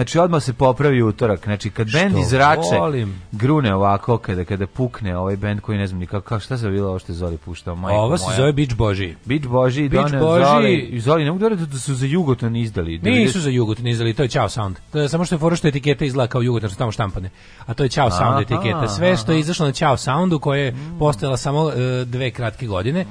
Znači odmah se popravi utorak. Znači kad bend izrače, volim. grune ovako kada kada pukne ovaj bend koji ne znam ni kako šta se bilo ovo što Zoli puštao, majko Ovo se moja. zove Beach Boži. Beach Boži, Beach Dona Boži. Zoli, Zoli ne mogu da da su za Jugoton izdali. Da Nisu za Jugoton izdali, to je Ciao Sound. To je samo što je fora što etiketa izgleda kao Jugoton, su tamo štampane. A to je Ciao Sound etiketa. Sve što je izašlo na Ciao Soundu koje je postojala samo e, dve kratke godine,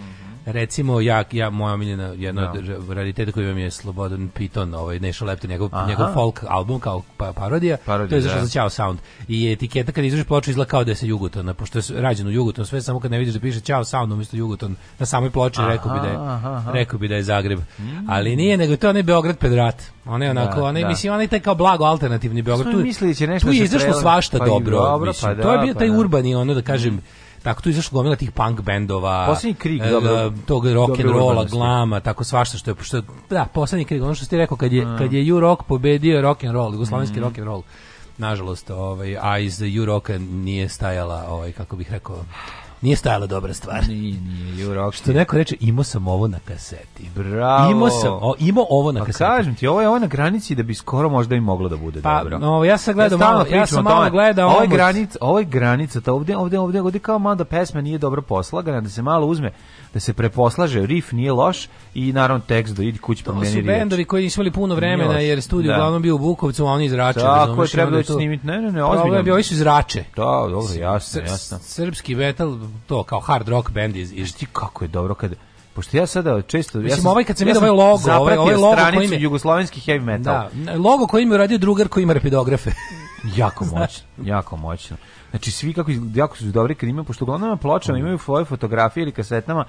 Recimo, ja, ja moja miljena jedna no. od da. rariteta koju imam je Slobodan Piton, ovaj, Nešo Lepton, njegov, Aha. njegov folk album kao pa, parodija, parodija, to je zašto da. za Ćao Sound. I etiketa kad izvrši ploču izgleda kao da je sa Jugotona, pošto je rađen u Jugoton, sve samo kad ne vidiš da piše Ćao Sound umjesto Jugoton, na samoj ploči rekao bi da je, rekao bi da je Zagreb. Mm. Ali nije, nego to ne Beograd Pedrat. Ona da, je onako, ona mislim, ona je taj kao blago alternativni Beograd. Tu, tu je izašlo svašta pa dobro, dobro mislim, pa da, to je bio pa taj urbani, ono da kažem, mm. Tako tu izašlo gomila tih punk bendova. Poslednji krik, e, eh, dobro. Tog rock and rolla, glama, tako svašta što je što da, poslednji krik, ono što ste rekao kad je mm. kad je U rock pobedio rock and roll, jugoslovenski mm. rock and roll. Nažalost, ovaj a iz U rocka nije stajala, ovaj kako bih rekao, Nije stajala dobra stvar. Nije, nije, Juro. Što neko reče, imao sam ovo na kaseti. Bravo. Imao sam, o, imao ovo na pa kaseti. kažem ti, ovo je ovo na granici da bi skoro možda i moglo da bude pa, dobro. No, ja sam gledao ja malo, ja sam malo gledao ovo. je granica, ovo je granica, to ovde, ovde, ovde, ovde kao malo da pesma nije dobro poslagana, da se malo uzme da se preposlaže, rif nije loš i naravno tekst da idi kući promeni riječ. To su pa bendovi koji nisu imali puno vremena jer studij da. uglavnom bio u Bukovcu, a oni izrače. Tako je, treba da snimiti, ne, ne, ne, ozbiljno. Ovo je su Rače. Da, dobro, jasno, jasno. Srpski metal, to kao hard rock band iz... Iš ti kako je dobro kad pošto ja sada često Mislim, ja sam, ovaj kad sam ja ovaj logo, ovaj, ovaj logo koji mi jugoslovenski heavy metal. Da, logo koji mi uradio drugar koji ima rapidografe jako moćno, jako moćno. Znači svi kako jako su dobri kad imaju pošto uglavnom na pločama imaju svoje fotografije ili kasetama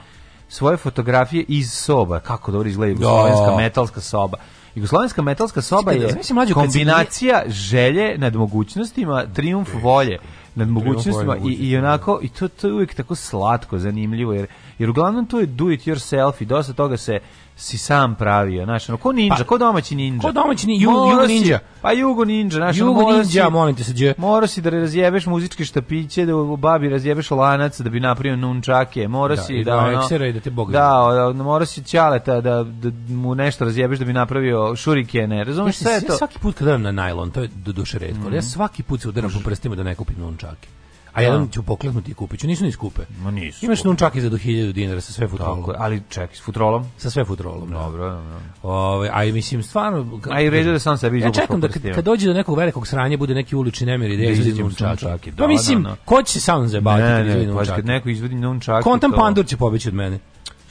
svoje fotografije iz soba, kako dobro izgleda da. jugoslovenska metalska soba. Jugoslovenska metalska soba da je mlađu, kombinacija želje nad mogućnostima, triumf volje nad mogućnostima i, i onako da. i to, to je uvijek tako slatko, zanimljivo jer jer uglavnom to je do it yourself i dosta toga se si sam pravio, znaš, ono, ko ninja, pa, ko domaći ninja. Ko domaći ni, ju, jugo ninja. Si, pa jugo ninja, znaš, jugo ono, ninja, si, molim te se, dje. Morao si da razjebeš muzičke štapiće, da u babi razjebeš lanac, da bi napravio nunčake, morao da, si da, da, ono, i da te Bog Da, da morao si ćaleta da, da mu nešto razjebeš da bi napravio šurikene, razumiješ sve ja to? Ja svaki put kad na najlon, to je do duše redko, mm -hmm. ali ja mhm. svaki put se udaram po prstima da ne kupim nunčake. A jedan da. ću pokleknuti i kupit nisu ni skupe. Ma nisu. Imaš nunčak i za do 1000 dinara sa sve futrolom. Tako, ali čekaj, s futrolom? Sa sve futrolom. Da. Dobro, dobro. Ove, a mislim, stvarno... A i ređe da sam sebi izgubao. Ja čekam da kad, kad dođe do nekog velikog sranja, bude neki ulični nemir i da ja da izvedim nunčake. Pa da, mislim, da, da. ko će se sa mnom zabaviti? Ne, ne, ne, pa kad neko izvedi nunčake... Kontan to... pandur će pobeći od mene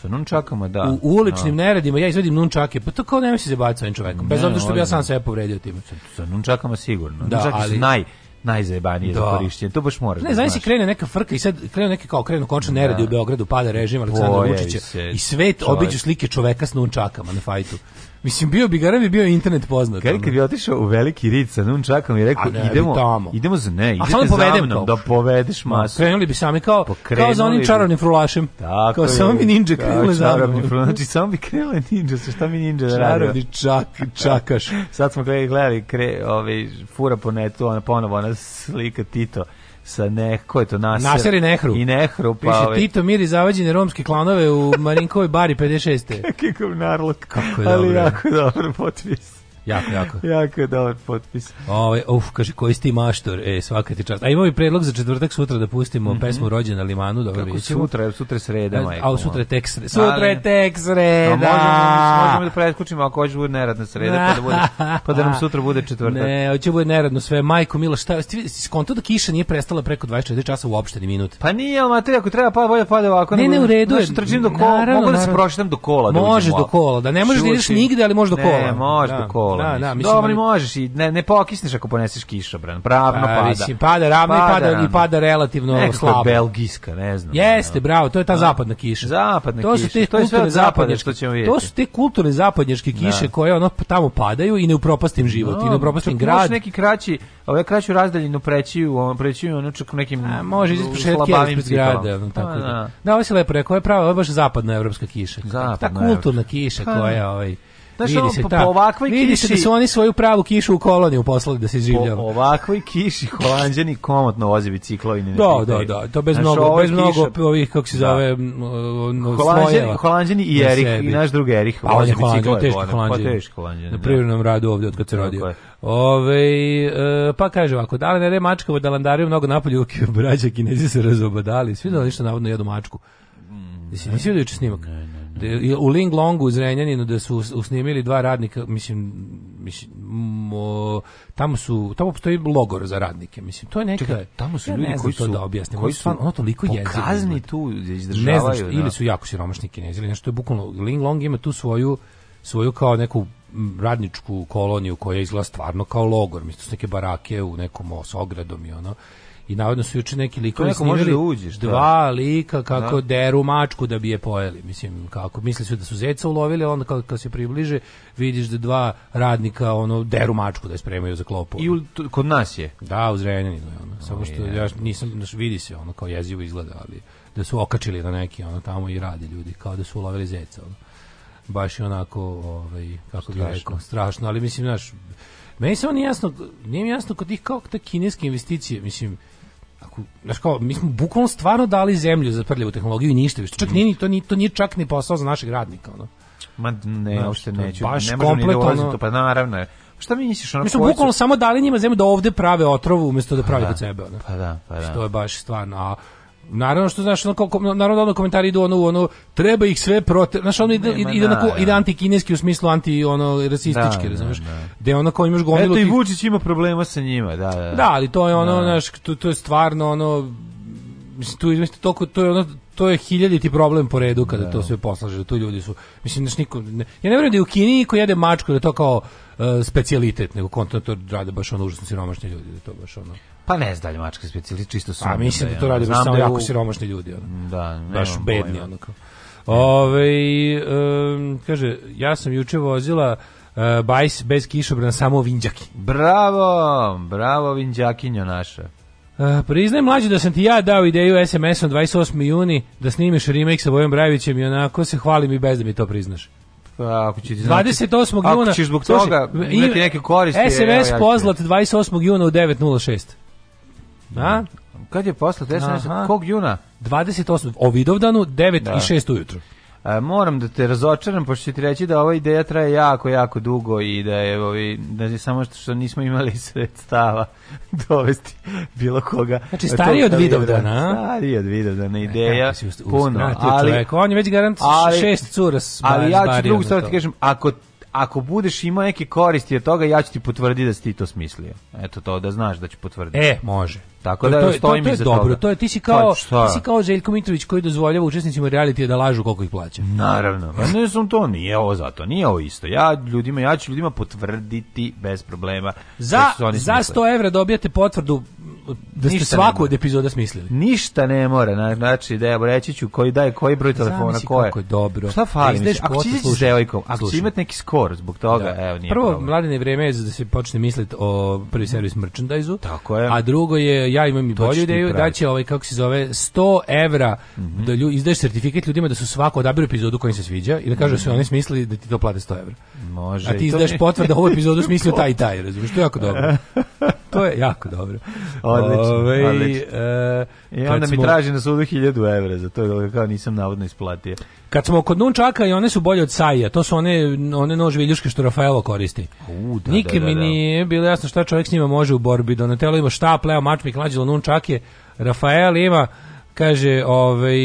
sa nunčakama, da. U, u uličnim no. neredima ja izvedim nunčake, pa to kao nema se zabaviti sa ovim čovekom, bez obzira što bi ja sam sebe povredio time. Sa, sa nunčakama sigurno. Da, nunčaki ali, su naj, najzajebanije da. za korišćenje. To baš moraš. Ne, znači krene neka frka i sad krene neke kao krenu končno da. neredi radi u Beogradu, pada režim Aleksandra Vučića i svet obiđu slike čoveka s nunčakama na fajtu. Mislim, bio bi garant bi bio internet poznat. Kad kad bi otišao u veliki rid sa čekam i rekao ne, idemo tamo. idemo za ne, idemo za mnom da povedeš masu. Krenuli bi sami kao kao za onim čarobnim frulašem. Tako kao je, samo mi ninja da, krenule za mnom. Znači samo bi krenule ninja, sa šta mi ninja da radi. Čarobni da? čak čakaš. Sad smo gledali, gledali kre, ovaj fura po netu, ona ponovo ona slika Tito sa ne, ko je to Nasir? Nasir i Nehru. I Nehru, pa... Piše, ovaj... Tito miri zavađene romske klanove u Marinkovoj bari 56. Kakav narlog. Kako je dobro. Ali jako dobro potpis. Jako, jako. jako je dobar potpis. Ove, ovaj, uf, kaže, koji ti maštor, e, svaka ti čast. A imamo i predlog za četvrtak sutra da pustimo mm -hmm. pesmu Rođen na limanu, dobro Kako ćemo. sutra, sutra sreda, e, majko. A, a sutra je tek sreda. Sutra je tek sreda. No, možemo, možemo da preskučimo ako hoće bude neradna sreda, pa da, bude, pa da nam sutra bude četvrtak. Ne, hoće bude neradno sve. Majko, Milo, šta, si skonto da kiša nije prestala preko 24 časa u ni minut. Pa nije, ali materija, ako treba pa bolje pade ovako. Ne, ne, u redu je. Trčim do kola, naravno, mogu da se prošetam do kola. Da može do kola, da ne možeš da ideš nigde, ali može do kola. Ne, može do da. kola. Da, da, mislim, Dobro, možeš i ne, ne pokisneš ako poneseš kišobran. Pravno pa, pada. Mislim, pada ravno pada, i pada, ravno. i pada relativno Nekako slabo. belgijska, ne znam. Jeste, bravo, to je ta zapadna kiša. Zapadna to kiša. Su te to je sve zapadne što ćemo vidjeti. To su te kulturne zapadnjačke da. kiše da. koje ono tamo padaju i ne upropastim život, no, i ne da, upropastim grad. Možeš neki kraći, ovaj kraću razdaljinu preći u ovom preći ono čak nekim A, može ispred šetke ispred grada, ono, da, tako. A, da, da. da ovo se lepo rekao, ovo je pravo, ovo je baš zapadna evropska kiša. Zapadna ta kulturna evropska. kiša pa, koja ovaj Znaš, vidi se, po, ta, po vidi kiši... se da su oni svoju pravu kišu u koloniju poslali da se življava. Po ovakvoj kiši holanđani komotno voze biciklovi. Da, da, da, to bez znaš, mnogo, bez kiša... mnogo ovih, kako se da. zove, da. no, holanđani, holanđani i Erik, i naš drug Erik. A on je pa holanđan, teški holanđan. Na da. privrednom radu ovde od kad se rodio. Ove, e, pa kaže ovako, da li ne re mačka u Dalandariju mnogo napolju, braća kinezi se razobadali, svi da ništa navodno jedu mačku. Jesi mm, nisi vidio juče snimak? Ne, u Ling Longu u Zrenjaninu da su usnimili dva radnika, mislim, mislim mo, tamo su tamo postoji logor za radnike, mislim, to je neka Čekaj, tamo su ja ljudi koji to da objasnim, koji su ono toliko jezivo. Kazni tu da izdržavaju, ne znam, što, ili su jako siromašni Kinezi, ili nešto je bukvalno Ling Long ima tu svoju svoju kao neku radničku koloniju koja izgleda stvarno kao logor, mislim, su neke barake u nekom s ogradom i ono i navodno su juče neki likovi snimili da uđeš, da? dva lika kako da. deru mačku da bi je pojeli mislim kako misli su da su zeca ulovili onda kad, kad se približe vidiš da dva radnika ono deru mačku da je spremaju za klopu i u, kod nas je da u Zrenjaninu ono. samo što ja nisam vidi se ono kao jezivo izgleda ali da su okačili na neki ono tamo i radi ljudi kao da su ulovili zeca ono. baš je onako ovaj kako bih rekao strašno ali mislim naš meni samo nije jasno, nije mi jasno kod tih kao te kineske investicije, mislim, Ako, znaš kao, mi smo bukvalno stvarno dali zemlju za prljavu tehnologiju i ništa više. Čak nije ni to, ni, to nije čak ni posao za našeg radnika. Ono. Ma ne, znaš, uopšte neću. Baš ne možemo ni da pa naravno. Šta mi misliš? Ono, mi smo bukvalno su... samo dali njima zemlju da ovde prave otrovu umesto da prave pa da. kod da, sebe. Ono. Pa da, pa da. Što je baš stvarno. A Naravno što znaš, ono, naravno ono da komentari idu ono, ono, treba ih sve protiv, znaš, ono ide, Nema, ide, da, onako, da. ide antikineski u smislu anti, ono, rasistički, da, razumiješ, da, da. ono kao imaš gomilu... Eto i Vučić ima problema sa njima, da, da. Da, ali to je ono, da. znaš, to, to je stvarno, ono, mislim, tu, mislim, to to je ono, to je hiljaditi problem po redu kada da. to sve poslaže, da tu ljudi su, mislim, znaš, niko, ne, ja ne verujem da je u Kini ko jede mačku, da je to kao uh, specijalitet, nego kontinentor rade baš ono užasno siromašni ljudi, da je to baš ono... Pa ne znam da mačka specijalist, čisto pa su. A da mislim da, to radi samo da jako u... siromašni ljudi. Ono. Da, ne Baš bedni. Onako. Ove, um, kaže, ja sam juče vozila uh, bajs bez kišobrana samo vinđaki. Bravo, bravo vinđakinjo naša. Uh, e, priznaj mlađi da sam ti ja dao ideju SMS-om 28. juni da snimiš remake sa Bojan Brajevićem i onako se hvalim i bez da mi to priznaš. Pa, ako će ti znači, 28. juna... Ako ćeš zbog toga imati neke koriste... SMS je, pozlat 28. juna u 9.06. A? Mm. Kad je posle SNS? Kog juna? 28. O Vidovdanu, 9 da. i 6 ujutru. A, moram da te razočaram, pošto ću ti reći da ova ideja traje jako, jako dugo i da je, ovi, da je samo što, što nismo imali sredstava dovesti bilo koga. Znači, stariji od Vidovdana. Stariji od Vidovdana, ideja e, puno. Čovjek, ali, on je već garant ali, šest cura s, Ali ja ću drugu stvar ti kažem, ako ako budeš imao neke koristi od toga, ja ću ti potvrditi da si ti to smislio. Eto to, da znaš da ću potvrditi. E, može. Tako da to, stojim to, to, to je dobro, toga. to je ti si pa kao pa, ti si kao Željko Mitrović koji dozvoljava učesnicima realitija da lažu koliko ih plaća. Naravno. Pa ne sam to, nije ovo zato, nije ovo isto. Ja ljudima, ja ću ljudima potvrditi bez problema. Za da za 100 evra dobijate potvrdu da ste svaku od epizoda smislili. Ništa ne mora, znači da evo reći ću koji daje koji broj telefona, ko je. Kako je dobro. Šta fali? Da ako ti si devojkom, ako imat neki skor zbog toga, da. evo nije. Prvo mladine vreme je da se počne misliti o prvi mhm. servis merchandise-u. Tako je. A drugo je ja imam i bolju ideju da će ovaj kako se zove 100 evra mm -hmm. da ljudi izdaješ certifikat ljudima da su svako odaberu epizodu koja im se sviđa i da kažu mm -hmm. su mhm. oni smislili da ti to plate 100 evra. Može. A ti izdaješ potvrdu da ovu epizodu smislio taj i taj, razumiješ? To je jako dobro. To je jako dobro. Odlično, Ove, ovaj, odlično. E, I onda smo, mi traži na sudu 1000 evra, za to kao nisam navodno isplatio. Kad smo kod nunčaka i one su bolje od Saija, to su one, one nož viljuške što Rafaelo koristi. U, da, Nike da, da, da. mi da. nije bilo jasno šta čovjek s njima može u borbi. Donatello da ima štap, leo, Mač mačmik, lađelo, nunčake, Rafael ima kaže, ovaj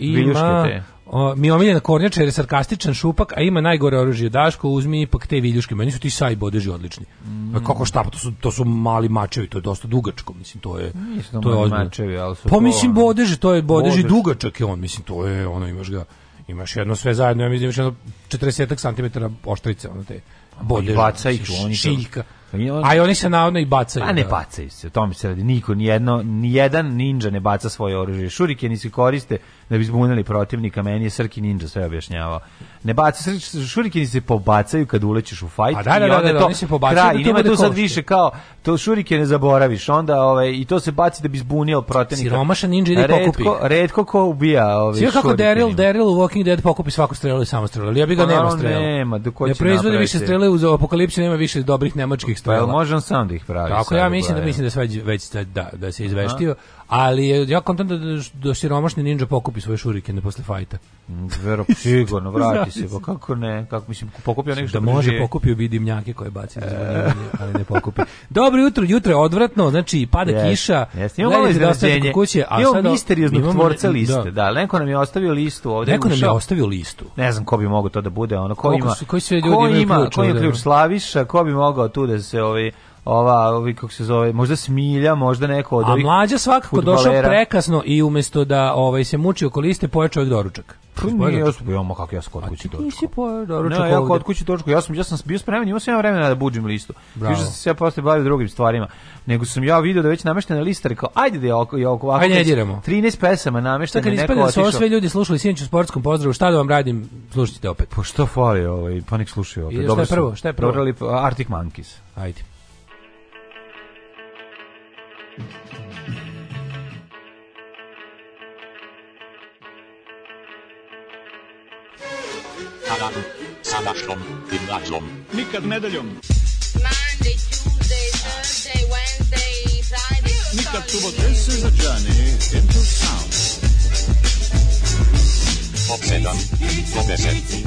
ima O, mi je omiljena kornjača jer je sarkastičan šupak, a ima najgore oružje. Daško, uzmi ipak te viljuške. Meni su ti saj bodeži odlični. Mm. A kako šta, pa to su, to su mali mačevi, to je dosta dugačko. Mislim, to je, Nisam to je ozbiljno. Mačevi, ali su pa mislim, bodeži, to je bodeži, bodež. dugačak je on. Mislim, to je, ono, imaš ga, imaš jedno sve zajedno, ja mislim, imaš jedno 40 cm oštrice, ono te bodeži. Pa I baca ih, on šiljka. To A oni se naodno i bacaju. A ne da. bacaju se, o tome se radi. Niko, nijedno, nijedan ninja ne baca svoje oružje. Šurike ni koriste da bi zbunili protivnika. Meni je Srki ninja sve objašnjavao. Ne baca, šurikeni se pobacaju kad ulećeš u fajt. A da, da, da, da, da, to, oni se pobacaju. Kraj, I nema tu sad više kao, to šurike ne zaboraviš. Onda, ovaj, i to se baci da bi zbunio protivnika. Siromaša ninja ide pokupi. Redko ko ubija ove ovaj, Svi kako Daryl, Daryl u Walking Dead pokupi svaku strelu i samo strelu. Ja bi ga pa nema strelu. Nema, do Ne proizvodi više strele uz apokalipsi, nema više dobrih nemačkih strela. Pa može on sam da ih pravi. Tako ja mislim da mislim da sve već da, da se izveštio, ali je, ja kontam da, da, da siromašni ninja pokupi svoje šurikene posle fajta. Mm, vero, sigurno, vrati se, pa kako ne, kako mislim, pokupio nešto. Da može, pokupio vidim njake koje baci iz e. ali ne pokupi. Dobro jutro, jutro je odvratno, znači pada yes, kiša, yes. imamo malo da iznenađenje, kuće, a sad, misterioznog tvorca da. liste, da. da. neko nam je ostavio listu ovde. Neko nam je ostavio listu. Ne znam ko bi mogao to da bude, ono, ko, ko ima, koji sve ljudi ko ima, ključ, ko ima ključ Slaviša, ko bi mogao tu da se ovaj ova, ovi kako se zove, možda Smilja, možda neko od ovih. A mlađa svakako došao prekasno i umesto da ovaj se muči oko liste, pojeo je doručak. Pa nije, ja sam pojao, kako ja skoro kući doručku. ti nisi pojao doručak Ne, ja kod kući doručku, ja sam, ja sam bio spreman, imao sam ja vremena da buđim listu. Više sam se ja posle bavio drugim stvarima. Nego sam ja video da već nameštena lista, rekao, ajde da je oko, ja oko, ajde, 13 pesama nameštena, Sada, neko da otišao. Sad sve ljudi slušali sinoć u sportskom pozdravu, šta da vam radim, slušajte opet. Pa šta fali, ovaj, pa nek slušaju opet. Dobro, šta je prvo, šta je prvo? Arctic Monkeys. Ajde. Sarajevu, sa našom gimnazijom. Nikad nedeljom. Monday, Tuesday, Thursday, Wednesday, Friday, Nikad subotom. This is a journey into sound. Od 7 do 10.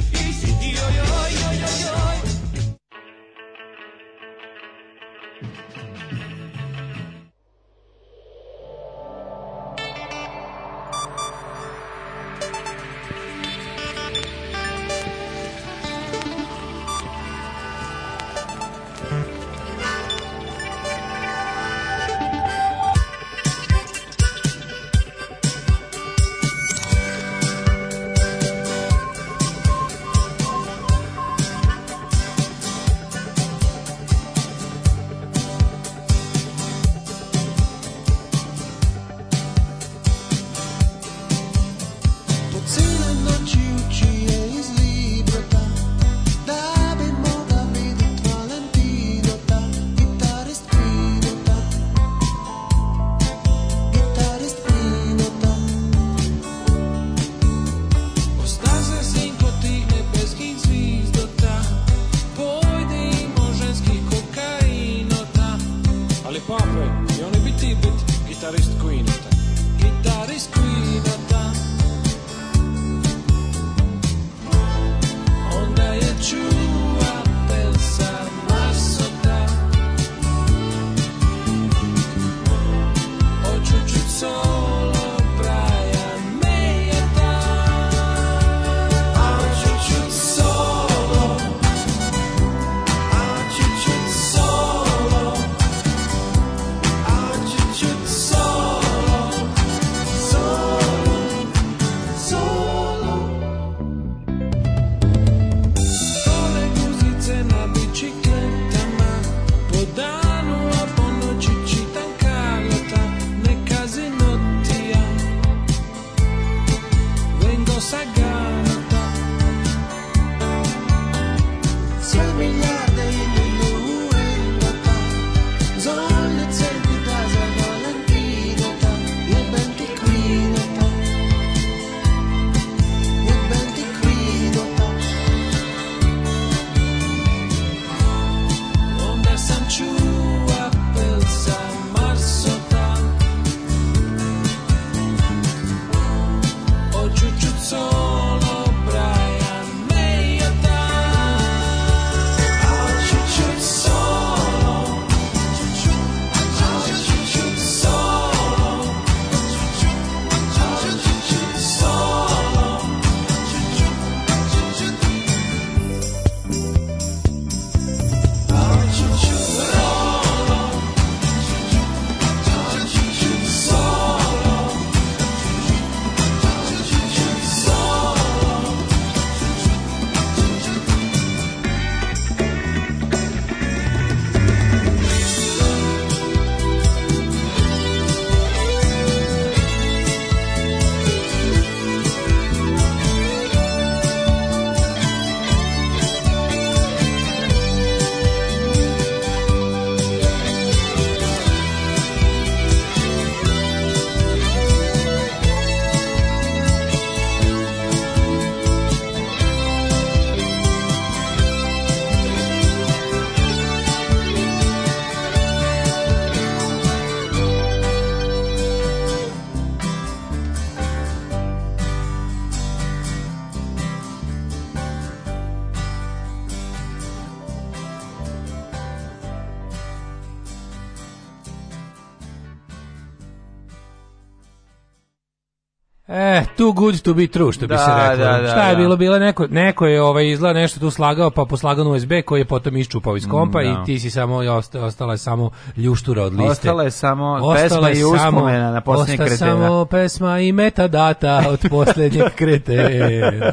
too good to be true, što da, bi se da, reklo. Da, da, Šta je da. bilo? Bilo neko, neko je ovaj, izla nešto tu slagao, pa poslagan USB koji je potom iščupao iz kompa mm, i da. ti si samo, ostala je samo ljuštura od liste. Ostala je samo ostala pesma je i uspomena na posljednje kretena. samo pesma i metadata od posljednjeg kretena.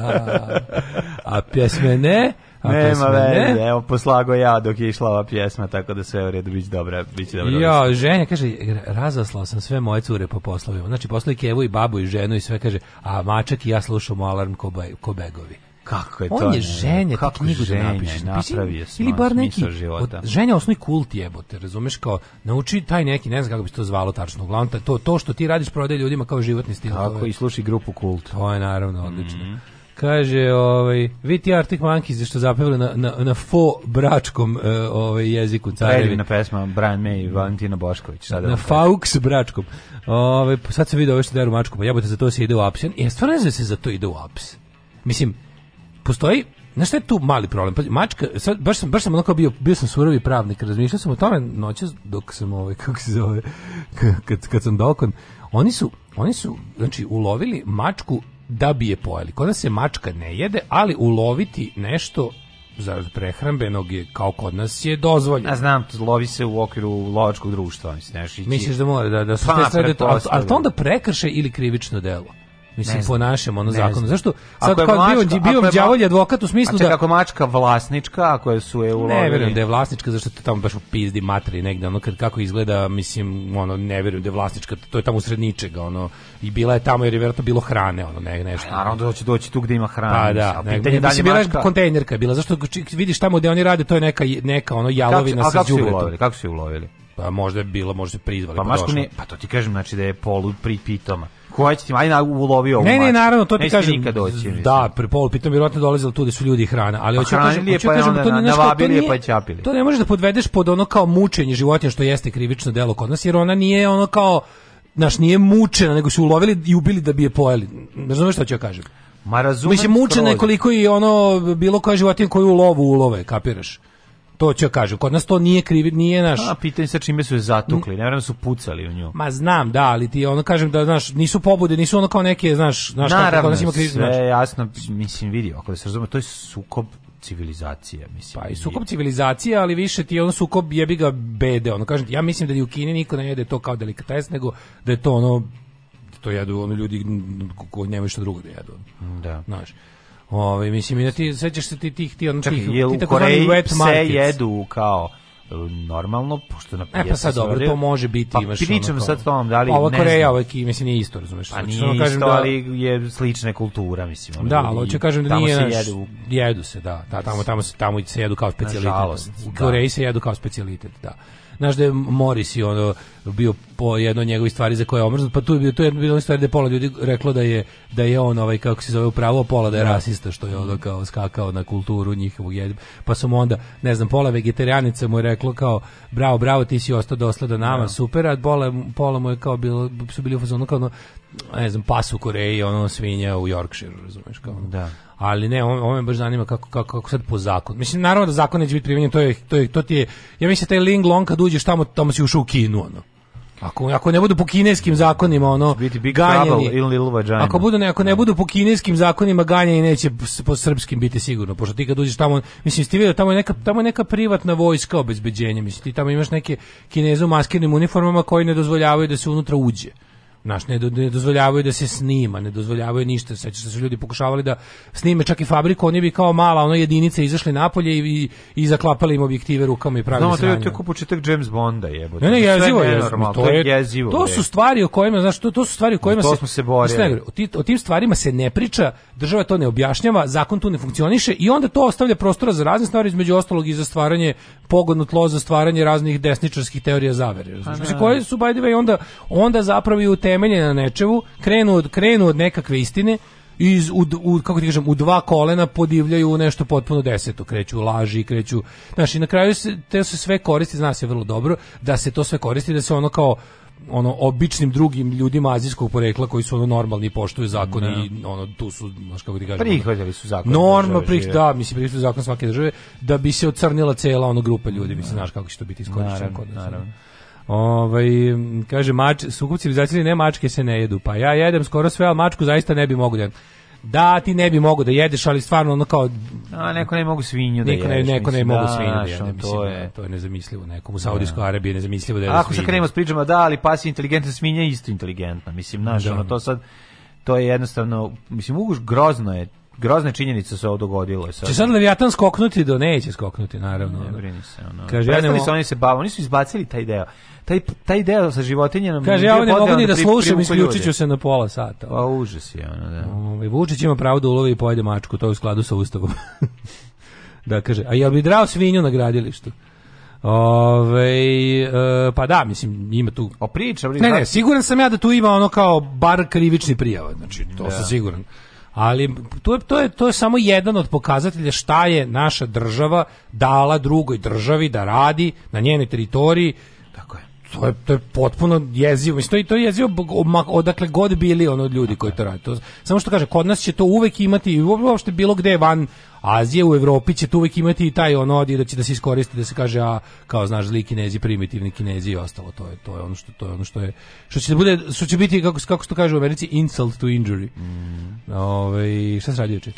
A pjesme ne, A Nema veze, ne? evo poslago ja dok je išla ova pjesma, tako da sve u redu biće dobra, biće dobra. Ja, ženja kaže razaslao sam sve moje cure po poslovima. Znači poslali Kevu i babu i ženu i sve kaže, a mačak i ja slušamo alarm ko, be, ko begovi. Kako je to? On je ženja, kako knjigu da ženja, da napiše. Napravio sam ili bar neki života. Od, ženja osnoj kult jebote, razumeš kao nauči taj neki, ne znam kako bi se to zvalo tačno, uglavnom to to što ti radiš prodaje ljudima kao životni stil. Kako, i sluši grupu kult. To je naravno odlično. Mm -hmm. Kaže, ovaj, vi ti Arctic Monkeys što zapevali na, na, na fo bračkom e, ovaj, jeziku carevi. Predivna pesma Brian May i Valentina Bošković. Sada na faux bračkom. Ovaj, pa sad se vidi ove što deru mačku, pa jebote za to se ide u aps. Ja stvarno ne znam se za to ide u aps. Mislim, postoji Znaš šta je tu mali problem? Pa, mačka, sad, baš sam, baš sam onako bio, bio sam surovi pravnik, razmišljao sam o tome noćas dok sam, ovaj, kako se zove, kad, kad sam dokon, oni su, oni su, znači, ulovili mačku da bi je pojeli. Kod nas se mačka ne jede, ali uloviti nešto za prehrambenog je kao kod nas je dozvoljeno. A znam, lovi se u okviru lovačkog društva, mislim, neš, Misliš da mora da da su pa, to, stvari, ali to onda prekrše ili krivično delo. Mislim po našem onom zakonu. Zašto? Sad ako kao bio bio đavolji advokat u smislu da kako mačka vlasnička, ako su je ulovili. Ne verujem da je vlasnička zašto te tamo baš u pizdi materi negde ono kad kako izgleda, mislim ono ne verujem da je vlasnička, to je tamo u sred ono i bila je tamo jer je verovatno bilo hrane ono ne nešto. A, e, naravno da će doći tu gde ima hrane. Pa da, ne, pitanje da bila mačka... kontejnerka bila. Zašto vidiš tamo gde oni rade, to je neka neka ono jalovina sa đubretom. Kako su ulovili? Kako su ulovili? Pa možda je bilo, možda se prizvali. Pa, pa, mačku ne, pa to ti kažem, znači da je polu pripitoma. Koja će ti, ajde ulovi ovu Ne, ne, naravno, to ti kažem. Nikad doći, da, pri pol pitam vjerovatno dolazilo tu da su ljudi hrana, ali pa hoću da kažem, hoću da pa kažem, to ne to nije, pa ćapili. To ne možeš da podvedeš pod ono kao mučenje životinja što jeste krivično delo kod nas, jer ona nije ono kao naš nije mučena, nego su ulovili i ubili da bi je pojeli. Razumeš šta ću ja kažem? Ma razumem. Mislim mučena je koliko i ono bilo koja životinja koju u lovu ulove, kapiraš? To ću kažu. kod nas to nije kriv, nije naš. A pitanje se čime su je zatukli, ne su pucali u nju. Ma znam, da, ali ti ono kažem da znaš, nisu pobude, nisu ono kao neke, znaš, znaš Naravno, kako, ima krizi, sve znaš. jasno, mislim vidi, ako da se razume, to je sukob civilizacije, mislim. Pa i sukob civilizacije, ali više ti ono sukob jebi ga bede, ono kažem, ja mislim da ni u Kini niko ne jede to kao delikates, nego da je to ono da to jedu ono ljudi koji nemaju šta drugo da jedu. Da. Znaš. Ovaj mislim da ti sećaš se ti tih ti onih tih, ti tako tih takozvani wet pse markets. jedu kao e, normalno pošto na e, pa sad dobro radi, to može biti pa, imaš pričam ono, sad tom da li ova Koreja ova ki mislim nije isto razumeš pa nije isto, kažem da ali je slična kultura mislim da ali hoće da kažem da nije se jedu jedu se da, da tamo tamo se tamo se jedu kao specijalitet u da. Koreji se jedu kao specijalitet da znaš da je Morris i ono bio po jedno njegovih stvari za koje je omrznut, pa tu je bio to je jedna stvar da pola ljudi reklo da je da je on ovaj kako se zove upravo pola da je da. rasista što je ono kao skakao na kulturu njihovog jed. Pa su onda ne znam pola vegetarijanica mu je reklo kao bravo bravo ti si ostao dosledan nama, ja. Da. super, a pola, pola mu je kao bilo su bili u fazonu kao ono, ne znam pas u Koreji, ono svinja u Yorkshire, razumeš kao. Ono. Da ali ne, on, on me baš zanima kako, kako, kako sad po zakonu. Mislim, naravno da zakon neće biti primjenjen, to, je, to, je, to ti je, ja mislim, da taj Ling Long kad uđeš tamo, tamo si ušao u Kinu, ono. Ako, ako ne budu po kineskim zakonima ono biti big ganjeni, in little vagina. Ako budu ne, ako ne budu po kineskim zakonima ganjeni neće po srpskim biti sigurno. Pošto ti kad uđeš tamo, mislim ti vidio tamo je neka tamo je neka privatna vojska obezbeđenja, mislim ti tamo imaš neke Kineze u maskirnim uniformama koji ne dozvoljavaju da se unutra uđe. Naš, ne, do, ne dozvoljavaju da se snima, ne dozvoljavaju ništa. Sećaš se su ljudi pokušavali da snime čak i fabriku, oni bi kao mala ono jedinice izašli napolje i, i, i zaklapali im objektive rukama i pravili no, sranje. No, to je tako čitak James Bonda jebote. Ne, ne, jezivo je. Normal, to, je, jezivo, to su stvari o kojima, znaš, to, to su stvari o kojima to se... To smo se borili. O, ti, o tim stvarima se ne priča, država to ne objašnjava, zakon tu ne funkcioniše i onda to ostavlja prostora za razne stvari, između ostalog i za stvaranje pogodno tlo za stvaranje raznih desničarskih teorija zavere. Znači, koje su, by the way, onda, onda zapravo i u temi utemeljene na nečevu, krenu od, krenu od nekakve istine, iz u, u, kako ti kažem u dva kolena podivljaju u nešto potpuno deseto kreću laži kreću znači na kraju se te se sve koristi zna se vrlo dobro da se to sve koristi da se ono kao ono običnim drugim ljudima azijskog porekla koji su ono normalni poštuju zakon ne. i da. ono tu su baš kako ti kažem prihvatili su zakon normalno prih da mislim prihvatili zakon svake države da bi se ocrnila cela ona grupa ljudi mislim da. znaš kako će to biti iskorišćeno kod nas naravno. Ovaj kaže mač sukup civilizacije ne mačke se ne jedu. Pa ja jedem skoro sve, al mačku zaista ne bi mogu da. Da, ti ne bi mogao da jedeš, ali stvarno ono kao a neko ne mogu svinju da neko jedeš. Neko ne mogu da, svinju da, jede, mislim, to da, je to je nezamislivo nekom u Saudijskoj da. Arabiji nezamislivo da jede. Ako se krenemo s pričama da, ali pas je inteligentna svinja je isto inteligentna, mislim, znaš, ono to sad to je jednostavno, mislim, uguš grozno je grozne činjenice se ovo dogodilo. Sad. Će sad Leviatan skoknuti do neće skoknuti, naravno. Ne brini se. Ono. Kaže, ja nemo... se oni se bavili, oni su izbacili taj deo. Taj, taj deo sa životinjenom... Kaže, ja ovo ne mogu ni da slušam, isključit ću se na pola sata. Pa užas je, ono, da. Um, Vučić ima pravo da ulovi i pojede mačku, to je u skladu sa ustavom. da, kaže, a jel bi drao svinju na gradilištu? Ove, ovaj, e, pa da, mislim, ima tu... O priča, Ne, ne, da. siguran sam ja da tu ima ono kao bar krivični prijava, znači, to da. sam siguran ali to je, to je, to je samo jedan od pokazatelja šta je naša država dala drugoj državi da radi na njenoj teritoriji tako je to je, to je potpuno jezivo. Mislim, to je, to je jezivo odakle god bili ono ljudi koji to rade. To, samo što kaže, kod nas će to uvek imati i uopšte bilo gde van Azije u Evropi će tu uvek imati i taj ono da će da se iskoristi da se kaže a kao znaš zli Kinezi primitivni Kinezi i ostalo to je to je ono što to je ono što je što će da bude što će biti kako kako se to kaže u Americi insult to injury. Mm. Ovaj šta se radi juče?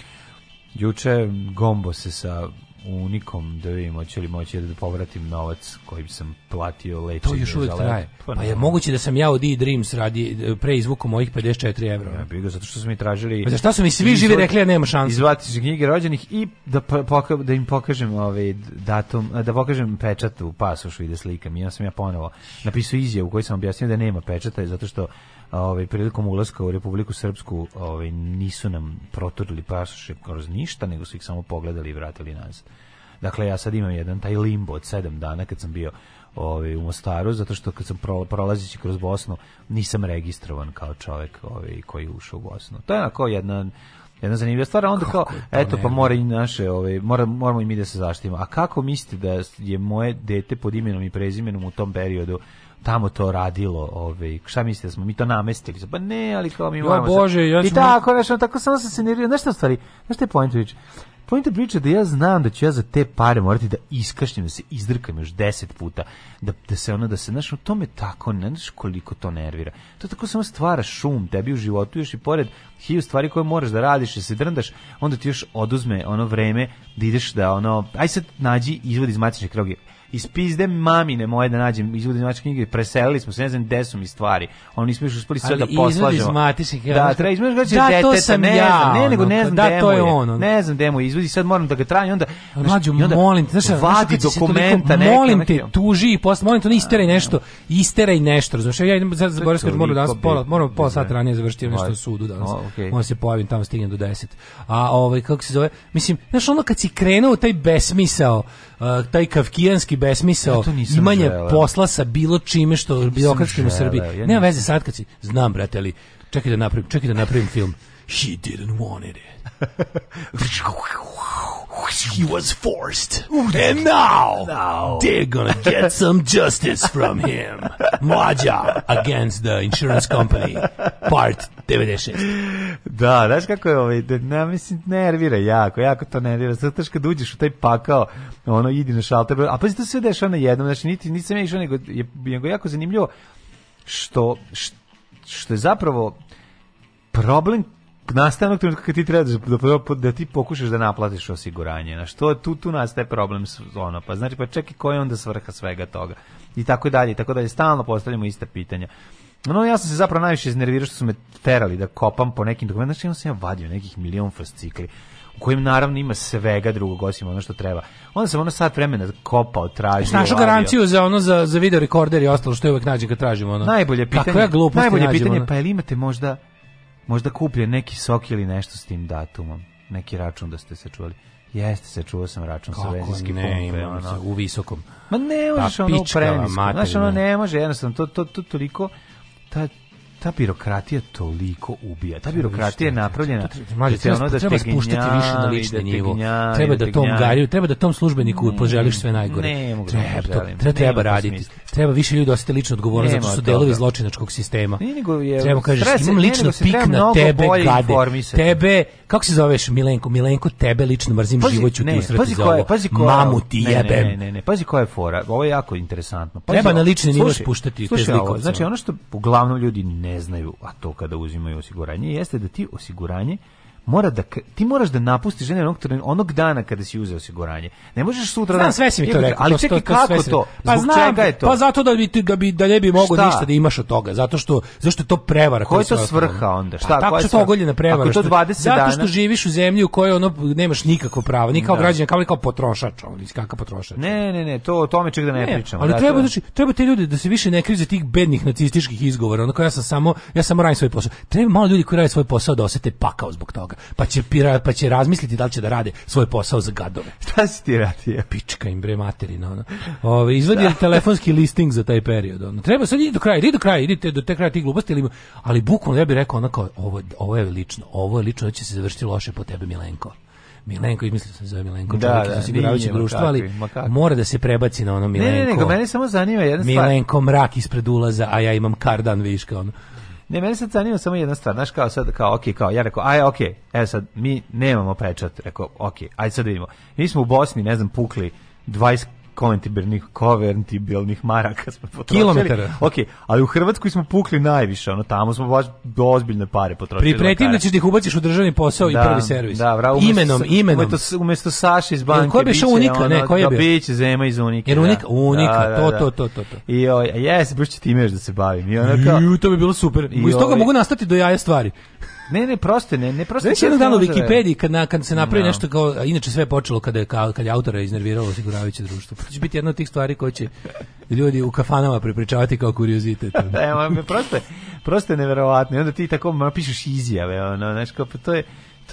Juče gombo se sa unikom da vidim hoće li moći da povratim novac kojim sam platio lečenje. To još uvijek traje. Pa, pa, je moguće da sam ja od E-Dreams radi pre preizvuku mojih 54 evra. Ja bih zato što su mi tražili... Pa zašto su mi svi živi rekli da nema šanse. Izvati se knjige rođenih i da, poka, da im pokažem ovaj datum, da pokažem pečat u pasošu i da slikam. I ja sam ja ponovo napisao izjavu u kojoj sam objasnio da nema pečata zato što ovaj, prilikom ulaska u Republiku Srpsku ovaj, nisu nam proturili pasoše kroz ništa, nego su ih samo pogledali i vratili nazad. Dakle, ja sad imam jedan taj limbo od 7 dana kad sam bio ovaj, u Mostaru, zato što kad sam pro, prolazići kroz Bosnu, nisam registrovan kao čovjek ovaj, koji je ušao u Bosnu. To je kao jedna jedna zanimljiva stvar, onda kako kao, eto, pa mora i naše, ovaj, mora, moramo i mi da se zaštitimo. A kako mislite da je moje dete pod imenom i prezimenom u tom periodu tamo to radilo, ovaj šta mislite da smo mi to namestili? Pa ne, ali kao mi jo, Bože, ja ću I tako, nešto, tako samo sam se nervirao. Nešto stvari. Znaš šta je point priče? Point priče da ja znam da ću ja za te pare morati da iskašljem, da se izdrkam još deset puta, da, da se ono, da se, znaš, to me tako, ne znaš koliko to nervira. To tako samo stvara šum tebi u životu, još i pored hiju stvari koje moraš da radiš, da se drndaš, onda ti još oduzme ono vreme da ideš da ono, aj sad nađi izvod iz matične kroge iz pizde mamine moje da nađem iz matične knjige, preselili smo se, ne znam gde su mi stvari. Oni nismo još uspeli sve da poslažemo. Da, treba izmatiš da, deteta, to sam ne ja, znam, ne, nego ne da, znam da, to je ono. Ne znam gde mu izvodi, sad moram da ga tražim, onda Mlađu, molim te, znaš, vadi dokumenta, neka, molim te, tuži i posle, molim te, ne isteraj nešto, isteraj nešto, razumiješ, ja idem, sad zaboravim kad da moram danas pola, moram pola sata ranije završiti nešto ovaj, u sudu danas, onda se pojavim tamo, stignem do 10. A ovaj, kako se zove, mislim, znaš, ono kad si krenuo taj besmisao, uh, taj kafkijanski besmisao ja imanje žele. posla sa bilo čime što birokratskim u Srbiji. Ja Nema veze sad kad si, znam brate, ali čekaj da napravim, čekaj da napravim film. He didn't want it. he was forced. And now no. they're gonna get some justice from him. Mlađa against the insurance company. Part 96. Da, znaš kako je ovaj, da, ne, mislim, nervira jako, jako to nervira. Zato što kad uđeš u taj pakao, ono, idi na šalter, a pa to sve dešava na jednom, znači, niti, nisam ja išao, nego je, nego jako zanimljivo što, što je zapravo problem nastaje onog trenutka kad ti treba da, da, da, ti pokušaš da naplatiš osiguranje. Na što tu tu nastaje problem ono pa znači pa čekaj koja je onda svrha svega toga. I tako dalje, i tako dalje stalno postavljamo ista pitanja. No, ja sam se zapravo najviše iznervirao što su me terali da kopam po nekim dokumentima, znači ja sam ja vadio nekih milion fascikli u kojem naravno ima svega drugog osim ono što treba. Onda sam ono sat vremena kopao, tražio. Našao garanciju za ono za za video rekorder i ostalo što je uvek nađe kad tražimo ono. Najbolje pitanje. Kakva glupost najbolje pitanje, ono? pa jel imate možda Možda kupljen neki sok ili nešto s tim datumom. Neki račun da ste se čuli. Jeste, se čuo sam račun Kako sa benzinski ne, pumpe, ono. u visokom. Ma ne možeš pa, ono u Znaš, ono ne može, jednostavno, to, to, to toliko ta, ta birokratija toliko ubija. Ta birokratija je napravljena da te ono da treba te spuštati gnjavi, više na lični da nivo. Da treba da tom gariju, treba da tom službeniku ne, poželiš sve najgore. Ne mogu da treba, da želim, treba, treba raditi. Treba više ljudi ostati lično odgovorni zato što su delovi zločinačkog sistema. Nije je treba kažeš imam lično pik na tebe gade. Tebe, kako se zoveš Milenko? Milenko tebe lično mrzim život ću ti usrati za ovo. Pazi koja, mamu ti jebem. Ne, ne, ne, pazi koja je fora. Ovo je jako interesantno. Treba na lični nivo spuštati te zlikovce. Znači ono što uglavnom ljudi ne ne znaju, a to kada uzimaju osiguranje, jeste da ti osiguranje mora da ti moraš da napustiš žene onog, onog dana kada si uzeo osiguranje. Ne možeš sutra da sve si mi to rekao. Ali čekaj kako to? pa Zbog znam, čega je to? Pa zato da bi da bi da ne bi mogao ništa da imaš od toga. Zato što zašto je to prevara? Koja je pa to svrha onda? Šta? Pa, tako koja je to ogoljena prevara. Ako to 20 dana. Zato što živiš u zemlji u kojoj ono nemaš nikakvo pravo, ni kao da. građanin, kao kao potrošač, on kakav potrošač. Ne, ne, ne, to o tome čeg da ne, ne pričamo. Ali da, treba znači treba te ljude da se više ne krize tih bednih nacističkih izgovora. onda kao ja sam samo ja samo radim svoj posao. Treba malo ljudi koji rade svoj posao da osete pakao zbog toga toga. Pa će, pa će razmisliti da li će da rade svoj posao za gadove. Šta si ti radio? Pička im bre materina. Ono. Ovaj izvadi da. telefonski listing za taj period. Ono. Treba sad idi do kraja, idi do kraja, idite do te kraja tih gluposti. Ali, ali bukvalno ja bih rekao onako ovo, ovo je lično, ovo je lično, da će se završiti loše po tebe Milenko. Milenko, izmislio sam zove Milenko, da, čovjek da, iz osiguravajućeg društva, ali mora da se prebaci na ono Milenko. Ne, ne, nego meni samo zanima jedna stvar. Milenko mrak ispred ulaza, a ja imam kardan viška, ono. Ne, mene sad zanima samo jedna stvar, znaš kao sad, kao, ok, kao, ja rekao, aj, ok, evo sad, mi nemamo prečat, rekao, ok, ajde sad vidimo. Mi smo u Bosni, ne znam, pukli 20 konvertibilnih konvertibilnih maraka smo potrošili. Kilometara. Okej, okay, ali u Hrvatskoj smo pukli najviše, ono tamo smo baš do ozbiljne pare potrošili. Pripretim da ćeš da ih ubaciš u državni posao da, i prvi servis. Da, bravo. Imenom, sa, imenom. Umesto, umesto Saše iz banke. Ko bi šao Unika, ne, ko je da bio? Da biće Zema iz Unike. Jer da. Unika, da. Unika, da, to, da, to, to, to, to. I oj, ovaj, jes, baš ti imeš da se bavim. I ona kao. Ju, to bi bilo super. I iz toga ovaj- mogu nastati do jaja stvari. Ne, ne, proste, ne, ne proste. Znači jedan dan u da- Wikipediji kad, na, kad se napravi no. Da. nešto kao, inače sve je počelo kada je, kad je autora iznerviralo osiguravajuće društvo. To će biti jedna od tih stvari koje će ljudi u kafanama prepričavati kao kuriozitet. da, proste, proste neverovatno. I onda ti tako napišeš izjave, ono, znaš, kao, pa to je,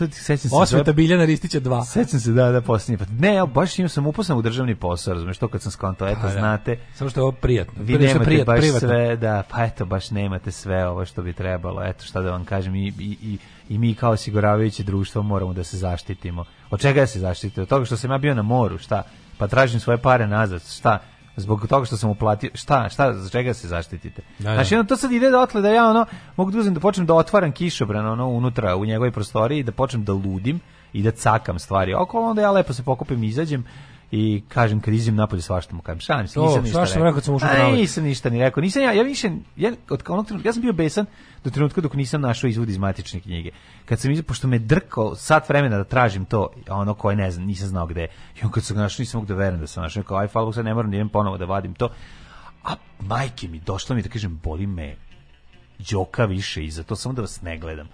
sećam se. Osveta Biljana Ristića 2. Sećam se da da poslednji put. Ne, baš im sam uposlan u državni posao, razumeš, to kad sam skonto, eto pa, da. znate. Samo što je ovo prijatno. Vi nemate prijat, baš privatno. sve, da, pa eto baš nemate sve ovo što bi trebalo. Eto šta da vam kažem i i i i mi kao osiguravajuće društvo moramo da se zaštitimo. Od čega se zaštitite? Od toga što sam ja bio na moru, šta? Pa tražim svoje pare nazad, šta? zbog toga što sam uplatio. Šta, šta, za čega se zaštitite? Da, Znači, ono, to sad ide dotle da ja ono, mogu da uzem da počnem da otvaram kišobran ono, unutra u njegovoj prostoriji da počnem da ludim i da cakam stvari okolo, onda ja lepo se pokupim i izađem i kažem kad izim napolje svašta mu kažem šalim se nisam ništa rekao sam ušao A, nisam ništa ni rekao nisam ja ja više ja od onog trenutka ja sam bio besan do trenutka dok nisam našao izvod iz matične knjige kad sam iz pošto me drkao sat vremena da tražim to ono koje ne znam nisam znao gde je i on kad sam našao nisam mogao da verujem da sam našao kao aj falbo ne moram da idem ponovo da vadim to a majke mi došlo mi da kažem boli me đoka više i za to samo da vas ne gledam.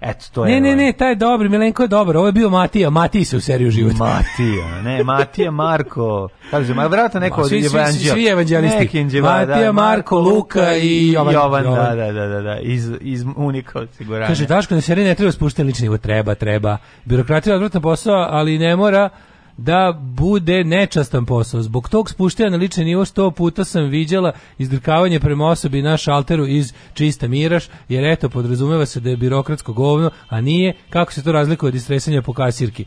Eto, to ne, je... Ne, ne, ovaj- ne, taj je dobar, Milenko je dobar, ovo je bio Matija, Matija se u seriju život. Matija, ne, Matija, Marko, kaže se, ma vratno neko od evanđelja. Svi, svi evanđelisti. Matija, da, Marko, Luka i Jovan. Jovan, da, Jovan. da, da, da, da, iz, iz Unika osiguranja. Kaže, Daško, na seriji ne treba spušteni lični, treba, treba. Birokratija je odvratna posao, ali ne mora, da bude nečastan posao. Zbog tog spuštanja na lični nivo sto puta sam viđala izdrkavanje prema osobi na šalteru iz čista miraš, jer eto, podrazumeva se da je birokratsko govno, a nije. Kako se to razlikuje od istresanja po kasirki?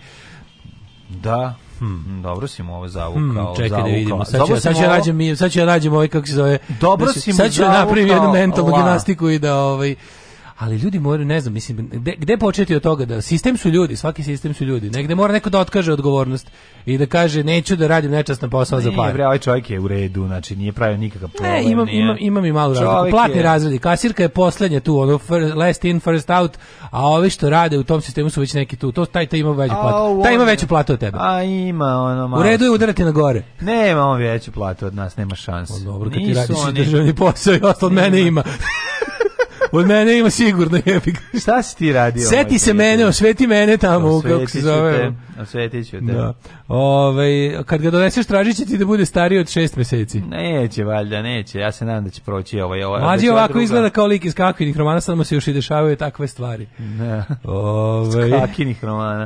Da, Hmm. Dobro si mu ovo zavukao. Hm, hmm, čekaj zavukao. da vidimo. Sad ću, sad ću, ja rađem, sad ću ja rađem ovaj, kako se zove. Dobro znači, si mu Sad ću ja napravim jednu mentalnu gimnastiku i da ovaj ali ljudi moraju, ne znam, mislim, gde, gde početi od toga da sistem su ljudi, svaki sistem su ljudi, negde mora neko da otkaže odgovornost i da kaže neću da radim nečastan posao ne, za par. Ne, ovaj čovjek je u redu, znači nije pravio nikakav problem. Ne, imam, imam, imam i malo razliku, platni je... razredi, kasirka je poslednja tu, ono, first, last in, first out, a ovi što rade u tom sistemu su već neki tu, to, taj, taj ima veću platu, taj ima veću platu od tebe. A ima, ono, malo. U redu je udarati na gore. Nema on veću platu od nas, nema šanse. Pa dobro, kad ti radiš oni... državni posao i ostalo mene ima. Od mene ima sigurno jebik. Šta si ti radio? Seti se mene, osveti mene tamo, kako se zove. Te, osveti ću te. Da. Ove, ovaj, kad ga doneseš, tražit će ti da bude stariji od šest meseci. Neće, valjda, neće. Ja se nadam da će proći ovaj... ovaj da Mlađi ovako druga. izgleda kao lik iz kakinih romana, samo se još i dešavaju takve stvari. Ne. Da. Ove... Ovaj. Iz kakinih romana.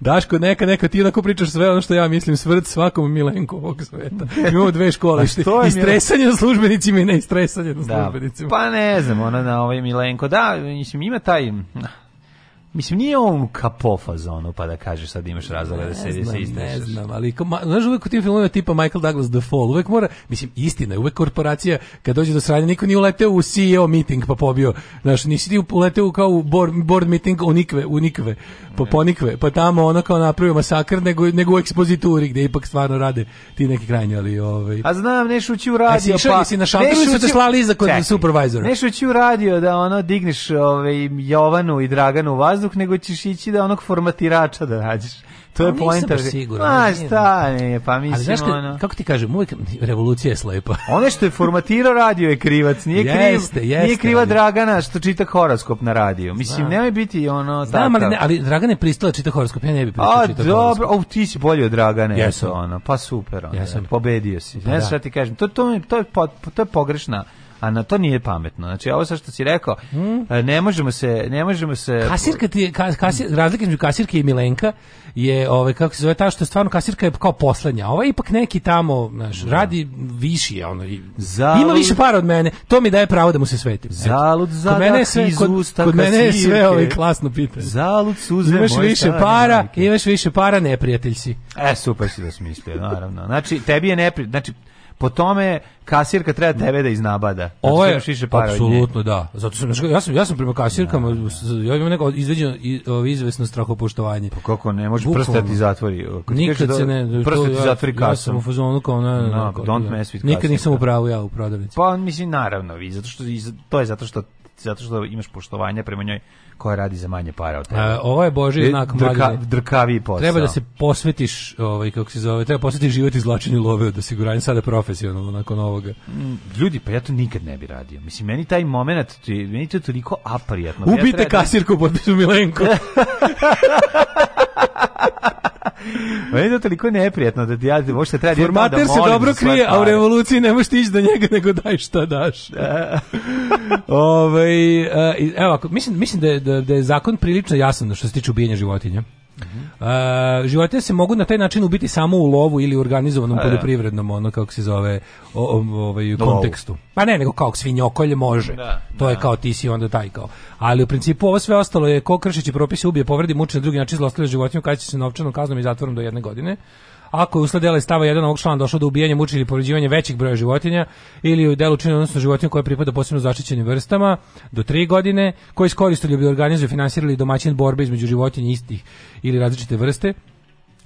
Daško, neka, neka, ti onako pričaš sve ono što ja mislim, svrt svakom Milenku ovog sveta. imamo dve škole, što je i stresanje na službenicima i ne stresanje na da. službenicima. pa ne znam, ona na ovaj Milenko, da, mislim, ima taj, Mislim, nije on kapofazonu, pa da kažeš sad imaš razloga da se znam, Ne znam, ali ko, ma, znaš uvek u tim filmovima tipa Michael Douglas The Fall, uvek mora, mislim, istina je, uvek korporacija, kad dođe do sranja, niko nije uleteo u CEO meeting pa pobio, znaš, nisi ti uleteo kao u board, board meeting u nikve, u nikve, pa ponikve, pa tamo ono kao napravio masakr, nego, nego u ekspozituri, gde ipak stvarno rade ti neki krajnji, ali ovaj... A znam, ne ući u radio, A pa... si na šaltu, su te slali iza kod supervizora? Ne ući u radio da ono digneš ovaj, Jovanu i Draganu u vazduh, nego ćeš ići da onog formatirača da nađeš. To je pa poenta. Ma šta, ne, pa mislim Ali znaš ono... kako ti kažem, uvijek revolucija je slepa. Ono što je formatirao radio je krivac, nije kriv, jeste, jeste, nije kriva ali... Dragana što čita horoskop na radiju. Mislim Znam. nemoj biti ono Znam, ali, ne, ali Dragana je pristala da čita horoskop, ja ne bih pristala da čita horoskop. dobro, au ti si bolje od Dragane, jesam. ono, pa super, ono, Jesam. pobedio si. Pa, ne znam da. šta ti kažem. To to to je to je pogrešna a na to nije pametno. Znači ovo sa što si rekao, hmm? e, ne možemo se ne možemo se Kasirka ti kas, kasir, razlika između kasirke i Milenka je ovaj kako se zove ta što je stvarno kasirka je kao poslednja. Ova je ipak neki tamo, znaš, da. radi viši ono i Zalud... ima više para od mene. To mi daje pravo da mu se svetim. Zalud za kod mene je sve kod, kod mene je sve ovaj klasno pitanje. Zalud suze Imaš više para, neke. imaš više para, neprijatelj si. E super si da smislio, naravno. Znači tebi je neprijatelj, znači po tome kasirka treba tebe da iznabada. Ovo je apsolutno da. Zato sam ja sam ja sam prema kasirkama da, da, da. ja imam neko izveđeno izvesno strahopoštovanje. Pa kako ne, može prstati zatvori. Nikad se ne prstati ja, zatvori kasom. Ja sam u fazonu kao ne, no, don't mess with Nikad nisam upravo ja u prodavnici. Pa mislim naravno, vi zato što to je zato što zato što imaš poštovanje prema njoj koja radi za manje para od tebe. ovo je Boži e, znak drka, drkavi posao. Treba da se posvetiš, ovaj, kako se zove, treba posvetiti život i zločini love od osiguranja sada profesionalno nakon ovoga. Mm, ljudi, pa ja to nikad ne bih radio. Mislim, meni taj momenat, ti meni to je toliko aprijatno. Ubite ja da- kasirku, pod Milenko. Meni je to toliko neprijatno da ti ja možda treba da Formater da se dobro krije, a u revoluciji ne možeš ići do njega nego daj šta daš. Da. Ove, ovaj, evo, mislim, mislim da, je, da, da, je zakon prilično jasan što se tiče ubijanja životinja. Uh, životinje se mogu na taj način ubiti samo u lovu ili organizovanom da. poljoprivrednom ono kako se zove o, o, ovaj kontekstu. Pa ne, nego kao svinjokolje može. Da, to da. je kao ti si onda taj kao. Ali u principu ovo sve ostalo je ko kršeći propise ubije, povredi, muče na drugi način zlostavlja životinju, kaće se novčanom kaznom i zatvorom do jedne godine ako je usled dela stava jedan ovog člana došlo do ubijanja, mučenja ili povređivanja većeg broja životinja ili u delu čine odnosno životinja koja pripada posebno zaštićenim vrstama do 3 godine, koji skoristoljubi organizuju, finansirali domaćin borbe između životinja istih ili različite vrste,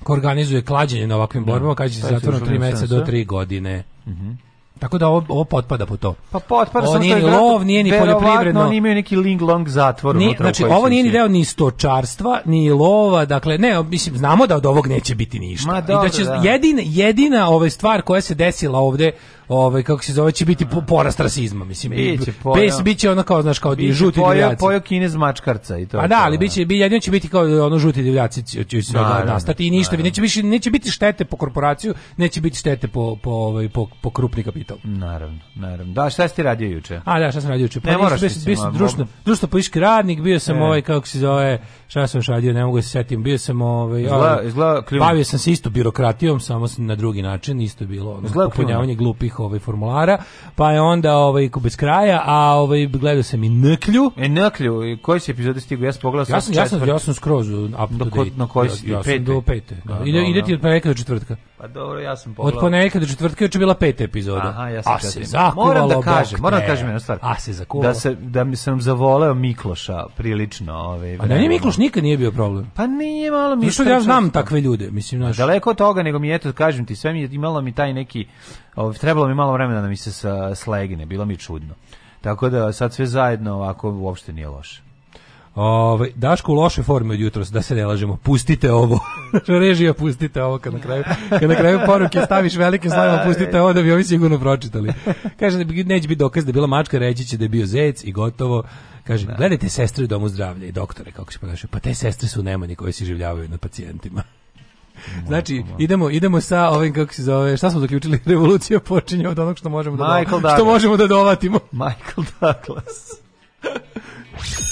ko organizuje klađenje na ovakvim da, borbama, kaže da se zatvorno 3 meseca do 3 godine. Mhm. Mm Tako da ovo, ovo potpada po to. Pa potpada ovo nije ni lov, nije ni poljoprivredno. oni imaju neki ling long zatvor. Ni, znači, ovo nije ni deo ni stočarstva, ni lova, dakle, ne, mislim, znamo da od ovog neće biti ništa. Ma, dobro, I da će, da. Jedin, jedina ovaj stvar koja se desila ovde ovaj kako se zove će biti porast rasizma mislim biće pojo, bez biće ona kao znaš kao biće žuti pojo, divljaci pojo kinez mačkarca i to pa da ali da. biće bi jedino će biti kao ono žuti divljaci će se da, nastati i ništa naravno. neće više neće biti štete po korporaciju neće biti štete po po ovaj po, po krupni kapital naravno naravno da šta ste radili juče a da šta sam radio juče pa ne moraš bio sam društvo društvo poiški radnik bio sam e. ovaj kako se zove šta sam radio ne mogu da se setim bio sam ovaj izgleda, izgleda ovaj, bavio sam se isto birokratijom samo na drugi način isto bilo ono, popunjavanje glupih ovaj formulara, pa je onda ovaj bez kraja, a ovaj gledao sam i Nklju. E Nklju, i koji se epizode stigao? Ja sam pogledao ja sam ja sam, ja sam skroz up to date. Na koji ja, ja pete. do pete. Da, da ide ide ti od petka do četvrtka. Pa dobro, ja sam pogledao. Od ponedjeljka do četvrtka je bila peta epizoda. Aha, ja sam se zakuvalo, moram da kažem, moram da kažem jednu stvar. A se zakuvalo. Da se da mi sam zavoleo Mikloša prilično, ove. Ovaj, A da nije Mikloš nikad nije bio problem. Pa nije malo mi. Što ja znam takve ljude, mislim, pa znaš. Daleko od toga, nego mi eto kažem ti, sve mi je imalo mi taj neki ove, ovaj, trebalo mi malo vremena da mi se slegne, bilo mi čudno. Tako da sad sve zajedno ovako uopšte nije loše. Ove, ovaj, Daško u loše formi od jutros, da se ne lažemo, pustite ovo. Režija, pustite ovo kad na kraju, kad na kraju poruke staviš velike slavima, pustite ovo da bi ovi sigurno pročitali. Kaže, da neće biti dokaz da bila mačka, reći će da je bio zec i gotovo. Kaže, da. gledajte sestre u domu zdravlja i doktore kako se ponašaju. Pa te sestre su nemani koje se življavaju nad pacijentima. Znači, idemo, idemo sa ovim, kako se zove, šta smo zaključili? Revolucija počinje od onog što možemo da, što možemo da dovatimo. Michael Douglas.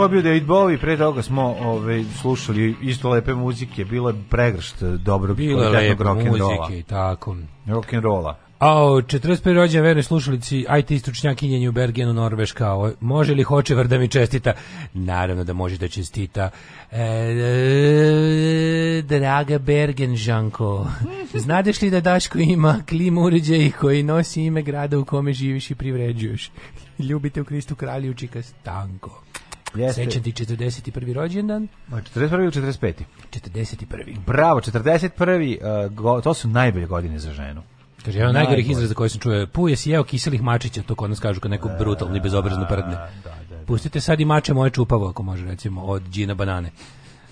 To je bio David Bowie, pre toga smo ove, ovaj, slušali isto lepe muzike, bilo je pregršt dobrog kvalitetnog rock'n'rolla. muzike, tako. Rock Rock'n'rolla. A o 45. rođendan vernoj slušalici IT stručnjakinjenju u Bergenu Norveška. O, može li hoće da mi čestita? Naravno da može da čestita. E, e, draga Bergenžanko, znadeš li da Daško ima klim uređaj koji nosi ime grada u kome živiš i privređuješ? Ljubite u Kristu kralju čika stanko. Jeste. Srećan ti 41. rođendan. A 41. ili 45. 41. Bravo, 41. Uh, go, to su najbolje godine za ženu. Kaže, jedan najgorih izraza koji sam čuo Puje si jeo kiselih mačića, to kod nas kažu kad neko e, brutalno i bezobrazno da, prdne. Da, da, da. Pustite sad i mače moje čupavo, ako može, recimo, od džina banane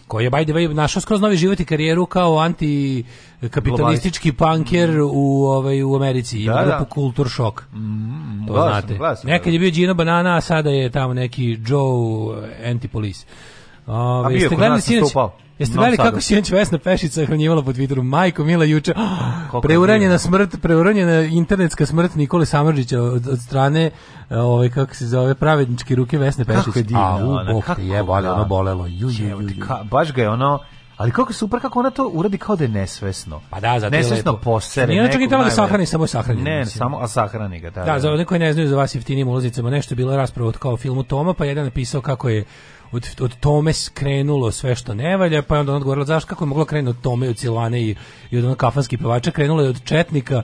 koji je by the way našao skroz novi život i karijeru kao anti kapitalistički panker mm. u ovaj u Americi ima da, da. grupu da. Kultur šok. Mm, mm to glas, znate. Glas, Nekad da. je bio Gino Banana, a sada je tamo neki Joe Antipolis. police Ove, A jeste gledali sinoć, jeste gledali kako sinoć Vesna Pešica hranjivala po Twitteru, majko Mila juče, preuranjena smrt, preuranjena internetska smrt Nikole Samrđića od, od strane e, ove kako se zove pravedničke ruke Vesne Pešić. Kako je divno, A, u, bok te jebo, ali da. ono bolelo. Ju, ju, ju, ju. Ka, baš ga je ono, ali kako super kako ona to uradi kao da je nesvesno. Pa da, zato nesvesno je posere. Nije čak i da sahrani samo sahrani. Ne, mislim. samo a sahrani ga da, da. Da, za one koji ne znaju za vas jeftinim ulazicama nešto je bila rasprava od kao filmu Toma, pa jedan napisao kako je od, od tome skrenulo sve što ne valja, pa je onda odgovorila zašto kako je moglo krenuti od tome od Cilane i, i od onog kafanski pevača, krenulo je od Četnika,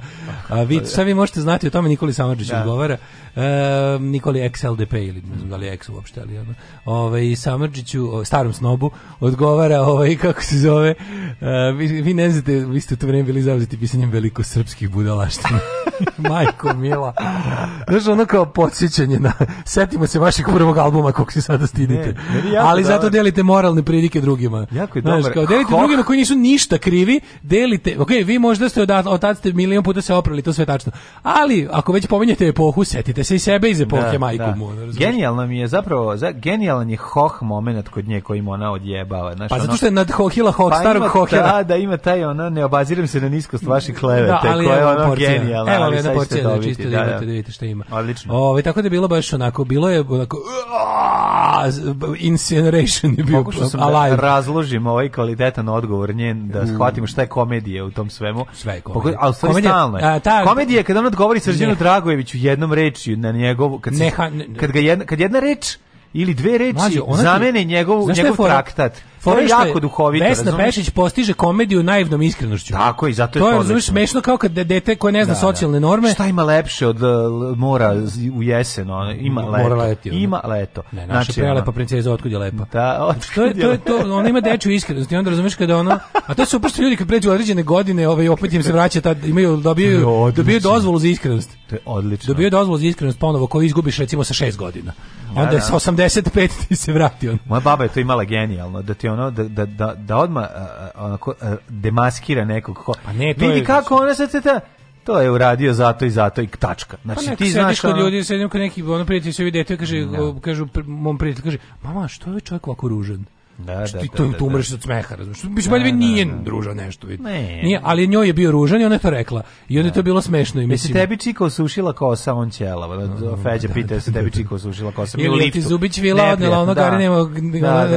a vi, šta pa, da. vi možete znati o tome Nikoli Samadžić da. odgovara, e, Nikoli XLDP ili ne znam da li je X uopšte, ali ono, i Samadžiću, starom snobu, odgovara ovaj, kako se zove, e, vi, vi ne znate, vi ste to vreme bili zauzeti pisanjem velikosrpskih budalaština. Majko mila. Znaš, ono kao podsjećanje na, setimo se vašeg prvog albuma kog se sada stidite. Ne ali dobar. zato delite moralne prilike drugima. Jako je dobro. Znaš, kao, delite Hoh. drugima koji nisu ništa krivi, delite, ok, vi možda ste od, od tad ste milion puta se oprali, to sve tačno, ali ako već pominjete epohu, setite se i sebe iz epohe da, majku da. Genijalno mi je zapravo, za, genijalan je hoh moment kod nje kojim ona odjebava. Znaš, pa ono, zato što je nad hohila hoh, pa starog hohera. Da, da ima taj ona, ne obaziram se na niskost vaših klevete, da, koja je ono genijalna. Evo ali jedna porcija, da, čisto da, da, da, da, vidite šta ima. Odlično. Ove, ovaj, tako da je bilo baš onako, bilo je onako, Incineration je bio Pokušao sam da alive. da razložim ovaj kvalitetan odgovor njen, da shvatim šta je komedije u tom svemu. Sve je komedije. Ali sve stalno je. A, ta, komedija kada on odgovori Srđanu Dragojeviću jednom reči na njegov... Kad, se, neha, ne, kad, ga jedna, kad jedna reč ili dve reči Mlađe, zamene njegov, njegov traktat to je jako duhovito, Vesna razumeš? Pešić postiže komediju naivnom iskrenošću. Tako i zato je to je razumeš smešno kao kad dete koje ne zna da, da. socijalne norme. Šta ima lepše od mora u jesen, ona ima leto. Mora leti, da. Ima leto. Ne, naša znači, prelepa princeza otkud je lepa. Da, znači, to je to je to, ona ima dečju iskrenost i onda razumeš kad ona a to su upravo ljudi kad pređu određene godine, ovaj opet im se vraća tad imaju dobiju dobiju dozvolu za iskrenost. To je odlično. Dobiju dozvolu za iskrenost ponovo koju izgubiš recimo sa 6 godina. Da, onda da, da. sa 85 ti se vrati on. Moja baba je to imala genijalno da ti ono da da da, da odma onako demaskira nekog ko. Pa ne, vidi kako ona se ta to je uradio zato i zato i tačka. Znači pa ti znaš kod ono... ljudi sedim kod neki ono prijatelj sve vidi to kaže no. Da. kažu mom prijatelju kaže mama što je ovaj čovjek ovako ružan. Da, znači, da, ti da, da, tu, umreš da. od smeha, razumiješ? Mislim, da, da nije druža da. nešto, vidi. Ne. Nije, ali njoj je bio ružan i ona je to rekla. I onda je to bilo smešno. I mislim, tebi čika osušila kosa, on ćelava. Da, Feđa pita se tebi čika osušila kosa. Ili ti Zubić vila odnela, ono gari nema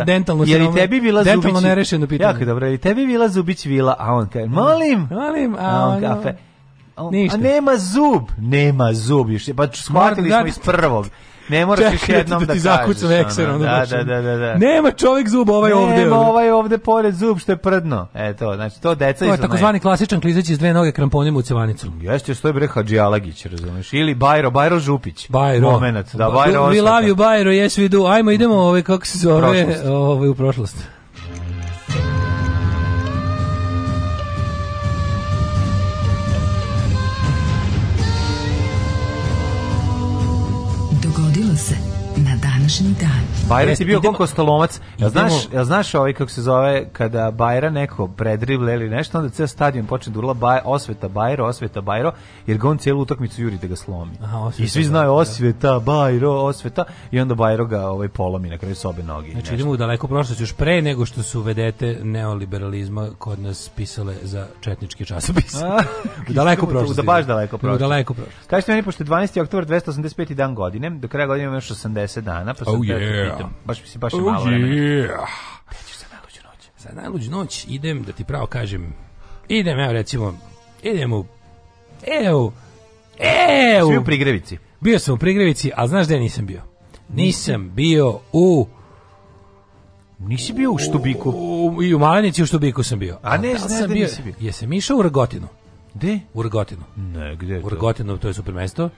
dentalno. Jer i tebi bila Zubić... Dentalno nerešeno pitanje. Jako dobro, i tebi bila Zubić vila, a on kaže, molim! Molim, a on kafe. Ništa. A nema zub, nema zub, još, pa shvatili smo iz prvog. Ne moraš još da jednom da, da kažeš. Ekser, ono, da, znači. da, da, da, da. Nema čovjek zub ovaj Nema ovde. Nema ovaj ovde pored zub što je prdno. E to, znači to deca iz. To je takozvani klasičan klizać iz dve noge kramponem u cevanicu. Mm, jeste što je bre Hadži Alagić, razumeš? Ili Bajro, Bajro Župić. Bajro. Momenat, da Bajro. We love you Bajro, yes we do. Ajmo idemo, mhm. ovaj kako se zove, ovaj u prošlost. Ludilo se. današnji dan. Bajram si bio koliko stolomac. Ja znaš, ja znaš ovaj kako se zove kada Bajra neko predrible ili nešto, onda ceo stadion počne da urla baj, osveta Bajro, osveta Bajro, jer ga on cijelu utakmicu juri da ga slomi. Aha, osveta, I svi znaju da. osveta, Bajro, osveta i onda Bajro ga ovaj polomi na kraju sobe noge. Znači idemo u daleko prošlost još pre nego što su vedete neoliberalizma kod nas pisale za četnički časopis. Da u daleko prošlost. Da baš daleko prošlost. U daleko prošlost. Kažete meni pošto 12. oktober 285. dan godine, do kraja godine ima još 80 dana, pa sad oh, yeah. pitam. Baš mi se baš oh, malo vremena. Yeah. Gde ćeš za najluđu noć? Za najluđu noć idem, da ti pravo kažem, idem, evo recimo, idem u, evo, evo. Svi u Prigrevici. Bio sam u Prigrevici, a znaš gde nisam bio? Nisam bio u... Nisi bio u Štubiku? I u Malenici u Štubiku sam bio. A ne, znam sam da bio, nisi bio. Jesam išao u Rgotinu. Gde? U Rgotinu. Ne, gde je to? U Rgotinu, to je super mesto.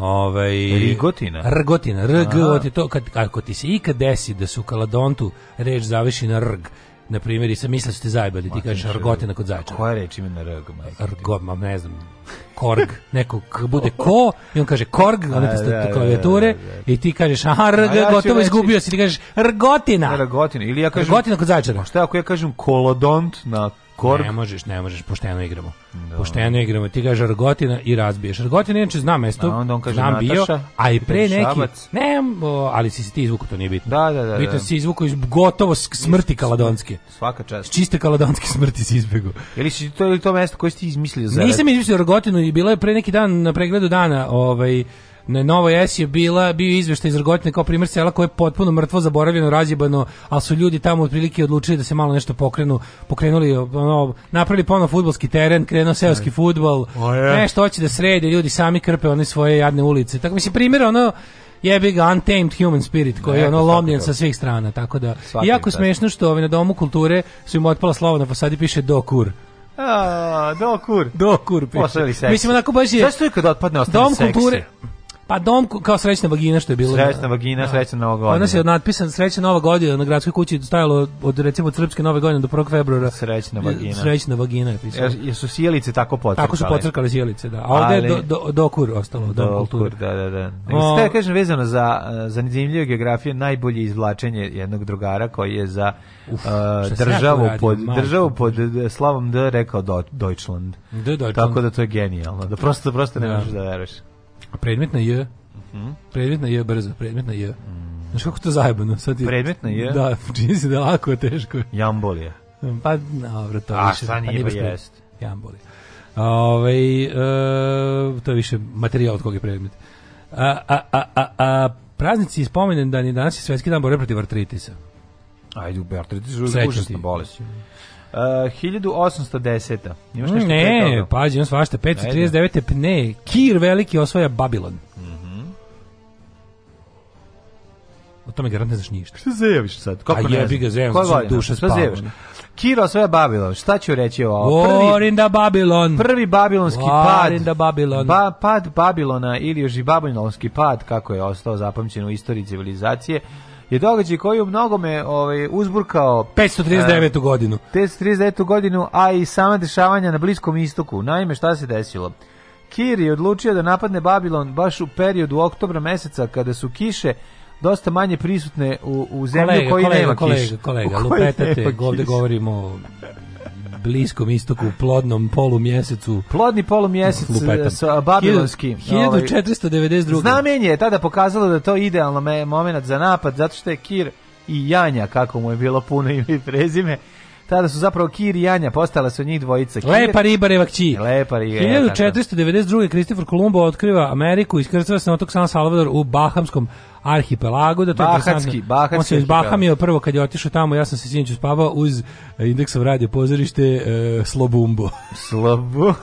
Ovaj Rigotina. Rgotina, rg, to kad ako ti se ikad desi da su kaladontu reč završi na rg, na primjer, i sam mislio da ste zajebali, ti kažeš argotina kod zajčara. Koja reč ima na rg? Argo, ma ne znam, korg, neko bude ko, i on kaže korg, a one te da, da, klavijature, i ti kažeš, aha, rg, ja gotovo izgubio si, ti kažeš, rgotina. Rgotina, ili ja kažem... Rgotina kod zajčara. Šta ako ja kažem kolodont na Korg. Ne možeš, ne možeš, pošteno igramo. Da. Pošteno igramo. Ti ga Žargotina i razbiješ. Žargotin inače zna mesto, a onda on kaže znam Nataša, bio, a i pre neki, ne, ali si, si ti izvuku, to nije bitno. Da, da, da. Bitno da. si izvuku iz gotovo smrti kaladonske. Svaka čast. Čiste kaladonske smrti si izbegu. Ili si to ili to mesto koje si ti izmislio za? Nisam izmislio Žargotinu i bilo je pre neki dan na pregledu dana, ovaj na Novoj S je bila, bio izveštaj iz Rogotine kao primjer sela koje je potpuno mrtvo, zaboravljeno, razjebano, ali su ljudi tamo otprilike odlučili da se malo nešto pokrenu, pokrenuli, ono, napravili ponovno futbolski teren, krenuo seoski e. futbol, nešto hoće da srede, ljudi sami krpe one svoje jadne ulice. Tako mislim, primjer, ono, jebi ga untamed human spirit koji je e, ono lomljen sa svih strana tako da svaki jako smešno što ove na domu kulture su im otpala slovo na fasadi piše dokur a dokur dokur piše mislim onako baš je zašto je kad otpadne ostane dom kulture seksi? Pa dom kao srećna vagina što je bilo. Srećna vagina, da. srećna nova godina. Onda se natpisan srećna nova godina na gradskoj kući stajalo od recimo od srpske nove godine do 1. februara. Srećna vagina. Srećna vagina je pisalo. Jesu sjelice tako potrkale. Tako su potrkale sjelice, da. A ovde Ali, do, do, dokur ostalo, do, do Da, da, da. O, ste, kažem, vezano za eh, za zanimljivu geografiju, najbolje izvlačenje jednog drugara koji je za Uf, eh, državu, radi, pod, majko. državu pod slavom D rekao do, Deutschland. Deutschland. Tako da to je genijalno. Da prosto, prosto ne da. možeš da veruješ. A predmet na J? Mhm. Predmet na J brzo, predmet na J. Mm. Znaš kako to zajebano? Sad je, predmet na J? Da, čini se da je lako, teško. Jambolija. Pa, dobro, to A, više. A pa šta nije, pa jest. Jambolija. Ove, ovaj, e, to je više materijal od kog je predmet. A, a, a, a, a praznici i spomenen dan je danas je svetski dan borbe protiv artritisa. Ajde, artritis je užasna bolest. Uh, eh, 1810. Imaš nešto ne, pađi, on svašta. 539. Pne. Kir veliki osvaja Babilon. Mm -hmm. O tome garant ne znaš ništa. Šta zajeviš sad? Kako A ne jebi ga zejaviš, znači duša spava. Šta zejaviš? Kiro osvaja Babilon. Šta ću reći ovo? War in the Babylon. Prvi babilonski War pad. In the da Babylon. Ba, pad Babilona ili još i babilonski pad, kako je ostao zapamćen u istoriji civilizacije, je događaj koji je u mnogome ovaj, uzburkao... 539. E, godinu. 539. Eh, godinu, a i sama dešavanja na Bliskom istoku. Naime, šta se desilo? Kir je odlučio da napadne Babilon baš u periodu oktobra meseca kada su kiše dosta manje prisutne u, u zemlji kolega, koji kolega, nema kolega, kiš. Kolega, kolega, lupetate, ovdje govorimo bliskom istoku, plodnom polumjesecu. Plodni polumjesec sa babilonski. 1492. Ovaj, znamenje je tada pokazalo da to idealno me, moment za napad, zato što je Kir i Janja, kako mu je bilo puno ime i prezime, Tada su zapravo Kir i Anja, postala su njih dvojica. Kir, Lepa riba revakći. Lepa riba. 1492. Kristofor Kolumbo otkriva Ameriku i iskrcava se na otok San Salvador u Bahamskom arhipelagu da to Bahatski, Bahatski on se izbahamio prvo kad je otišao tamo ja sam se sinoć spavao uz eh, indeksov radio pozorište e, Slobumbo Slobu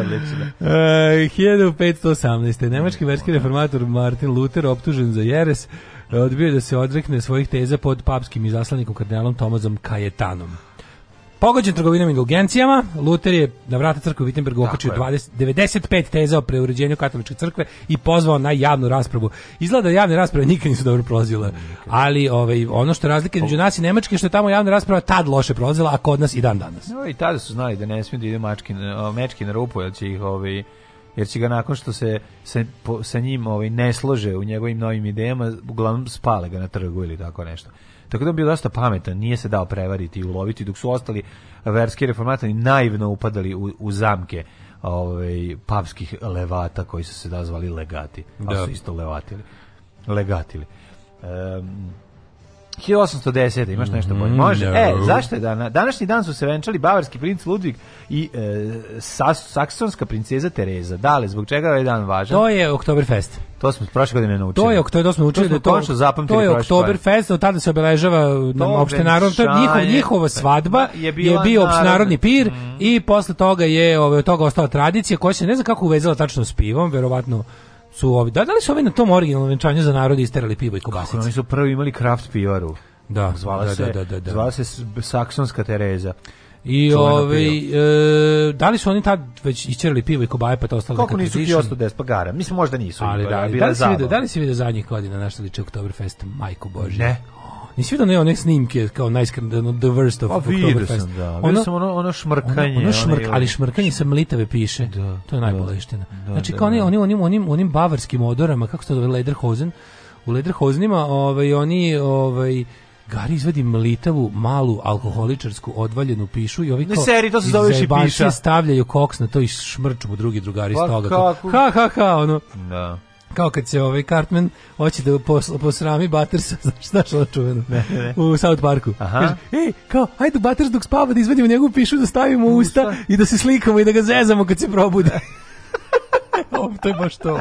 Odlično. Eh, e, 1518. Nemački verski reformator Martin Luther optužen za jeres odbio da se odrekne svojih teza pod papskim izaslanikom kardinalom Tomazom Kajetanom. Pogođen trgovinom indulgencijama, Luter je na vrata crkve u Wittenbergu okačio 95 teza o preuređenju katoličke crkve i pozvao na javnu raspravu. Izgleda da javne rasprave nikad nisu dobro prolazile, ali ovaj, ono što je razlika između nas i Nemačke što je tamo javna rasprava tad loše prolazila, a kod nas i dan danas. No, I tada su znali da ne smiju da ide mački, mečki na rupu, jer će ih ovaj, jer će ga nakon što se sa, po, sa njim ovaj, ne slože u njegovim novim idejama, uglavnom spale ga na trgu ili tako nešto. Tako da on bio dosta pametan, nije se dao prevariti i uloviti, dok su ostali verski reformatori naivno upadali u, u zamke ovaj, papskih levata koji su se nazvali legati, da. ali su isto levatili, legatili. Um, 1810. Imaš nešto bolje? Mm, Može. No. E, zašto je dana? Današnji dan su se venčali bavarski princ Ludvig i e, sas, saksonska princeza Tereza. Dale, zbog čega je ovaj dan važan? To je Oktoberfest. To smo prošle godine naučili. To je to, to smo to smo to, to je Oktoberfest, od tada se obeležava opšte narod, to njihov, njihova svadba je, je bio opštenarodni pir mm. i posle toga je ovaj, od toga ostala tradicija koja se ne znam kako uvezala tačno s pivom, verovatno su ovi, da, da li su ovi na tom originalnom venčanju za narod isterali pivo i kobasice? oni su prvi imali kraft pivaru. Da, zvala da, se, da, da, da, da. Zvala se Saksonska Tereza. I ove, e, da li su oni tad već isčerali pivo i kobaje pa to ostalo Kako nisu ti ostao des pagara? Mislim možda nisu. Ali da, da, li si vidio, da li si vidio zadnjih godina na što liče Oktoberfest? Majko Bože. Ne. Nisi vidio ne one snimke kao najskrenano the worst of pa, vidio sam, da. Ono, sam ono, ono šmrkanje. Ono, ono šmrk, ali, šmrkanje sa mlitave piše. Da, to je da, najboleština. Da, znači da, kao oni, da. oni, onim, onim, onim bavarskim odorama, kako se to zove, lederhosen, u lederhosenima ovaj, oni ovaj, Gari izvadi mlitavu, malu, alkoholičarsku, odvaljenu pišu i ovi kao... Ne seri, to se zoveš i piša. stavljaju koks na to i šmrču mu drugi drugari pa, iz toga. Kako? Ha, ha, ha, ono. Da kao kad se ovaj Cartman hoće da pos, posrami Buttersa, znaš šta što čuveno? Ne, ne. U South Parku. Aha. Kaže, ej, kao, ajde Butters dok spava da izvadimo njegovu pišu, da stavimo usta, usta i da se slikamo i da ga zezamo kad se probudi. to je baš to.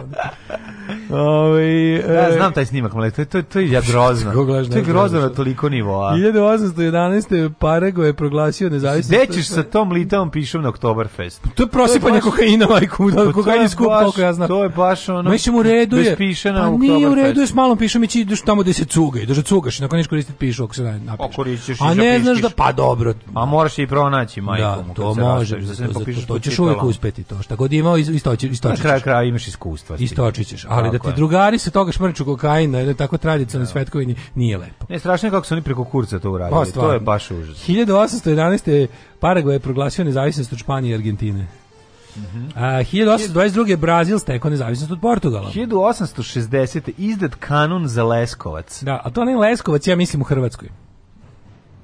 Ovi, ovaj, ja da, e, znam taj snimak, mladi, to je, to je, to je ja grozno. to je grozno na toliko nivoa. 1811. Parago je proglasio nezavisnost. Dećiš sa tom litavom pišom na Oktoberfest. To je prosipanje kokaina, majku, da, pa kokain je skup, koliko ja znam. To je baš ono, Mislim, u redu je. piše na Oktoberfest. Pa nije u redu je, s malom pišom ići ideš tamo gde se cuga, ideš da cugaš, nakon niš koristiti pišu, ako se da napiš. Pa koristiš A ne znaš da, pa dobro. A moraš i pronaći, majku. Da, to može, da to ćeš uvijek uspeti to. Šta god imao, istočiš kraju kraja imaš iskustva. Istočićeš, ali da tako da ti je. drugari se toga šmrču kokaina ili tako tradicionalne da. svetkovini nije lepo. Ne strašno je kako su oni preko kurca to uradili. Pa, o, to je baš užasno. 1811. Paragvaj je proglasio nezavisnost od Španije i Argentine. Mm -hmm. uh, 1822. Brazil stekao nezavisnost od Portugala. 1860. izdat kanon za Leskovac. Da, a to ne Leskovac, ja mislim u Hrvatskoj.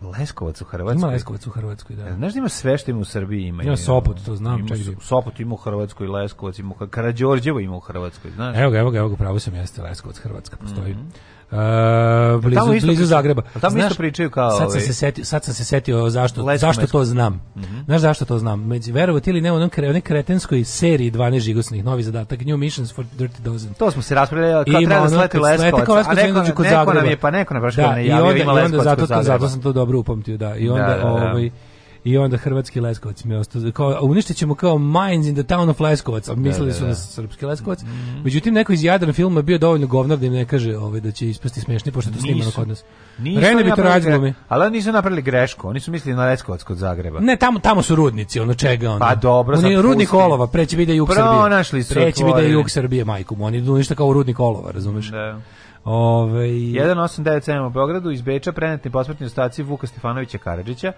Leskovac u Hrvatskoj. Ima Leskovac u Hrvatskoj, da. E, znaš da ima sve što ima u Srbiji, ima. Ima Sopot, to znam, ima, Sopot ima u Hrvatskoj, Leskovac ima, Karađorđevo ima u Hrvatskoj, znaš. Evo ga, evo ga, evo ga, pravo sam jeste Leskovac Hrvatska postoji. Mm -hmm. Uh, blizu, tamo isto blizu Zagreba. Tamo Znaš, isto pričaju kao... Sad sam ovaj, se setio, sad sam se setio zašto, zašto to znam. Mm -hmm. Znaš zašto to znam? Među, verovati ili ne, u kre, onoj kretenskoj seriji 12 žigosnih, novi zadatak, New Missions for Dirty Dozen. To smo se raspravljali, kao treba da sleti Leskovac, a Leskovac neko, neko, neko nam je, pa neko nam je prošlo da, ne javio, i onda, i onda, zato, zato, zato sam to dobro upamtio, da. I da, onda, da, da, da. ovaj, i onda hrvatski Leskovac mi ostao kao uništit ćemo kao Mines in the Town of Leskovac, a mislili da, da, su da. srpski Leskovac. Mm -hmm. Međutim neko iz Jadran filma bio dovoljno govnar da im ne kaže ovaj da će ispasti smešni pošto to snimano kod nas. Rene bi to radilo mi. Ali oni su napravili grešku, oni su mislili na Leskovac kod Zagreba. Ne, tamo tamo su rudnici, ono čega ono. Pa dobro, oni rudnik olova, pre će da jug Srbije. Pronašli su preći bi da jug Srbije, majku, oni ništa kao rudnik olova, razumeš? Da. Ove... Ovaj- 1897 u Beogradu iz Beča prenetni posmrtni ostaci Vuka Stefanovića Karadžića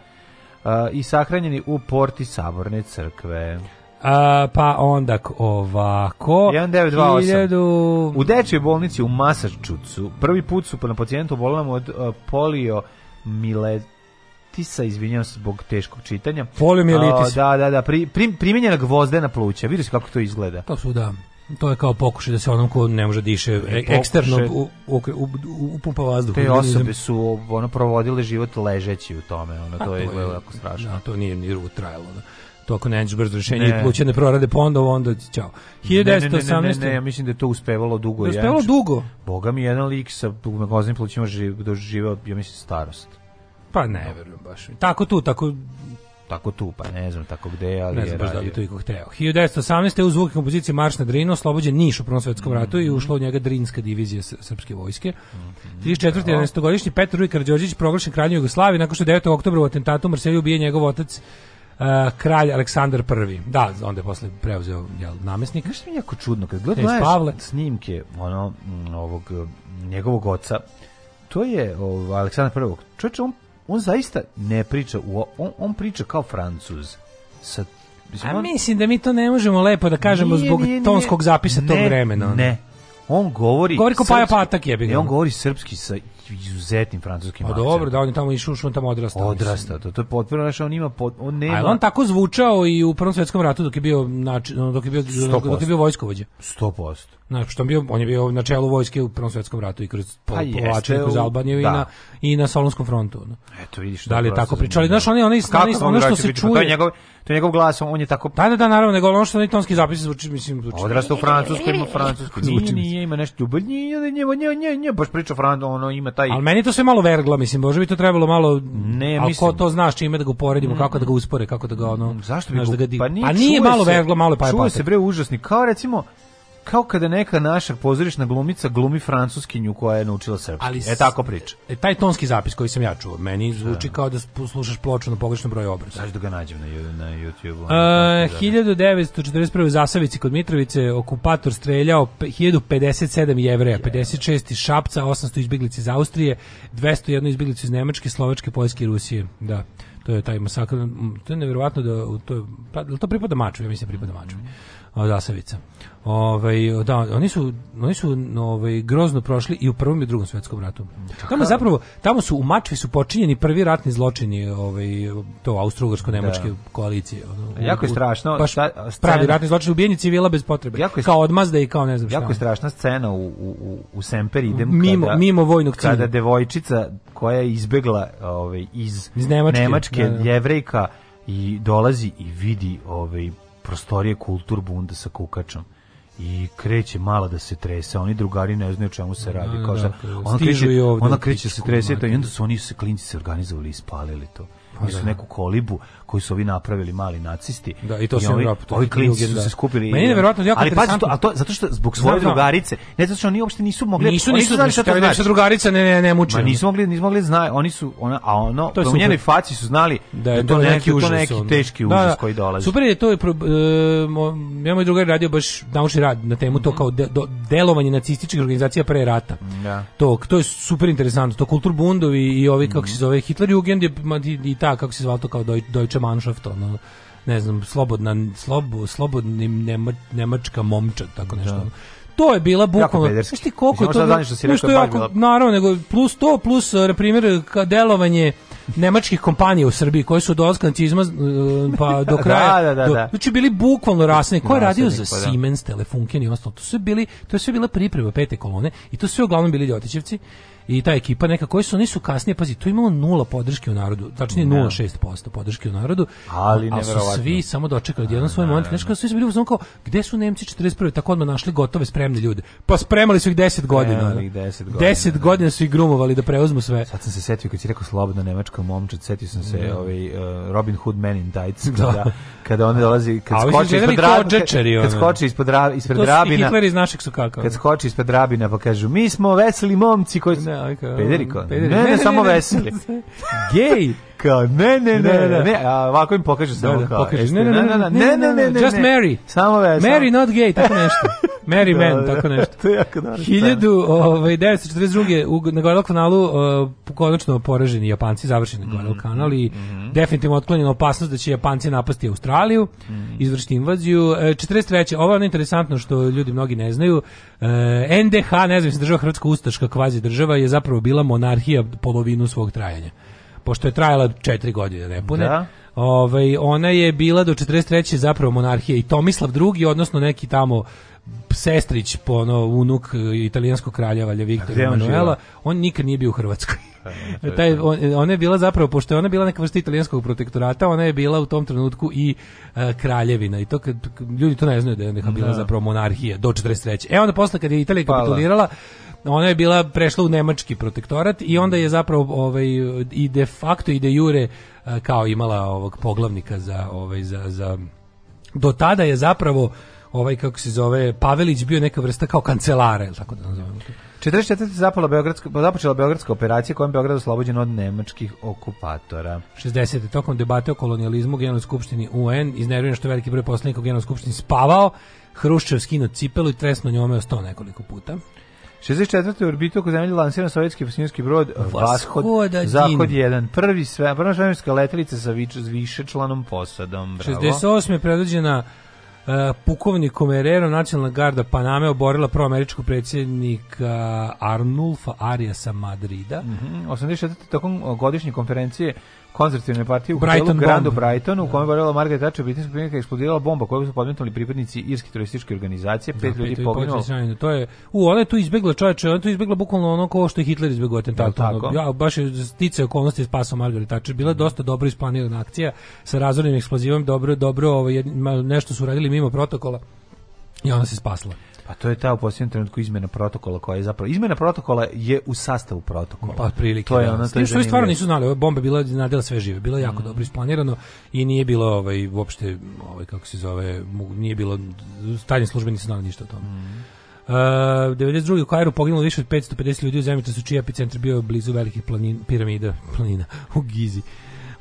i sahranjeni u porti Saborne crkve. A, pa onda ovako 1928 u dečjoj bolnici u Massachusettsu prvi put su na pacijentu obolelom od e, polio miletisa izvinjavam se zbog teškog čitanja poliomielitis da da da pri, prim, primijenjena gvozdena pluća vidiš kako to izgleda to su da to je kao pokušaj da se onom ko ne može da diše e, eksterno upumpa vazduh. Te osobe su ono provodile život ležeći u tome, ono to, to je izgledalo jako strašno. Da, to nije ni drugo trajalo. Ono. Da. To ako neđeš brzo rešenje ne. i pluće ne prorade pondov, pa onda ćao. 1918. Ne, ne, ne, ne, ja mislim da je to uspevalo dugo. Da uspevalo dugo? Boga mi jedan lik sa dugmegoznim plućima doživao, ja mislim, starost. Pa ne verujem baš. Tako tu, tako tako tu, pa ne znam tako gde, ali ne znam baš da bi to ikog trebao. 1918. u uz zvuk kompozicije Marš na Drinu oslobođen Niš u Prvom svetskom mm. ratu mm -hmm. i ušla u njega Drinska divizija srpske vojske. Mm -hmm. 34. 11-godišnji Petar Ruj Karđorđić proglašen kraljem Jugoslavije nakon što 9. oktobra u atentatu u Marselju ubije njegov otac Uh, kralj Aleksandar I. Da, onda je posle preuzeo jel, namestnik. Znaš mi je jako čudno, kad gledaš Pavle. snimke ono, ovog, njegovog oca, to je o, ovaj, Aleksandar I. Čovječe, on on zaista ne priča, u, on, on priča kao francuz. Sa, mislim, on, A mislim da mi to ne možemo lepo da kažemo nije, zbog nije, nije, tonskog zapisa ne, tog vremena. Ono. Ne, on govori... Govori ko Paja Patak je. Ne, on govori srpski sa izuzetnim francuskim pa akcentom. Pa dobro, da on je tamo išao, on tamo odrastao. Odrastao, to, to je potpuno, znači on ima pot, on nema. Ali on tako zvučao i u Prvom svetskom ratu dok je bio način, dok je bio dok je bio vojskovođa. 100% na što bio on je bio na čelu vojske u Prvom svetskom ratu i kroz pa povlačenje po kroz Albaniju da. i na i na Solunskom frontu. No. Eto vidiš da li je tako pričali, znaš, oni oni oni ono što se čuje. To je njegov to je njegov glas, on je tako Da, da, da, naravno, nego ono što oni tonski zapis zvuči, mislim, zvuči. Odrastao u Francuskoj, ima francusku zvuči. Nije, ima nešto ljubav, nije, nije, nije, nije, nije, baš pričao Fran, ono ima taj Al meni to sve malo vergla, mislim, bože bi to trebalo malo Ne, mislim. ko to znaš čime da ga uporedimo, kako da ga mm. uspore, kako da ga ono Zašto bi da ga Pa nije pa malo verglo, malo pa je. Čuje se bre užasni, kao recimo kao kada neka naša pozorišna glumica glumi francuskinju koja je naučila srpski. Ali e tako priča. E, taj tonski zapis koji sam ja čuo, meni da. zvuči da. kao da slušaš ploču na pogrešnom broju obraza. Znaš da ga nađem na, na YouTube-u. 1941. E, da. u Zasavici kod Mitrovice okupator streljao 1057 jevreja, 56 iz Šapca, 800 izbjeglica iz Austrije, 201 izbjeglica iz Nemačke, Slovačke, Poljske i Rusije. Da to je taj masakr, to je nevjerovatno da to, pa, je, to pripada Maču, ja mislim da pripada Maču. Mm. Zasavica. Ovaj da, oni su oni su ovaj grozno prošli i u prvom i drugom svetskom ratu. Tamo zapravo tamo su u Mačvi su počinjeni prvi ratni zločini ovaj to austrougarsko nemačke da. koalicije. Ono, jako u, je strašno. Baš šta, scena, pravi ratni zločini ubijenje civila bez potrebe. Jako je, kao odmazda i kao ne znam šta. Jako je strašna scena u u u Semper idem mimo kada, mimo vojnog cilja. Kada devojčica koja je izbegla ovaj iz, iz Nemačke, Nemačke da, da. jevrejka i dolazi i vidi ovaj prostorije kulturbunda sa kukačom i kreće malo da se trese, oni drugari ne znaju čemu se radi, da, kao da, šta, pa ona kreće, ona da kreće se trese, i onda su oni se klinci se organizovali i spalili to. Pa oni su neku kolibu koju su ovi napravili mali nacisti. Da, i to su ovi, rap, to ovi klinci su da. se skupili. Meni je neverovatno da jako ali interesantno. to, ali to zato što zbog svoje znam, drugarice, ne zato što oni uopšte nisu mogli, nisu, oni nisu znali šta to znači. znači. drugarica ne ne ne muči. Ma nisu mogli, nisu mogli znaju, oni su ona a ono, to u njenoj faci su znali da je da to neki to neki teški užas koji dolazi. Super je to je ja moj drugar radio baš naučni rad na temu to mhm. kao delovanje nacističkih organizacija pre rata. Da. To to je super interesantno. To kulturbundovi i ovi kako mhm. se zove Hitlerjugend i ta kako se zvalo to kao Deutsche Manšaft, ono, ne znam, slobodna, slobo, slobodni nema, nemačka momčad, tako nešto. Da. To je bila bukvalno. Znaš ti koliko Mislim, to bilo, da što si rekao, je jako, bila... Da. naravno, nego plus to, plus, e, na primjer, delovanje nemačkih kompanija u Srbiji koje su e, pa do nacizma da, pa do kraja da, da, da, do, znači bili bukvalno rasni ko je radio za pa Siemens, Telefunken i ostalo to su bili to sve bila priprema pete kolone i to su uglavnom bili ljotićevci i ta ekipa neka koji su nisu kasnije pazi to imalo nula podrške u narodu tačnije 0,6% podrške u narodu ali a su svi samo dočekali jedan svoj da, da, moment znači kao svi su bili uzmano kao gde su Nemci 41 tako odmah našli gotove spremne ljude pa spremali su ih 10 godina 10 godina 10 godina su ih grumovali da preuzmu sve sad sam se setio kad si rekao slobodna nemačka momčad setio sam se ne. ovaj uh, Robin Hood Men in Tights kada kada oni dolazi kad skoči ispod rabina kad skoči ispod rabina ispred rabina Hitler iz naših su kakao kad skoči ispod rabina pa kažu mi smo veseli momci koji ovaj kao... Pederiko? Ne, ne, samo veseli. Gej! ne, ne, ne, ne, ne, ovako im pokaže samo kao. Ne, ne, ne, ne, ne, ne, ne, ne, ne, ne, ne, ne, ne, ne, Merry da, Man, da, tako da. nešto. to je jako dobro. 1942. Da. Ovaj, na Guadal kanalu uh, konačno poraženi Japanci, završeni mm -hmm. kanal i mm -hmm. definitivno otklonjena opasnost da će Japanci napasti Australiju, mm -hmm. izvršiti invaziju. Uh, 43. Ovo je ono interesantno što ljudi mnogi ne znaju. Uh, NDH, ne znam, se država Hrvatska ustaška kvazi država, je zapravo bila monarhija polovinu svog trajanja. Pošto je trajala četiri godine, ne pune. Da. Ovaj ona je bila do 43. zapravo monarhija i Tomislav II, odnosno neki tamo sestrić, po ono, unuk e, italijanskog kralja, valja Viktora Emanuela, on nikad nije bio u Hrvatskoj. E, e, taj, on, ona je bila zapravo, pošto je ona bila neka vrsta italijanskog protektorata, ona je bila u tom trenutku i uh, kraljevina. I to kad, ljudi to ne znaju da je neka bila da. zapravo monarhija do 43. E onda posle kad je Italija kapitulirala, ona je bila prešla u nemački protektorat i onda je zapravo ovaj i de facto i de jure kao imala ovog poglavnika za ovaj za za do tada je zapravo ovaj kako se zove Pavelić bio neka vrsta kao kancelara ili tako da nazovemo to. 44. zapala Beogradska, započela Beogradska operacija kojom Beograd oslobođen od nemačkih okupatora. 60. tokom debate o kolonijalizmu u Generalnoj skupštini UN iznerviran što veliki broj poslanika u Generalnoj skupštini spavao, Hruščev skinuo cipelu i tresno njome sto nekoliko puta. 64. orbitu oko zemlje lansiran sovjetski posinjski brod eh, Vashod, Zahod 1. Prvi sve, prva svemirska letelica sa vič, više članom posadom. Bravo. 68. je predviđena E, pukovnik Komerero, nacionalna garda Paname, oborila proameričkog predsjednika Arnulfa Ariasa Madrida. Mm -hmm. 84. tokom e, godišnje konferencije konzervativne partije u Brighton Grandu Brightonu, u kome je boravila Margaret Thatcher, britanska premijerka eksplodirala bomba koju su podmetnuli pripadnici irske terorističke organizacije, pet da, ljudi poginulo. To je, u, ona je tu izbegla čoveče, ona je tu izbegla bukvalno ono kao što je Hitler izbegao atentat. Da, ja, baš je stice okolnosti spasao Margaret Thatcher. Bila je dosta dobro isplanirana akcija sa razornim eksplozivom, dobro, dobro, ovo, ovaj, nešto su uradili mimo protokola i ona se spasla. Pa to je ta u posljednjem trenutku izmena protokola koja je zapravo Izmena protokola je u sastavu protokola. Pa prilike. To je da. ono što je što stvarno nisu znali, ova bomba bila nadela sve žive, bilo je jako mm. dobro isplanirano i nije bilo ovaj uopšte ovaj kako se zove, nije bilo tajni službeni nisu znali ništa o tome. Mm. E, uh, 92. u Kairu poginulo više od 550 ljudi u su čiji epicentar bio blizu velikih planin, piramida planina u Gizi.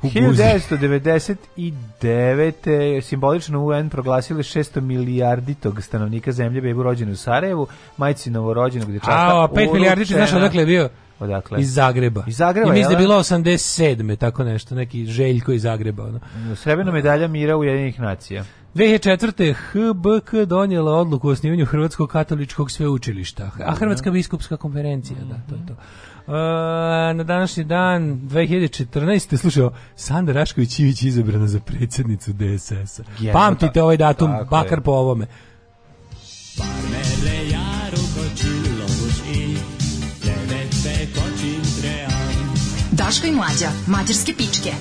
U 1999. je simbolično UN proglasili 600 milijardi tog stanovnika zemlje bebu rođenu u Sarajevu, majci novorođenog dječaka. A, 5 milijardići, znaš odakle je bio? Odakle? Iz Zagreba. Iz Zagreba, I mislim da je da? bilo 87. tako nešto, neki željko iz Zagreba. Ono. Srebrna medalja mira Ujedinjenih nacija. 2004. HBK donijela odluku o osnivanju Hrvatskog katoličkog sveučilišta, a Hrvatska biskupska konferencija, da, to je to na današnji dan 2014. slušao Sanda Rašković Ivić izabrana za predsednicu DSS-a. Pamtite ovaj datum, bakar je. po ovome. Daško i mlađa, mađarske pičke.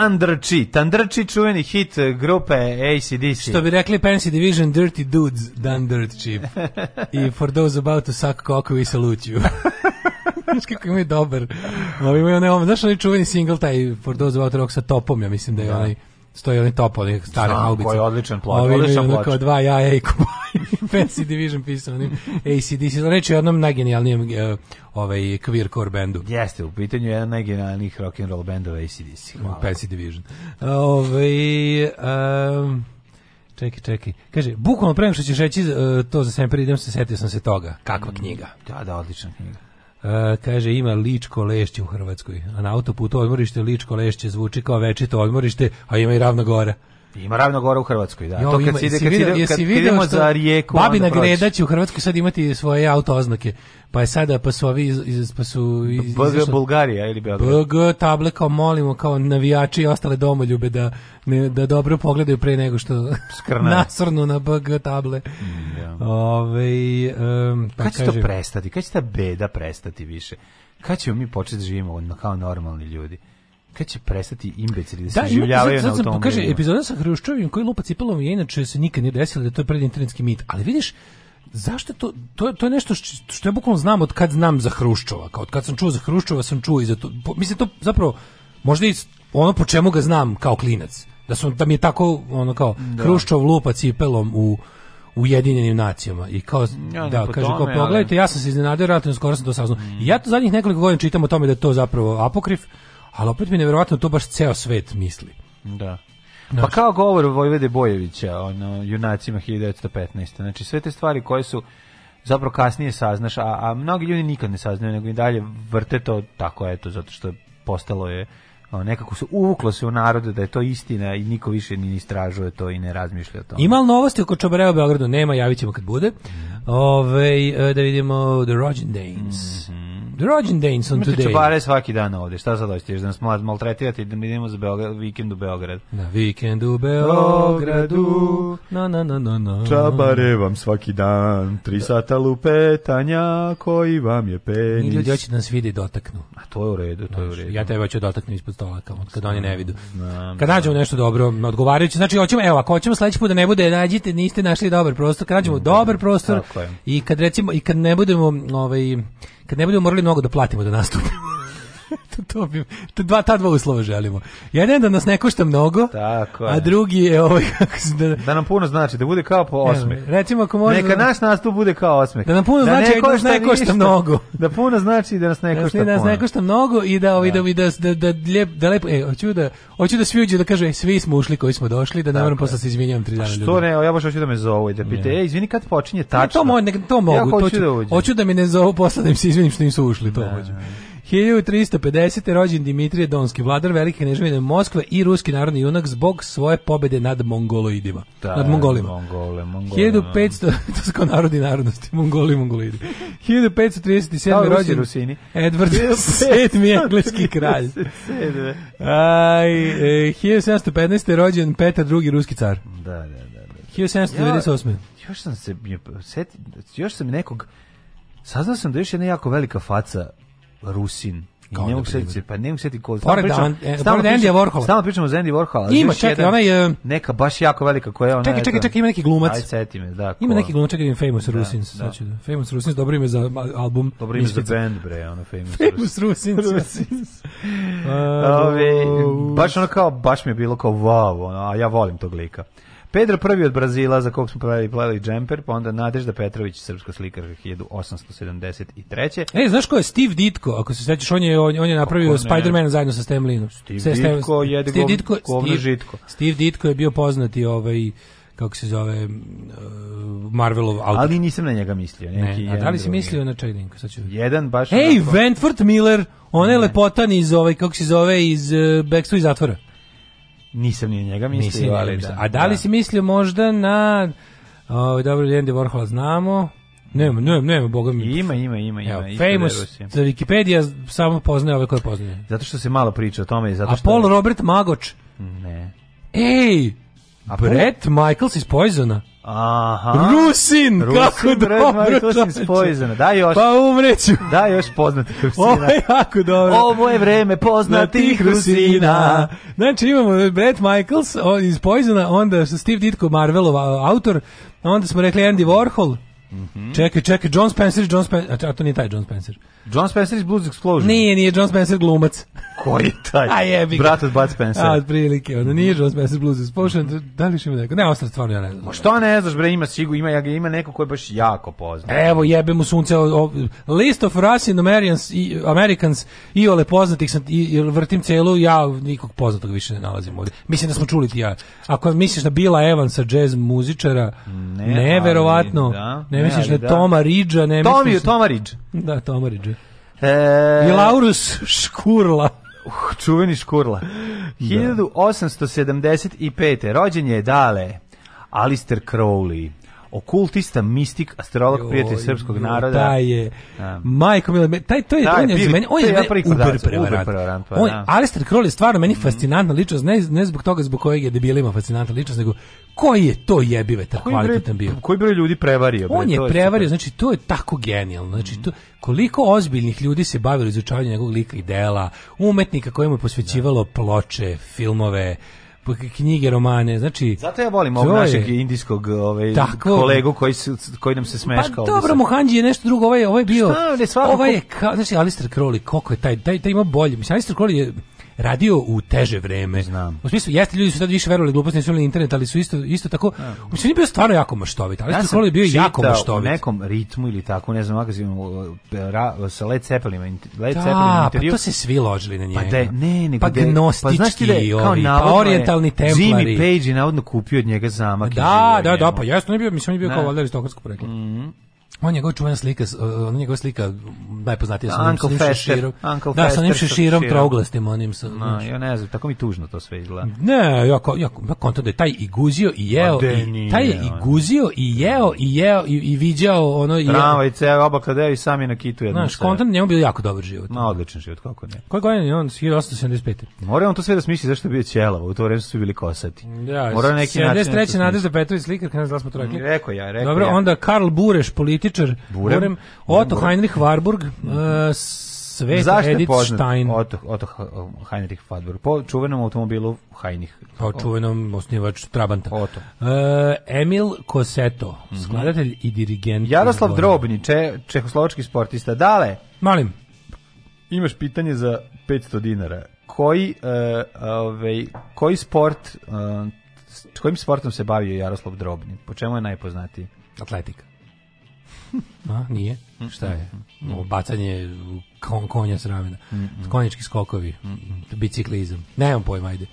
Tandrči, Tandrči čuveni hit grupe ACDC. Što bi rekli Pensi Division Dirty Dudes, Done Dirt I for those about to suck cock, we salute you. Znaš kako imaju dobar. Ovo imaju onaj, ono, znaš onaj čuveni single, taj for those about rock sa topom, ja mislim da je da. onaj stoji onaj top, onaj stari haubica. Koji je odličan plot, odličan plot. Ovi imaju dva jaja i kupa Fancy Division pisao onim ACDC. Znači, reći o jednom najgenijalnijem uh, ovaj, queer core bendu. Jeste, u pitanju je jedan najgenijalnijih rock'n'roll bendova ACDC. Hvala. Fancy Division. Ovaj, um, čekaj, čekaj. Kaže, bukvalno prema što ćeš reći uh, to za semperi, idem se, setio sam se toga. Kakva mm, knjiga? Da, da, odlična knjiga. Uh, kaže ima ličko lešće u Hrvatskoj, a na autoputu odmorište ličko lešće zvuči kao večito odmorište, a ima i ravna gora. Ima ravno Gora u Hrvatskoj, da. Jo, to kad ima, ide, kad, vidio, kad za rijeku... Babina Greda će u Hrvatskoj sad imati svoje auto oznake. Pa je sada, pa su ovi... Iz, pa su iz, BG Bulgarija ili Beograd? BG table kao molimo, kao navijači i ostale domoljube da, ne, da dobro pogledaju pre nego što nasrnu na BG table. Mm, ja. Ove, um, pa kad će kažem, to prestati? Kad će ta beda prestati više? Kad ćemo mi početi da živimo kao normalni ljudi? kad će prestati imbecili da se da, življavaju na pa automobilu. Kaže, epizoda sa Hruščovim koji lupa cipelom je inače se nikad nije desilo da to je pred internetski mit. Ali vidiš, zašto to, to, to je nešto što, što ja bukvalno znam od kad znam za Hruščova. Kao od kad sam čuo za Hruščova sam čuo i za to. Po, mislim, to zapravo, možda i ono po čemu ga znam kao klinac. Da, su, da mi je tako, ono kao, da. Hruščov lupa cipelom u Ujedinjenim nacijama i kao ja, da kaže kao pogledajte ja sam se iznenadio relativno skoro sam to saznao. Mm. I ja to zadnjih nekoliko godina čitam o tome da je to zapravo apokrif, ali opet mi je nevjerojatno da to baš ceo svet misli. Da. da. Pa kao govor Vojvede Bojevića, ono, junacima 1915. Znači, sve te stvari koje su zapravo kasnije saznaš, a, a mnogi ljudi nikad ne saznaju, nego i dalje vrte to tako, eto, zato što postalo je nekako se uvuklo se u narodu da je to istina i niko više ni istražuje to i ne razmišlja o tome. Ima li novosti oko Čobareva Beogradu? Nema, javit ćemo kad bude. Mhm. Ove, e, da vidimo The Rođendans. Mm -hmm. Rođendan sam today. Imate čubare svaki dan ovde, šta sad hoćeš da nas mlad maltretirate i da idemo za Beograd, vikend u Beograd. Na vikend u Beogradu, na na na na na. Čabare vam svaki dan, tri sata lupetanja, koji vam je penis. ljudi hoće da nas vidi dotaknu. Da A to je u redu, to je u redu. Ja tebe hoću dotaknem da ispod stola, kao, kad oni ne vidu. Znam, kad nađemo nešto dobro, odgovarajuće, znači hoćemo, evo, ako hoćemo sledeći put da ne bude, nađite, niste našli dobar prostor, kad nađemo da, dobar prostor i kad recimo, i kad ne budemo, ovaj, kad ne budemo morali mnogo da platimo da nastupimo to, to bi, to dva, ta dva uslova želimo. Jedan da nas ne košta mnogo, Tako je. a drugi je ovaj... Kako da, da nam puno znači, da bude kao po osmeh. Ne, recimo ako može... Neka naš nastup bude kao osmeh. Da nam puno da znači da nas ne košta mnogo. Da puno znači da nas ne košta puno. Da nas ne košta mnogo i da, ovaj, da. da, da, da, da, ljep, da lepo... E, hoću da, hoću da svi uđe da kaže, svi smo ušli koji smo došli, da ne moram posle se izvinjam tri dana ljudi. Što ne, ja baš hoću da me zovu i da pite, e, izvini kad počinje tačno. Ne, to, moj, ne, to mogu, ja hoću, to ću, da uđem. hoću da me ne zovu posle da im se izvinim što nisu ušli, to hoću. 1350. rođen Dimitrije Donski, vladar Velike kneževine Moskve i ruski narodni junak zbog svoje pobede nad mongoloidima. Da, nad mongolima. Mongole, mongole, 1500, to su kao narodi narodnosti, mongoli, mongoloidi. 1537. Da, rođen Rusini. Edward VII. engleski kralj. Aj, 1715. E, rođen Petar II. ruski car. Da, da, da. da. 1798. Da. Ja, još sam se, još sam nekog, saznao sam da je još jedna jako velika faca Rusin. Kao ne da mogu setiti, pa ne mogu setiti ko. Pored Dan, stalno Andy Warhol. E, stalno pričamo za Andy Warhol. Ima čekaj, ona je neka baš jako velika koja je ona. Čekaj, čekaj, čekaj, ima neki glumac. Aj seti me, da. Ko... Ima neki glumac, čekaj, Famous da, Rusins, da. Znači, Famous Rusins, dobro ime za album. Dobro ime za band, bre, ona Famous. Famous Rusins. Rusins. Ove, oh. baš ono kao baš mi je bilo kao wow, ono, a ja volim tog lika. Pedro prvi od Brazila, za kog smo pravili plavili džemper, pa onda Nadežda Petrović, srpska slikarka 1873. E, znaš ko je Steve Ditko, ako se sećaš, on je, on, je napravio Spider-Man zajedno sa Stan Leeom. Steve, Steve Ditko je Steve, Ditko, Steve, žitko. Steve Ditko je bio poznati ovaj kako se zove e, Marvelov autor. Ali nisam na njega mislio. Neki ne, a da li si mislio na Čajdenko? Sad ću... Jedan baš... Ej, Wentworth Miller, ona je lepotan iz, ovaj, kako se zove, iz uh, Backstreet zatvora. Nisam ni njega mislio. Nisi ali, da. A da li da. si mislio možda na... O, ovaj, dobro, Andy Warhol znamo. Nema, nema, nema, boga mi. Ima, ima, ima, ima. Evo, famous, da za Wikipedia samo poznaje ove koje poznaje. Zato što se malo priča o tome i zato što... A Paul Robert Magoč. Ne. Ej! A Brett Michaels iz Poisona. Aha. Rusin, Rusin kako dobro. Rusin s Poizona. Da još. Pa umreću. Da još poznati Rusina. Ovo je jako dobro. Ovo je vreme poznatih Rusina. Znači imamo Brett Michaels iz Poizona, onda Steve Ditko Marvelov autor, onda smo rekli Andy Warhol. Mm -hmm. Čekaj, čekaj, John Spencer, John Spencer, a to nije taj John Spencer. John Spencer iz Blues Explosion. Nije, nije John Spencer glumac. Koji taj? A jebi Brat od Bud Spencer. A, od prilike. Onda nije John Spencer Blues Explosion. Da, da li ima neko? Ne, ostalo stvarno ja ne znam. Ma što ne znaš, bre, ima sigur, ima, ja ima neko koji baš jako poznat. Evo, jebe mu sunce. O, o, list of Russian Americans i, Americans i ole poznatih sam, i, i vrtim celu, ja nikog poznatog više ne nalazim ovdje. Mislim da smo čuli ti ja. Ako misliš da Bila Evansa, jazz muzičara, ne, neverovatno. Ali, da, ne, misliš ne, na da. Toma Ridža, ne Tomi, misliš... Toma Ridge. Da, Toma Ridge. E... Ilaurus Škurla. Uh, čuveni Škurla. 1875. Da. Rođen je Dale Alistair Crowley okultista, mistik, astrolog, Joj, prijatelj srpskog naroda. Taj je. Ja. Da. Majko Mila, taj to je taj, on je za mene, on je za mene uber prevarant. Pa on da. Alistair Crowley je stvarno meni mm. fascinantna ličnost, ne, ne zbog toga zbog kojeg je debilima fascinantna ličnost, nego koji je to jebive tako kvalitetan bio. Koji broj ljudi prevario? Bre, on je prevario, znači to je tako genijalno. Znači to mm. koliko ozbiljnih ljudi se bavilo izučavanjem njegovog lika i dela, umetnika kojemu je posvećivalo ploče, filmove, knjige, romane, znači... Zato ja volim ovog je, našeg indijskog ovaj, tako, kolegu koji, su, koji nam se pa smeškao. Pa dobro, Mohanji je nešto drugo, ovaj, ovaj bio... Šta, ne, ovaj je, ka, znači, Alistair Crowley, koliko je taj, taj, taj ima bolje. Mislim, Alistair Crowley je radio u teže vreme. Znam. U smislu jeste ljudi su tad više verovali gluposti su internet, ali su isto isto tako. Da. Uopšte nije bio stvarno jako maštovit, ali ja sam je bio jako maštovit. U nekom ritmu ili tako, ne znam, magazinu e, sa Led Zeppelin, Led da, Zeppelin Pa to se svi ložili na pa njega. Pa da, ne, nego pa, da pa gnostički, da pa, znaš da, kao ovi, pa orientalni templari. Jimmy Page je navodno kupio od njega zamak. Da, da, da, pa jasno nije bio, mislim, nije je bio kao valjda aristokratsko poreklo. Mm -hmm on je čuvena slika, on njegova slika najpoznatija sa Uncle Fester, širom, Uncle da, sa njim širom trouglastim onim sa, no, ja ne znam, tako mi tužno to sve izgleda. Ne, ja ja, ja kontam da je taj i guzio i jeo i taj je i guzio i jeo i jeo i, i viđao ono i i ceo oba kada i sami na kitu jedno. Znaš, konta da njemu bio jako dobar život. Ma odličan život kako ne. Koje godine on 1875. Mora on to sve da smisli zašto je bio ćelavo, u to vreme su bili kosati. Da, Mora neki način. 73. Nadežda Petrović slikar, kad nas da smo to rekli. Rekao ja, rekao. Dobro, onda Karl Bureš, politik političar, Burem, Burem Otto Burem. Heinrich Warburg, mm -hmm. uh, Sveta Zašto Edith poznat Stein. Otto, Otto Heinrich Warburg? Po čuvenom automobilu Heinrich. Po čuvenom osnivač Trabanta. Otto. Uh, Emil Koseto, mm -hmm. skladatelj i dirigent. Jaroslav Drobni, če, čehoslovački sportista. Dale. Malim. Imaš pitanje za 500 dinara. Koji, uh, ovaj, koji sport, uh, kojim sportom se bavio Jaroslav Drobni? Po čemu je najpoznatiji? Atletika. A, nije? Šta je? O, bacanje konja s ramena. Konjički skokovi. Biciklizam. Nemam pojma, ajde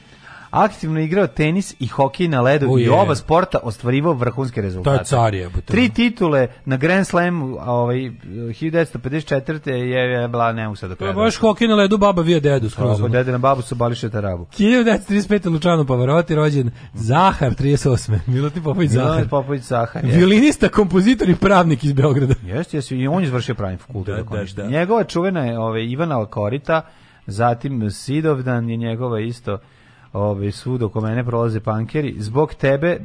aktivno igrao tenis i hokej na ledu Uje. i oba sporta ostvarivao vrhunske rezultate. To je car je. Tri titule na Grand Slam ovaj, 1954. je, je bla, ne mogu sad dok Baš hokej na ledu, baba vio dedu skroz. Kako dede na babu su bališe tarabu. 1935. Lučano Pavaroti rođen, Zahar 38. Milutin Popović Zahar. Milutin Popović Zahar. Je. Violinista, kompozitor i pravnik iz Beograda. Jeste, jeste. i on je izvršio pravni fakultet. Da, da, da. Njegova čuvena je ovaj, Ivana Alkorita, zatim Sidovdan je njegova isto Ove, ovaj, svud oko mene prolaze pankeri. Zbog tebe,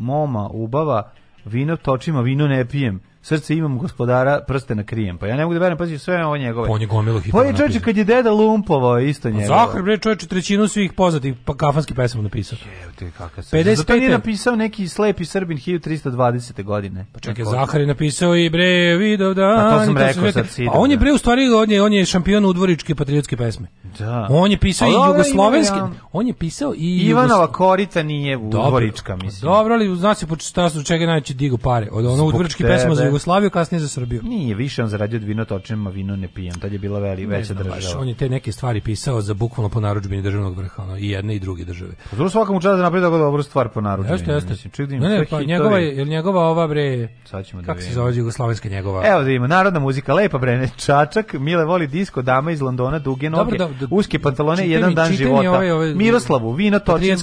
moma, ubava, vino točima, vino ne pijem srce imam gospodara prste na krijem. Pa ja ne mogu da verujem, pazi sve ovo njegove. Pa on je gomilo hitova. Pa čovječe kad je deda lumpovao isto njega. Zahreb bre čovječe trećinu svih poznatih pa kafanski pesama napisao. te, kakav se. 55. Zato nije napisao neki slepi Srbin 1320. godine. Pa čekaj, Zahar je napisao i bre vidov da. Pa to sam rekao sad A pa on je da. bre u stvari on je on je šampion udvoričke patriotske pesme. Da. On je pisao i jugoslovenski. On je pisao i Ivanova korita nije udvorička mislim. Dobro, ali znači po šta čega najče digo pare od onog udvorički pesma za Jugoslaviju, kasnije za Srbiju. Nije, više on zaradio od vino točnima, vino ne pijem. Tad je bila veli, veća država. Baš, on je te neke stvari pisao za bukvalno po narudžbini državnog vrha, ono, i jedne i druge države. Pa svakom čast da napravi tako dobru stvar po narudžbini. Jeste, jeste. Mislim, ček da ne, ne, pa njegova, je njegova ova bre... Sad ćemo da kako da se zove jugoslovenska njegova? Evo da ima, narodna muzika, lepa bre, ne, Čačak, Mile voli disko, dama iz Londona, duge noge, Dobro, da, da, uske pantalone, jedan dan života. Miroslavu, vino točin.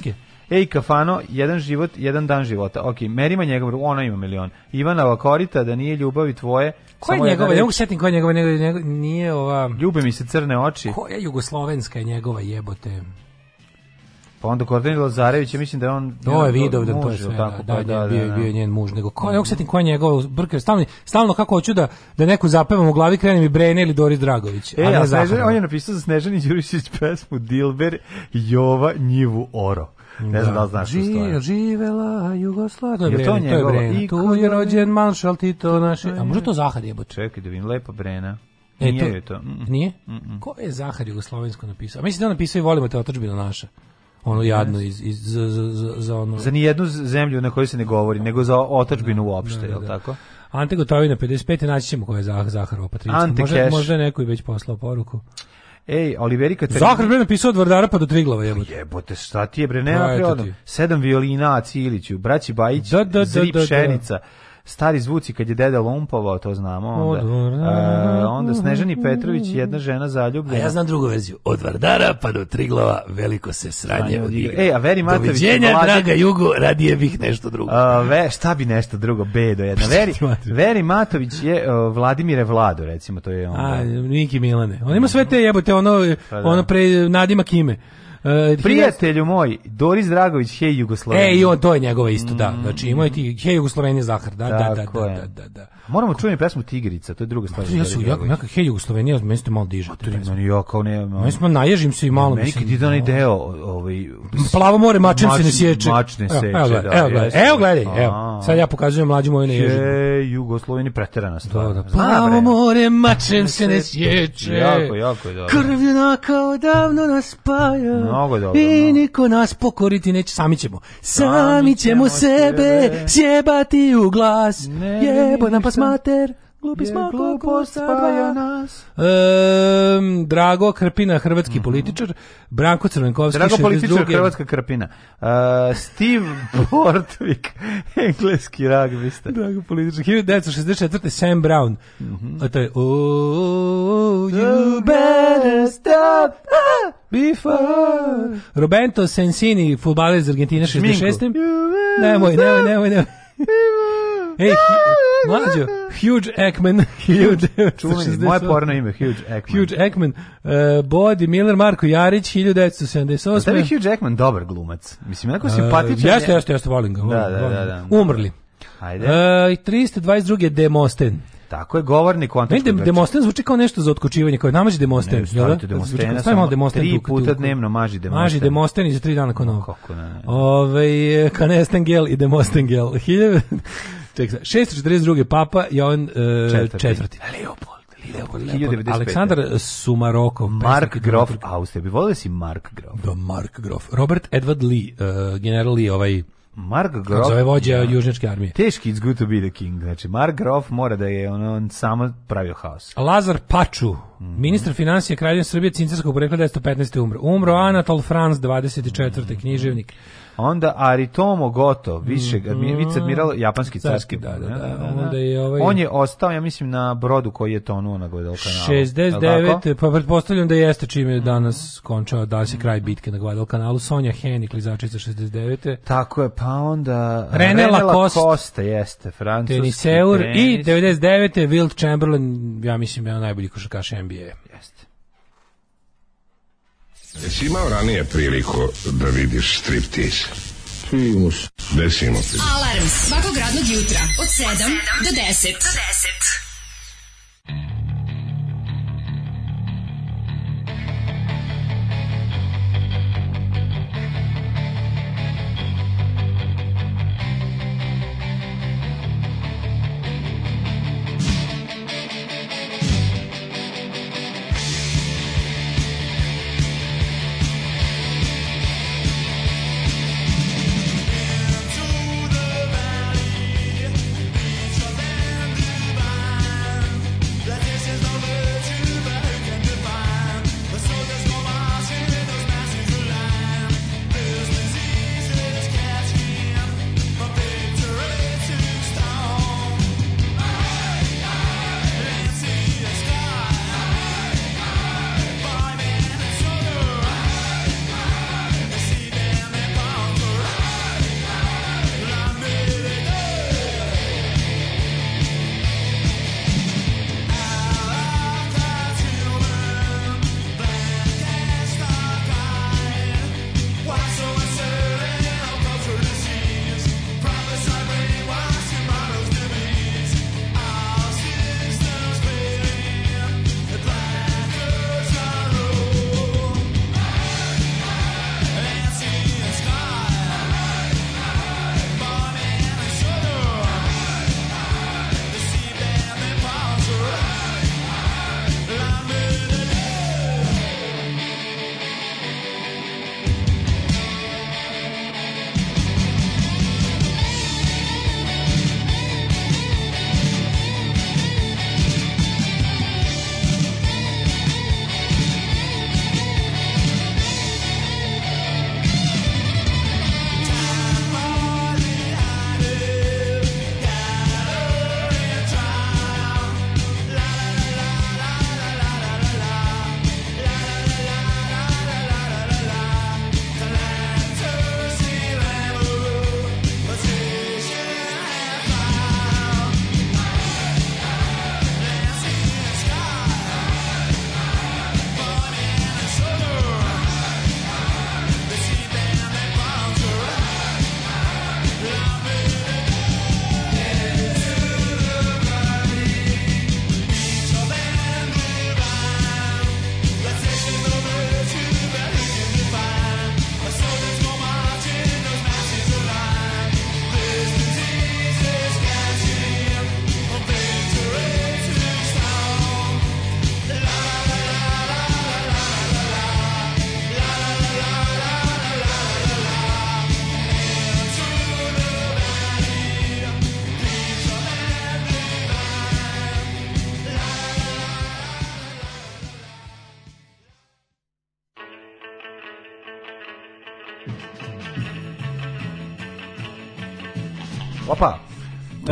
Ej, kafano, jedan život, jedan dan života. Ok, Merima njegov, ona ima milion. Ivanova Korita, da nije ljubavi tvoje. Ko je njegova? Ne mogu setim koja je njegova, nego, nego, nije ova... Ljube mi se crne oči. Koja jugoslovenska je njegova jebote? Pa onda Kordan Lazarević, mislim da je on to je video da, da to je sve, tako, da, da, da, da, bio je da, da. bio njen muž, nego ko, ne setim ko je njegov brker, stalno stalno kako hoću da da neku zapevam u glavi krenem i Brene ili Doris Dragović. E, a, ne a Snežan, on je napisao za Snežani Đurišić pesmu Dilber Jova Njivu Oro. Ne znam da li znaš što je. Živela Jugoslavija. Je to I Tu je rođen manšal Tito naše. A može to je jebote? Čekaj da vidim, lepa brena. E, nije to, je to. Mm Nije? Mm Ko je Zahar Jugoslovensko napisao? A mislim da on napisao i volimo te otačbina naša ono jadno iz, iz za, za, za, ono za nijednu zemlju na kojoj se ne govori nego za otačbinu da, uopšte da, da, je li da. tako Ante Gotovina 55 naći ćemo ko je Zah Zaharova Patricija možda možda neko i već poslao poruku Ej, Oliveri Carin... Zahar bre napisao od Vardara pa do Triglava, jebote. Jebote, šta ti je bre, nema preodom. Sedam violina Ciliću, braći Bajić, da, da, da, da, pšenica. Da, da stari zvuci kad je deda lumpovao, to znamo onda. Odvara, e, onda Snežani Petrović, jedna žena zaljubljena. A ja znam drugu verziju. Od Vardara pa do Triglava veliko se sranje odigra. E, a Veri Matović... Doviđenja, mlađe... draga Jugo, radije bih nešto drugo. A, ve, šta bi nešto drugo, bedo jedna. Veri, Veri Matović je uh, Vladimire Vlado, recimo, to je on. A, Niki Milane. On ima sve te jebote, ono, pa da. ono pre Nadima Kime. Uh, Prijatelju moj, Doris Dragović, Hej Jugoslovenija. E, i on, to je njegova isto, mm. da. Znači, imao je ti Hej Jugoslovenija Zahar, da, da, da, da, da, da, da, da. Moramo čuti pesmu Tigrica, to je druga stvar. Ja sam jako, jako hej Jugoslovenija, meni ste malo diže. Pa to je ja kao ne. Mi smo naježim se i malo mislim. Neki onaj deo, ovaj plavo more mačem se ne sječe. Mačne seče, evo, da. Evo, gledaj, evo gledaj, evo. Sad ja pokazujem mlađim moju naježim. Hej Jugosloveni preterana stvar. Da, da. Plavo more mačem se ne sječe. Jako, jako je dobro. Krv junaka davno nas spaja. Mnogo dobro. I niko nas pokoriti neće, sami ćemo. Sami ćemo sebe sjebati u glas. Jebo nam pa mater, glupi smo koliko spaja nas. Um, Drago Krpina, hrvatski mm -hmm. političar, Branko Crvenkovski, Drago političar, hrvatska Krpina. Uh, Steve Bortvik, engleski ragbista. Drago političar, 1964. Sam Brown. Mm -hmm. A to je, oh, you better stop ah, before. Roberto Sensini, futbaler iz Argentine, 66. Nemoj, nemoj, nemoj, nemoj. Ej, Mlađo, Huge Ekman. Huge, čuveni, moje porno ime, Huge Ekman. Huge Ekman, uh, Bodi Miller, Marko Jarić, 1978. Da je Huge Ekman dobar glumac. Mislim, jednako e, simpatičan. Uh, jeste, jeste, jeste, volim ga. Da, da, da, da. Umrli. Ajde. Uh, 322. Demosten. Tako je govorni u Antičkoj Demosten zvuči kao nešto za otkočivanje, kao namaži Demosten. Ne, da? stavite Demostena, samo demosten tri puta tukaj. dnevno maži Demosten. Maži Demosten i za tri dana kao novo. Kako ne. Ove, Kanestengel i Demostengel. Tek, 642. papa Jovan uh, četvrti. četvrti. Leopold. Leopold, Leopold. Aleksandar Sumarokov. Mark Grof Austrije. Bi volio da si Mark Grof? Da, Mark Grof. Robert Edward Lee, uh, general Lee, ovaj Mark Grof. Zove vođa ja. Da. južnjačke armije. Teški it's good to be the king. Znači, Mark Grof mora da je on, on samo pravio haos. Lazar Paču, mm -hmm. ministar financije Kraljevine Srbije, cincarskog porekla 1915. umro. Umro Anatol Franz, 24. Mm -hmm. književnik. Onda Aritomo Goto, višeg mm -hmm. viceadmiral japanski carski. Da, da, da. Onda da. je ovaj On je ostao, ja mislim, na brodu koji je tonuo na Guadalcanalu. 69, pa pretpostavljam da jeste čime je danas končao da se kraj bitke na Guadalcanalu. Sonja Henik, klizačica 69. Tako je, pa onda René Costa, Lacoste jeste, francuski teniseur i 99. Wilt Chamberlain, ja mislim, je najbolji košarkaš NBA. Jeste. Jesi imao ranije priliku da vidiš striptease? Imao sam. Gde si imao priliku? Alarm svakog radnog jutra od 7 do 10. Do 10.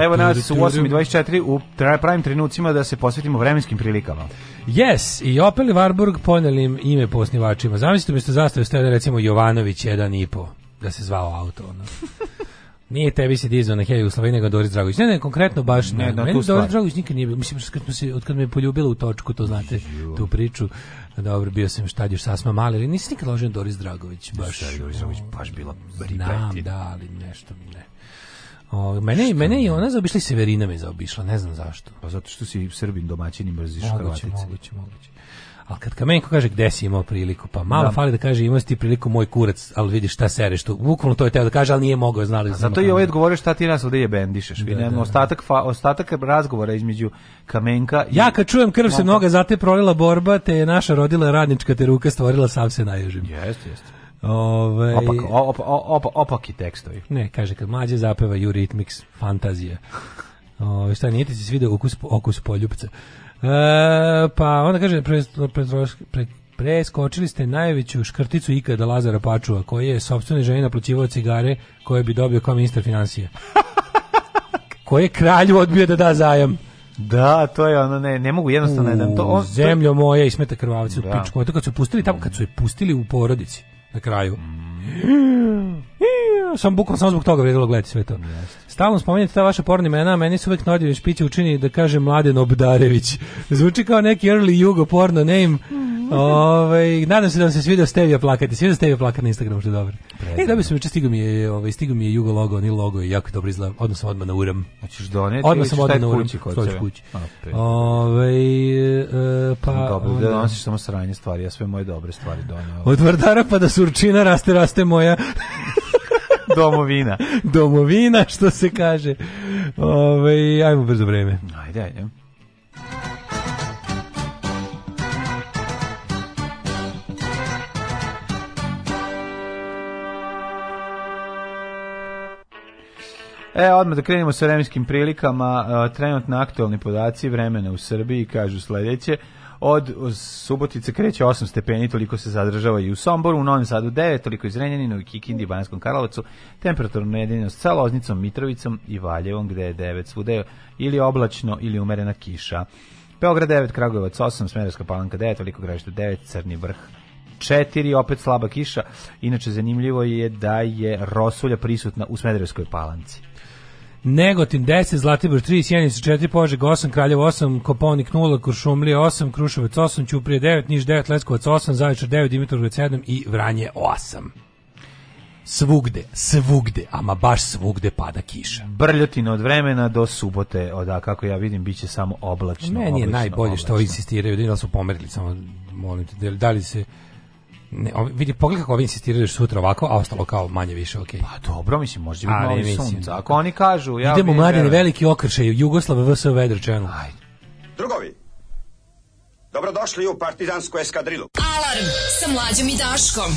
evo nas u 8.24 u pravim trenucima da se posvetimo vremenskim prilikama. Yes, i Opel i Warburg poneli ime po osnivačima. Zamislite umjesto zastave stoje recimo Jovanović 1,5, da se zvao auto. Ono. Nije tebi se dizao na Helju u Sloveniji, nego Doris Dragović. Ne, ne, konkretno baš ne. ne na meni Doris Dragović nikad nije bio. Mislim, od kad me je poljubila u točku, to znate, tu priču. Dobro, bio sam šta još sasma mali, ali nisi nikad ložen Doris Dragović. Baš, Doris Dragović baš bila ripeti. da, ali nešto mi ne. O, mene, što? mene i ona zaobišla i Severina me zaobišla, ne znam zašto. Pa zato što si Srbin domaćin i mrziš Hrvatice. Moguće, moguće, moguće. Ali kad Kamenko kaže gde si imao priliku, pa malo da. fali da kaže imao si ti priliku moj kurac, ali vidiš šta sereš tu. Bukvalno to je teo da kaže, ali nije mogao, znali. A zato i ovaj odgovorio šta ti nas ovde je bendišeš. Da, da, da. Ostatak, fa, ostatak razgovora između Kamenka i... Ja kad čujem krv se mnoga, zate prolila borba, te je naša rodila radnička, te ruka stvorila, sam se naježim. Jeste, jeste. Ove, ovaj- opak, op, op, opaki tekstovi. Ne, kaže, kad mlađe zapeva Eurythmics, fantazija. Ove, ovaj, šta, nije ti se svidio okus, okus poljupca? E, pa onda kaže, pre, pre, preskočili ste najveću škrticu ikada Lazara Pačuva, koji je sobstvenoj ženi naplaćivao cigare koje bi dobio kao ministar financija. koji je kralju odbio da da zajam. Da, to je ono ne, ne mogu jednostavno jedan to on zemljo moja ismeta krvavci u da. pičku. kad su pustili tamo kad su je pustili u porodici na kraju. Mm. Sam bukvalno samo zbog toga vredilo gledati sve to. Stalno spominjete ta vaša porna imena, meni su uvek nodivni špići učini da kaže Mladen Obdarević. Zvuči kao neki early jugo porno name, Ove, ovaj, nadam se da vam se svidio Stevija plakati. Svidio Stevija plakati na Instagramu, što je dobro. Prezim. E, da bi se učer stigao mi je, ovaj, stigao mi je Jugo logo, ni logo je jako dobro izgleda. Odmah sam odmah na uram. Hoćeš doneti? Odmah sam odmah na uram. Kući kod kući. Ove, ovaj, e, pa... pa dobro, onda... da donosiš samo sranje stvari, ja sve moje dobre stvari donio. Od vardara pa da surčina raste, raste moja... Domovina. Domovina, što se kaže. Ove, ovaj, ajmo brzo vreme. Ajde, ajde. E, odmah da krenemo sa vremenskim prilikama. E, trenutno aktualni podaci vremena u Srbiji kažu sledeće. Od Subotice kreće 8 stepeni, toliko se zadržava i u Somboru, u Novom Sadu 9, toliko i Zrenjaninu, i Kikindi, i Banjskom Karlovacu, temperaturno jedinost sa Loznicom, Mitrovicom i Valjevom, gde je 9 svude, ili oblačno, ili umerena kiša. Beograd 9, Kragujevac 8, Smederska palanka 9, Veliko gražište 9, Crni vrh 4, opet slaba kiša. Inače, zanimljivo je da je Rosulja prisutna u Smederskoj palanci. Negotin 10, Zlatibor 3, Sjenica 4, Požeg 8, Kraljevo 8, Koponik 0, Kuršumlija 8, Kruševac 8, Ćuprije 9, Niš 9, Leskovac 8, Zaječar 9, Dimitrovgrad 7 i Vranje 8. Svugde, svugde, ama baš svugde pada kiša. Brljotina od vremena do subote, od, kako ja vidim, biće samo oblačno. Meni je oblačno, najbolje oblačno. što insistiraju, da su pomerili, samo molim te, da li da se Ne, ovi, vidi, pogledaj kako ovi insistiraju da sutra ovako, a ostalo kao manje više, okej. Okay. Pa dobro, mislim, može biti malo sunca. Ako oni kažu... Ja Idemo, mladine, veliki okršaj, Jugoslava VS Weather Channel. Ajde. Drugovi, dobrodošli u partizansku eskadrilu. Alarm sa mlađom i Daškom.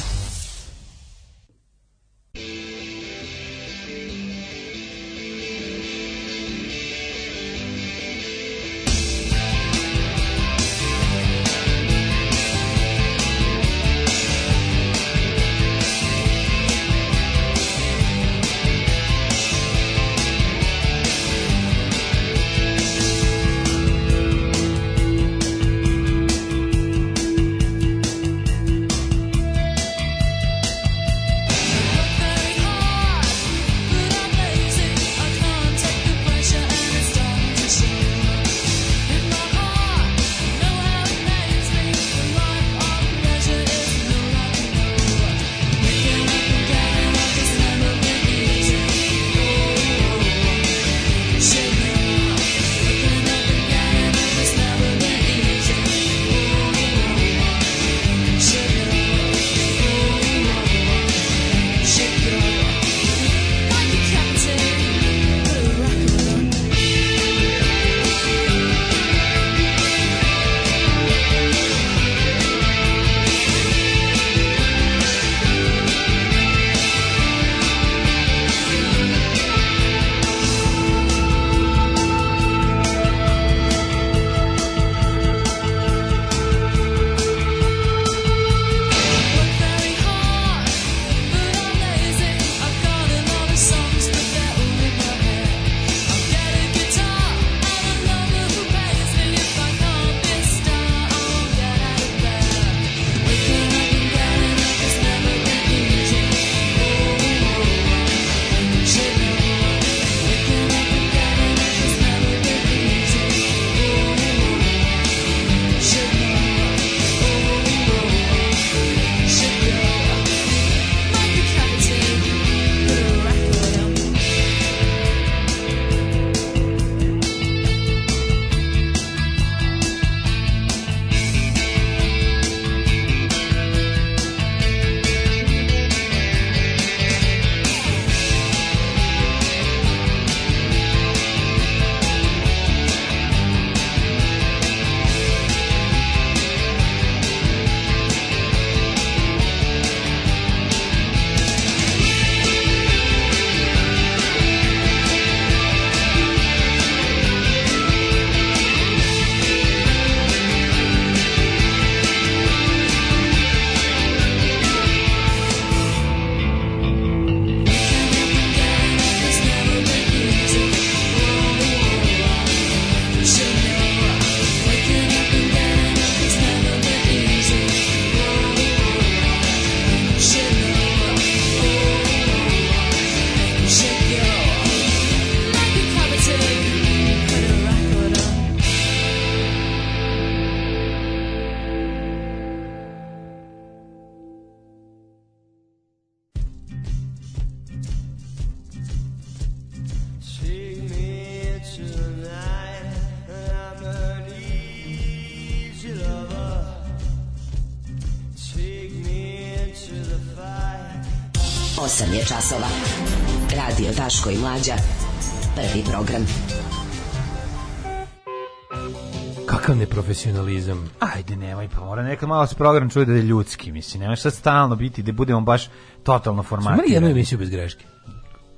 Profesionalizam. Ajde, nemoj, pa mora nekad malo se program čuje da je ljudski, mislim. Nemaš sad stalno biti da budemo baš totalno formatirani. Smo jednu emisiju bez greške?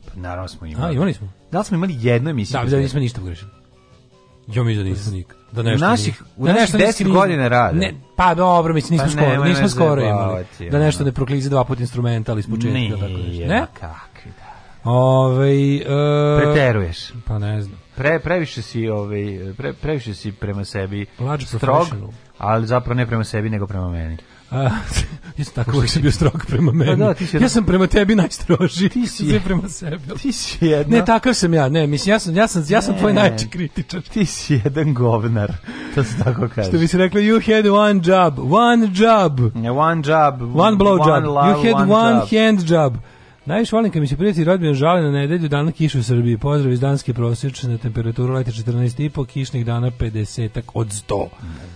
Pa, naravno smo imali. A, imali smo. Da li smo imali jednu emisiju? Da, bez da nismo ništa pogrešili. Jo mi da nismo nikad. Da nešto. Naših, u da nešto 10 godina rade. Ne, pa dobro, mislim nismo pa skoro, nema, nismo skoro imali. Da nešto ne proklizi dva puta instrumenta ali ispočetka tako Ne, kakvi da. Ove, e, Preteruješ. Pa ne znam. Pre, previše si ovaj pre, previše si prema sebi Large strog, ali zapravo ne prema sebi nego prema meni. A, isto tako uvijek sam bio strog prema pa meni. Da, ti si jedna... Ja sam prema tebi najstroži. Ti si je... prema sebi. Ti si jedna... Ne, takav sam ja. Ne, mislim, ja sam, ja sam, ja sam tvoj najveći kritičar. Ti si jedan govnar. To se tako kaže. Što bi se rekli, you had one job. One job. Yeah, one job. One blow one job. Love, you had one, one hand job. Najviše volim kad mi se prijatelji rodbina žale na nedelju dana kišu u Srbiji. Pozdrav iz Danske prosječne temperature leta 14,5, kišnih dana 50 od 100.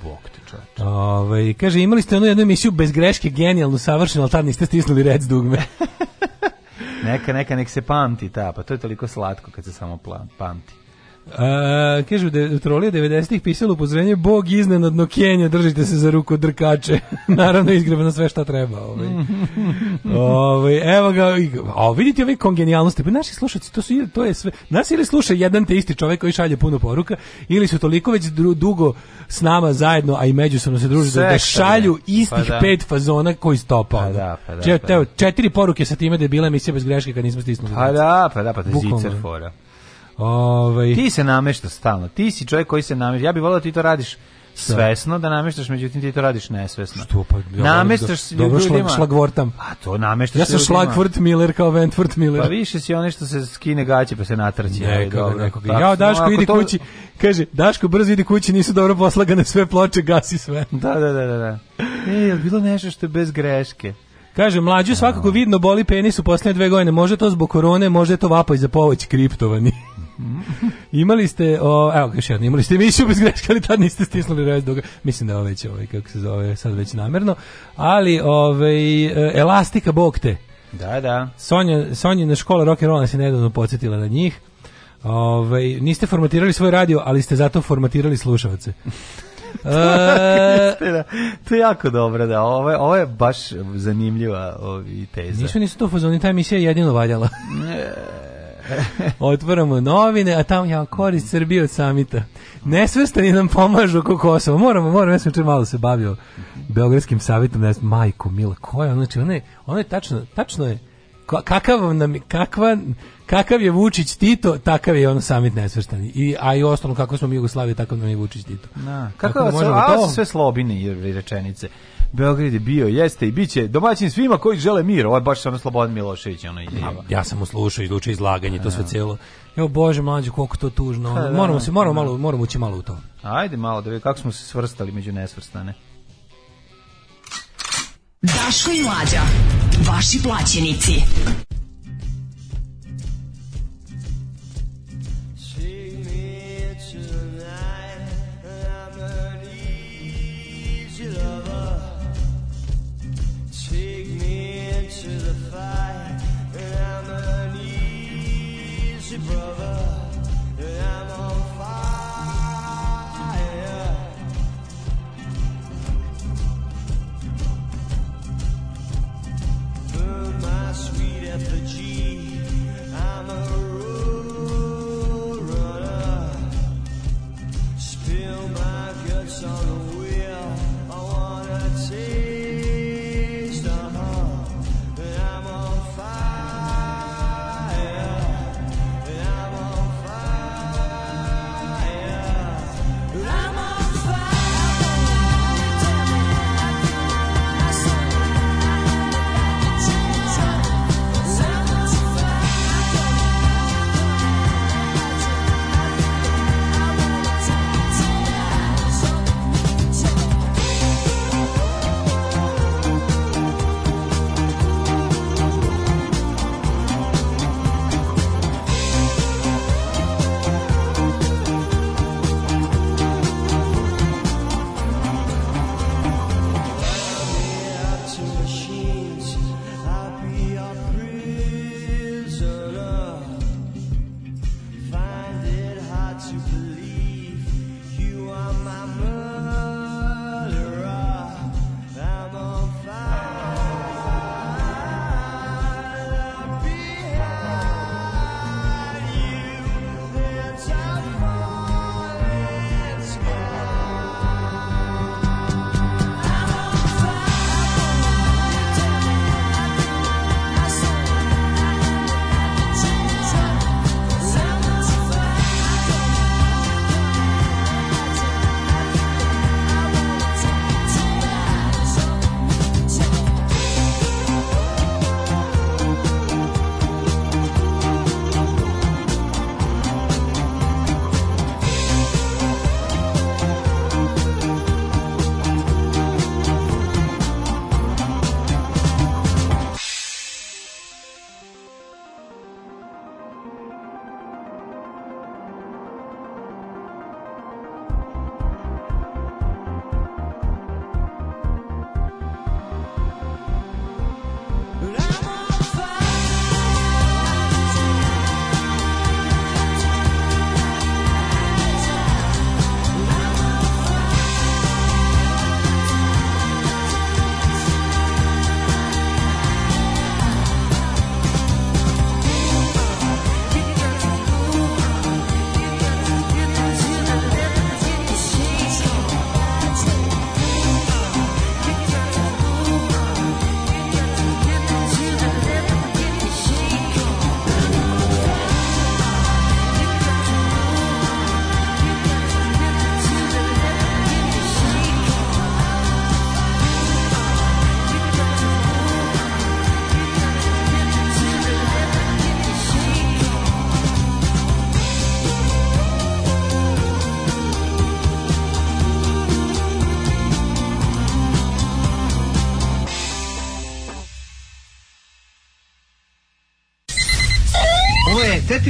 Bog ti čač. Ove, ovaj, kaže, imali ste onu jednu emisiju bez greške, genijalnu, savršenu, ali tad niste stisnuli red s dugme. neka, neka, nek se pamti ta, pa to je toliko slatko kad se samo pamti. A, kažu da je u trolije 90-ih pisalo upozorenje Bog iznenadno Kenja, držite se za ruku drkače. Naravno, izgreba na sve šta treba. Ovaj. ovaj, evo ga, a vidite ove kongenijalnosti. Pa naši slušaci, to, su, to je sve. Nas ili sluša jedan te isti čovjek koji šalje puno poruka, ili su toliko već dru, dugo s nama zajedno, a i međusobno se druže, da šalju pa istih pa da. pet fazona koji stopa. Pa da, pa da, pa da. Četiri poruke sa time da je bila emisija bez greške kad nismo stisnuli. Pa da, pa da, pa da, zicer fora. Ovaj Ti se namešta stalno. Ti si čovjek koji se namešta. Ja bih voleo da ti to radiš da. svesno da nameštaš, međutim ti to radiš nesvesno. Što pa? Ja da- nameštaš do, ljudima. Dobro šlagvortam. A to nameštaš Ja sam šlagvort Miller kao Wentworth Miller. Pa više si onaj što se skine gaće pa se natrči. Neka, dobro. Nekog, ja Daško no, idi to... kući. Kaže, Daško brzo idi kući, nisu dobro poslagane sve ploče, gasi sve. Da, da, da, da. da. E, bilo nešto što je bez greške. Kaže, mlađu svakako da. vidno boli penis u poslednje dve godine. Može to zbog korone, može to vapaj za povoć kriptovani. imali ste, o, evo još jedno, imali ste emisiju bez greške, ali tad niste stisnuli rez duga. Mislim da je već, ovaj, kako se zove, sad već namerno. Ali, ovaj, e, elastika, bog te. Da, da. Sonja, na Sonjina škola rock'n'rolla se nedavno podsjetila na njih. Ove, ovaj, niste formatirali svoj radio, ali ste zato formatirali slušalce. e... to je jako dobro, da. Ovo ovo je baš zanimljiva ovi teza. Nisu nisu to fazoni, ta emisija je jedino valjala. Otvaramo novine, a tamo ja korist Srbije od samita. Nesvrstani nam pomažu oko Kosova. Moramo, moramo, ja sam čer malo se bavio Beogradskim savitom, ne znam, majko, mila, koja je, znači, ona je, ona je tačno, tačno je, kakav nam, kakva, kakav je Vučić Tito, takav je ono samit nesvrstani. I a i ostalo kako smo mi Jugoslavija, takav nam je Vučić Tito. Na, kako, kako da možemo a, sve slobine i rečenice. Beograd je bio, jeste i biće domaćin svima koji žele mir. Ovo je baš ono Slobodan Milošević, ono ide. Ja sam mu slušao i duče izlaganje, to sve celo. Jo bože mlađe, koliko to tužno. Ono. Da, moramo se moramo da. malo moramo ući malo u to. Ajde malo da vidimo kako smo se svrstali među nesvrstane. Daško i mlađa, vaši plaćenici.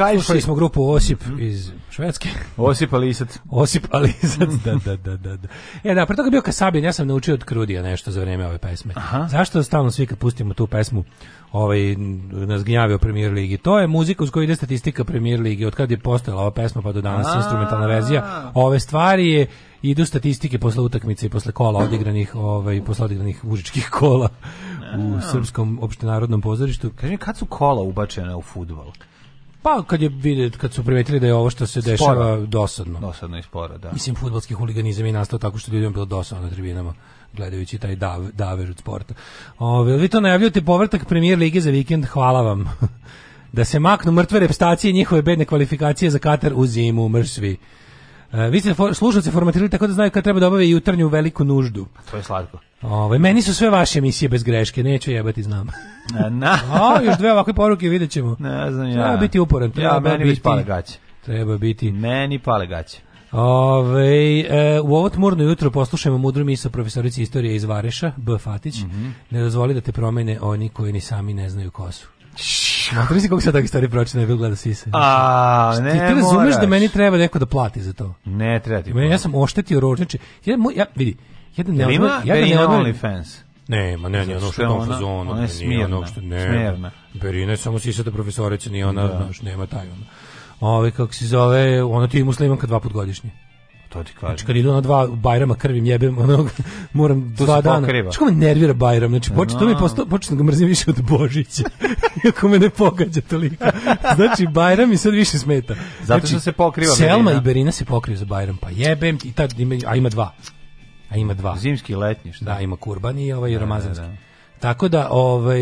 Kaljši. Slušali smo grupu Osip mhm. iz Švedske. Osip Alisac. Osip Alisac, da, da, da, da. da. E, da, pre toga bio Kasabin, ja sam naučio od Krudija nešto za vreme ove pesme. Aha. Zašto stalno svi kad pustimo tu pesmu ovaj, nas gnjavio Premier Ligi? To je muzika uz koju ide statistika Premier Ligi, od kad je postojala ova pesma pa do danas, A -a. instrumentalna verzija. Ove stvari je idu statistike posle utakmice i posle kola odigranih, ovaj posle odigranih užičkih kola u srpskom opštenarodnom pozorištu. Kaže kad su kola ubačena u fudbal? Pa kad je vide kad su primetili da je ovo što se sporo. dešava dosadno. Dosadno i sporo, da. Mislim fudbalski huliganizam je nastao tako što ljudima bilo dosadno na tribinama gledajući taj dav, davež od sporta. Ove, vi to najavljujete povrtak premijer lige za vikend, hvala vam. da se maknu mrtve repstacije njihove bedne kvalifikacije za Katar u zimu, mrš svi. E, vi ste for, slušalce formatirali tako da znaju kad treba da obave jutarnju veliku nuždu. To je slatko. Ove, meni su sve vaše emisije bez greške, neću jebati, znam. E, na, na. o, još dve ovakve poruke vidjet ćemo. Ne znam ja. Treba biti uporan. Treba ja, meni biti, pale gaće. Treba biti. Meni pale gaće. Ove, e, u ovo tmurno jutro poslušajmo mudru misa profesorici istorije iz Vareša, B. Fatić. Mm -hmm. Ne dozvoli da te promene oni koji ni sami ne znaju ko su. Matri da si kako sad takve stvari pročine, bil gleda sise. A, ne Ti, ti razumeš da meni treba neko da plati za to? Ne, treba ti. ja sam oštetio rođe. ja, ja, vidi, jedan ne odmah... Ja Berina OnlyFans. Ne, ma ne, ne, ono što je tom fazonu. Ona je smjerna. Ono što, ne, smjerna. Berina je samo sisata profesorica, nije ona, da. nema taj ono. Ove, ovaj, kako se zove, ona ti je muslimanka dva put godišnje. To ti kažem. Znači kad idu na dva Bajrama krvim jebem, onog, moram to dva dana. Što me nervira Bajram, znači počet, to mi posto, početno ga da mrzim više od Božića. Iako me ne pogađa toliko. Znači Bajram mi sad više smeta. Znači, Zato što se pokriva Selma Berina. i Berina se pokriju za Bajram, pa jebem i tad ima, a ima dva. A ima dva. Zimski i letnji, šta? Da, ima Kurban i ovaj da, da Ramazanski. Da, da. Tako da, ovaj,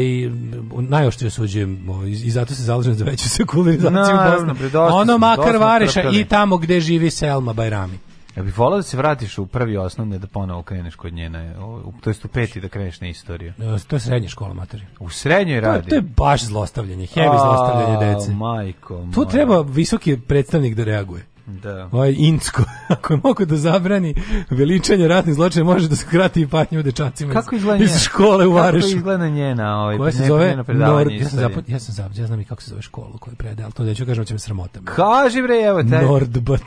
najoštrije suđujem ovaj, i zato se zalažem za veću sekularizaciju no, Bosne. Ono makar vareša i tamo gde živi Selma Bajrami. Ja bih volao da se vratiš u prvi osnovne da ponovo kreneš kod njene, to jest u peti da kreneš na istoriju. E, to je srednja škola materi. U srednjoj radi. To, je baš zlostavljanje, heavy zlostavljanje dece. Majko. Tu treba visoki predstavnik da reaguje. Da. Ovaj Incko, ako je mogu da zabrani veličanje ratnih zločina, može da skrati i patnju dečacima kako izgleda iz, iz škole u Varešu. Kako izgleda njena ovaj, koja se zove Nor... Ja sam zapad, ja sam zapad, ja znam i kako se zove školu koju predaje, ali to da ću kažem, će me sramota. Kaži bre, evo te. Nordbat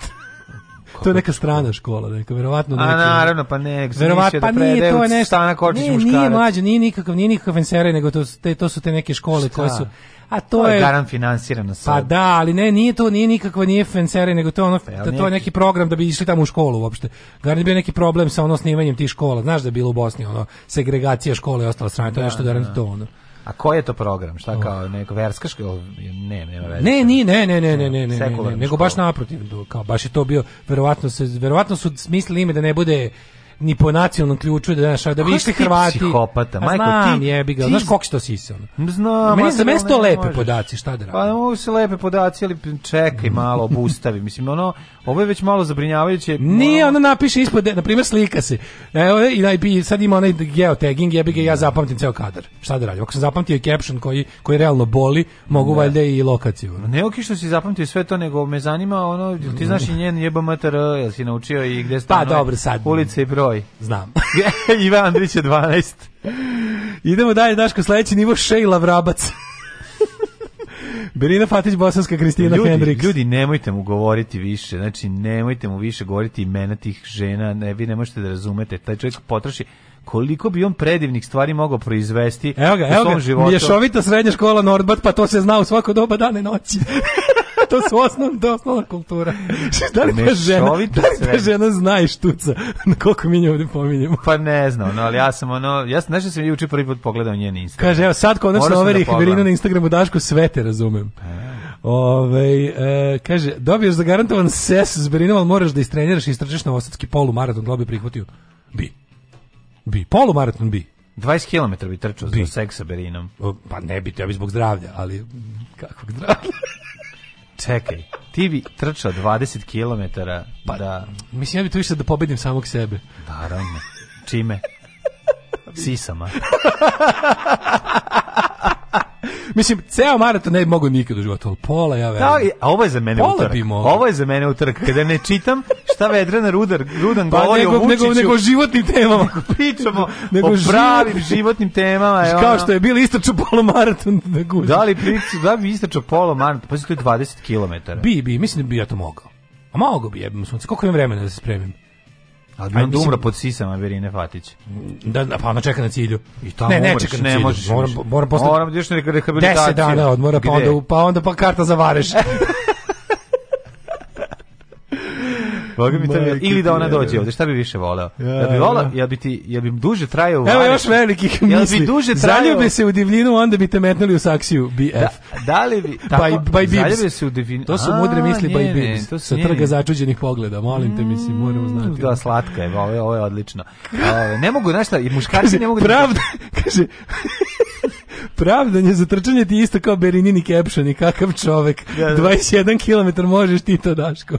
to je neka strana škola, neka verovatno neki. A naravno, pa ne, verovatno da pa nije to je nešto stana Korčić muškarac. Nije, nije mlađe, nije nikakav, nije nikakav ensere, nego to te to su te neke škole Šta? koje su a to, to je, je garant finansirano sad. Pa da, ali ne, nije to, nije nikakva nije fensere, nego to ono, pa, da to, je neki program da bi išli tamo u školu uopšte. Garant bio neki problem sa ono snimanjem tih škola. Znaš da je bilo u Bosni ono segregacija škole i ostala strana, to je da, nešto garant to ono. A koji je to program? Šta kao oh. neko verska škola? Ne, nema veze. Ne, ni, ne, ne, ne, ne, ne, ne, ne, nego baš naprotiv, kao baš je to bio verovatno se verovatno su smislili ime da ne bude ni po nacionalnom ključu da znaš, da vidiš Hrvati. Psihopata, majko znam, ti. Jebi ga, ti... znaš koliko što sisa. Znam, meni za mesto lepe možeš. podaci, šta da pa, radim? Pa mogu se lepe podaci, ali čekaj malo, obustavi. Mislim ono, ovo je već malo zabrinjavajuće. Nije, ono napiše ispod, na primjer slika se. Evo i sad ima onaj geotagging, jebi ga ja zapamtim ceo kadar. Šta da radim? Ako sam zapamtio i caption koji koji realno boli, mogu ne. Da. valjda i lokaciju. Ne oki što si zapamtio sve to, nego me zanima ono, ti znaš i njen jeba mater, jel si naučio i gde stanuje. Pa dobro, sad. Ulice i broj broj? Znam. Ive Andrić je 12. Idemo dalje, Daško, sledeći nivo Šejla Vrabac. Berina Fatić, Bosanska, Kristina ljudi, Hendriks. Ljudi, nemojte mu govoriti više, znači nemojte mu više govoriti imena tih žena, ne, vi ne možete da razumete, taj čovjek potroši koliko bi on predivnih stvari mogao proizvesti evo ga, u svom evo ga, životu. srednja škola Nordbat, pa to se zna u svako doba dane noći. to su osnovna, to osnovna kultura. Da li ta žena, da li ta žena zna i štuca? Koliko mi nje ovde pominjemo? Pa ne znam, no, ali ja sam ono, ja sam nešto sam juče prvi put pogledao njen Instagram. Kaže, evo sad konačno da overi Hverina na Instagramu Daško, sve te razumem. E. Ove, e, kaže, dobiješ zagarantovan ses s Berinom, ali moraš da istreniraš i istračeš na Osadski polumaraton, da bi prihvatio? Bi. Bi. Polumaraton bi. 20 km bi trčao za seksa Berinom. Pa ne bi, ja bi zbog zdravlja, ali kakvog zdravlja? čekaj, ti bi trčao 20 km pa, da... Mislim, ja bi tu išao da pobedim samog sebe. Naravno. Čime? Sisama. Mislim, ceo maraton ne mogu nikad u životu, ali pola ja verujem. Da, a ovo je za mene pola utorak. Ovo je za mene utorak. Kada ne čitam šta Vedrana Rudar, Rudan pa govori nego, o Vučiću. Nego, nego životnim temama. pričamo nego o pravim životnim temama. Je Kao što je bilo istračo pola maraton na guzi. Da li priču, da bi istračo pola maraton, pa to je 20 km. Bi, bi, mislim da bi ja to mogao. A mogu bi, jebim sunce, koliko imam vremena da se spremim? Ali Ajde, umro pod sisama Verine Fatić. Da, da, pa ona čeka na cilju. I tamo ne, ne umreš, čeka na ne cilju. Možeš, moram, moram posle... Moram da ideš na rehabilitaciju. 10 dana odmora, pa onda, pa onda pa karta zavareš. Boga mi to bi, ili da ona dođe ovde, šta bi više voleo? Ja, da bi vola, ja bi ti, ja bi duže trajao. Evo još velikih misli. Ja bi duže trajao. Zaljube se u divljinu, onda bi te metnuli u saksiju BF. Da, da li bi tako by, by zaljube se u divljinu. To su mudre misli by ne, bibs. To sa trga začuđenih pogleda, molim te, mislim, moramo mm, znati. Da, slatka je, ovo je, ovo je odlično. ne mogu, znaš šta, i muškarci ne mogu... Da- pravda, kaže, pravdanje za trčanje ti isto kao Berinini caption i kakav čovek. 21 da, da. km možeš ti to, Daško.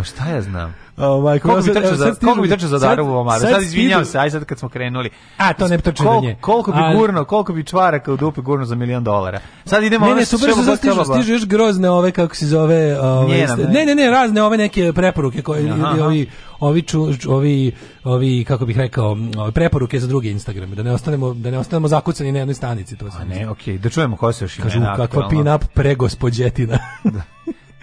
Pa šta ja znam? Oh, majko, koliko mi trče za, koliko bi trče za Darovu Omaru? Sad, sad izvinjavam se, aj sad kad smo krenuli. A, to ne trče na nje. Koliko bi gurno, koliko bi čvaraka u dupe gurno za milion dolara. Sad idemo... Ne, ne, su brzo za stižu, stižu još grozne ove, kako se zove... Ove, Njena, ne, ne, ne, razne ove neke preporuke koje aha, aha. ovi ovi, ču, ovi ovi kako bih rekao preporuke za druge Instagrame da ne ostanemo da ne ostanemo zakucani na jednoj stanici to se. A ne, okej, okay. da čujemo ko se još Kažu kakva pin up pre gospodjetina.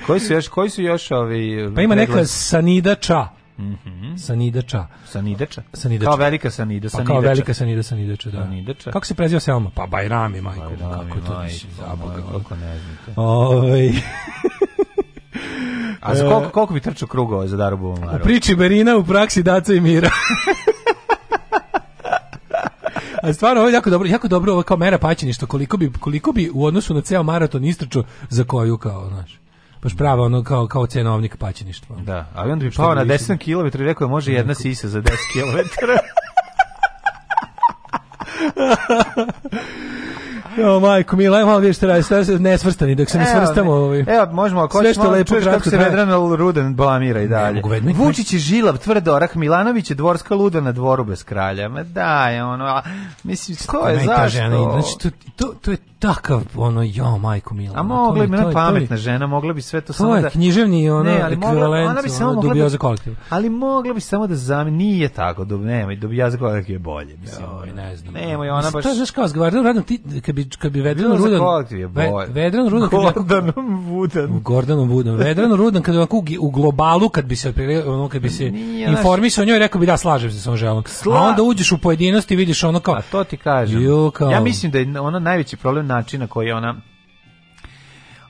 koji su još, koji su još ovi... Pa ima neka sanidača. Mhm. sanidača. Sanidača. Sanidača. Kao velika sanida, sanidača. Pa kao velika sanida, sanidača, da. Sanidača. Kako se preziva Selma? Pa Bajrami, majko. Bajrami, da, kako to nisi? Da, zaboga, kako ne znate. Ovaj A za e, koliko, koliko bi trčao krugova za Daru Bumaru? U priči Berina, u praksi Daca i Mira. A stvarno ovo je jako dobro, jako dobro ovo kao mera što koliko bi, koliko bi u odnosu na ceo maraton istrčao za koju kao, znaš baš prava ono kao kao cenovnik paćeništva. Da, a onda bi pao na 10 km i rekao može jedna sisa za 10 km. Jo, majko, mi lajmo ovdje što radi, sve ne svrstani, dok se ne svrstamo. Ovaj. Evo, možemo, ako sve što lepo, čuješ kako se Vedran Rudan blamira i dalje. Ne, Vučić je žilav, tvrd orah, Milanović je dvorska luda na dvoru bez kralja. Ma daj, ono, a, mislim, to je, zašto? Kaže, ani, znači, to, to, to je takav, ono, jo, majko Milano. A mogla bi, ona pametna bi, žena, mogla bi sve to samo da... To je književni, ono, ne, ali ekvivalent, ona bi samo ono, dubija za kolektiv. Ali mogla bi samo da zami, nije tako, dob, nemoj, dubija za kolektiv je bolje, mislim. Joj, ne znam. Nemoj, ona baš... To je, znaš kao, zgovarno, radno, ti, kad bi bi kad bi Vedran Rudan Vedran Rudan Gordanom Vudan Gordanom Vudan Vedran Rudan kad onako u globalu kad bi se ono kad bi se informisao o njoj rekao bi da slažem se sa Anželom a onda uđeš u pojedinosti i vidiš ono kao a to ti kažem ja mislim da je ona najveći problem načina koji ona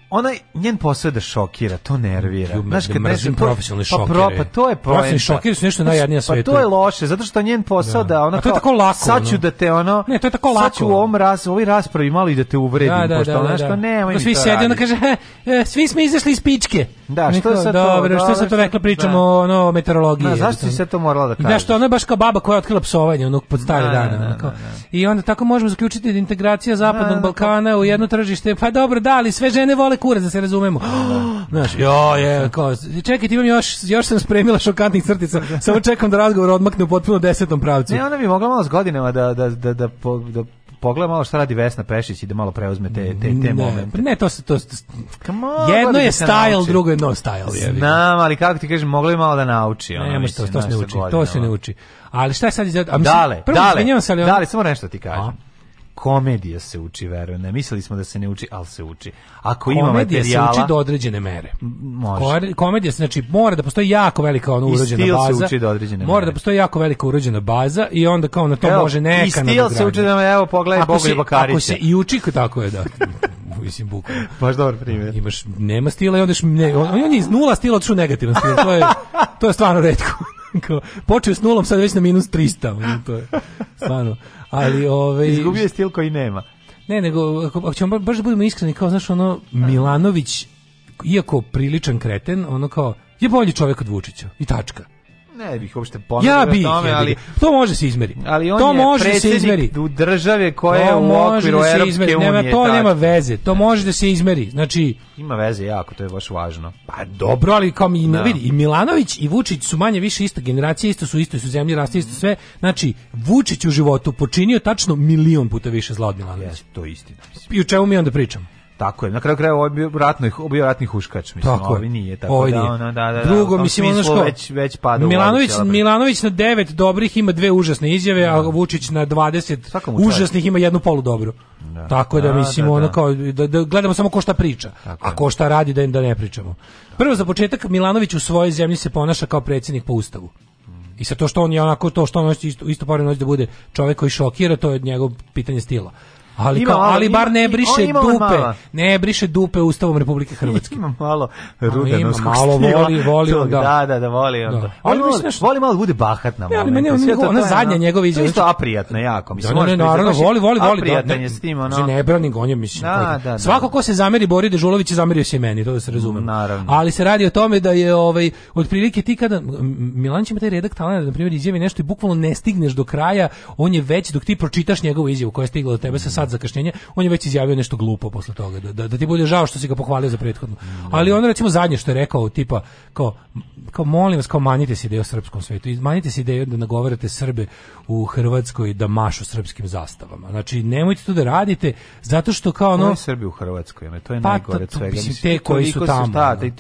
ona njen posao da šokira, to nervira. Ljubim, Znaš kad mrzim profesionalni šokere. Pa, pro, pa to je profesionalni šokeri su nešto najjadnije na svetu. Pa to je loše, zato što njen posao da, da ona A tako lako. Sad ću da te ono Ne, to je tako lako. Sad ću u ovom raz, ovoj raspravi malo i da te uvredim, da, da, pošto ona što ne, da, da, da. svi sedi, ona kaže, e, e, svi smo izašli iz pičke. Da, što je sad to? Dobro, što sad to rekla pričamo da. o ono meteorologiji. Da, zašto si se to morala da kaže? Da, što ona je baš kao baba koja je otkrila psovanje onog pod stare dana. I onda tako možemo zaključiti da integracija zapadnog Balkana u jedno tržište. Pa dobro, da, ali sve žene vole male kurac da se razumemo. Znaš, jo, je, kao, čekaj, imam još, još sam spremila šokantnih crtica, samo čekam da razgovor odmakne u potpuno desetom pravcu. Ne, ona bi mogla malo s godinama da, da, da, da, da pogledaj malo šta radi Vesna Pešić i da malo preuzme te te te ne, momente. Ne, to se to, to Come on, jedno je da style, nauči. drugo je no style, je. Znam, ali kako ti kažeš, mogla je malo da nauči, ona. Ne, mislim, to, to, se ne uči, to se ne uči. Ali šta je sad? A mislim, dale, prvo, dale, se, ali on... dale, samo nešto ti kažem. A? komedija se uči, verujem. Ne mislili smo da se ne uči, ali se uči. Ako ima materijala... se uči do određene mere. Može. Komedija se, znači, mora da postoji jako velika ono urođena baza. I stil se uči do određene mora mere. Mora da postoji jako velika urođena baza i onda kao na to evo, može neka I stil se uči da, evo, pogledaj Bogoljuba Karića. Ako se i uči, tako je, da. mislim bukvalno. Baš dobar primjer. Imaš nema stila i onda ne, on, on je iz nula stila otišao negativan stil. To je to je stvarno retko. kao, počeo s nulom, sad već na minus 300. Ono, to je, stvarno. Ali, ove, ovaj, Izgubio je stil koji nema. Ne, nego, ako, ako ćemo baš da budemo iskreni, kao, znaš, ono, Milanović, iako priličan kreten, ono kao, je bolji čovjek od Vučića. I tačka. Ne bih uopšte pomislio ja bih, tome, ali to može se izmeri. Ali on to je može se izmeri. U države koje je u da okviru da Europske unije. Nema, to tako. nema veze. To ne. Znači, može da se izmeri. Znači ima veze jako, to je baš važno. Pa dobro, ali kao mi no. Da. vidi, i Milanović i Vučić su manje više ista generacija, isto su isto su zemlji, rasti isto sve. Znači Vučić u životu počinio tačno milion puta više zla od Milanovića. Yes, to je istina. I o čemu mi onda pričamo? Tako je, na kraju krajeva ovaj bio ratni, bio ratni huškač, mislim, tako ovi ovaj nije, tako ovi da, nije. Ono, da, da, da Drugo, da, mislim, ono što, već, već pada Milanović, u Milanović na 9 dobrih ima dve užasne izjave, da. a Vučić na 20 užasnih ima jednu polu dobru. Da. Tako da, da mislim, da, ono da. kao, da, da gledamo samo ko šta priča, a ko šta radi da da ne pričamo. Prvo, za početak, Milanović u svojoj zemlji se ponaša kao predsjednik po ustavu. I sa to što on je onako to što on isto isto par noć da bude čovjek koji šokira, to je njegov pitanje stila. Ali, kao, ali bar ne briše ima, dupe, ne briše dupe Ustavom Republike Hrvatske. Ima malo rudanovskog malo voli, voli on, da. Da, da, da, voli on. Da. da. Ali, ali misliš, voli malo da bude bahat na moment. Ja, meni on, to, ona zadnja njegova izjava. Isto aprijatno jako, mislim. Da, ne, naravno, voli, voli, voli. Aprijatan da, je s tim, da, ono. Znači, ne brani gonje, mislim. Da, da, da, Svako ko se zameri Bori Dežulović, zamerio se i meni, to da se razume. Naravno. Ali se radi o tome da je, ovaj, otprilike ti kada, Milan će taj redak talenta, na primjer, izjavi nešto i bukvalno ne stigneš do kraja, on je već dok ti pročitaš njegovu izjavu koja je stigla do tebe sa sat zakašnjenja, on je već izjavio nešto glupo posle toga, da, da, da ti bude žao što si ga pohvalio za prethodnu. Ali on recimo zadnje što je rekao, tipa, kao, kao molim vas, kao manjite se ideju o srpskom svetu, manjite se ideju da nagovarate Srbe u Hrvatskoj da mašu srpskim zastavama. Znači, nemojte to da radite, zato što kao ono... Koji Srbi u Hrvatskoj, ono, to je pa, najgore svega. Mislim, te koji su tamo,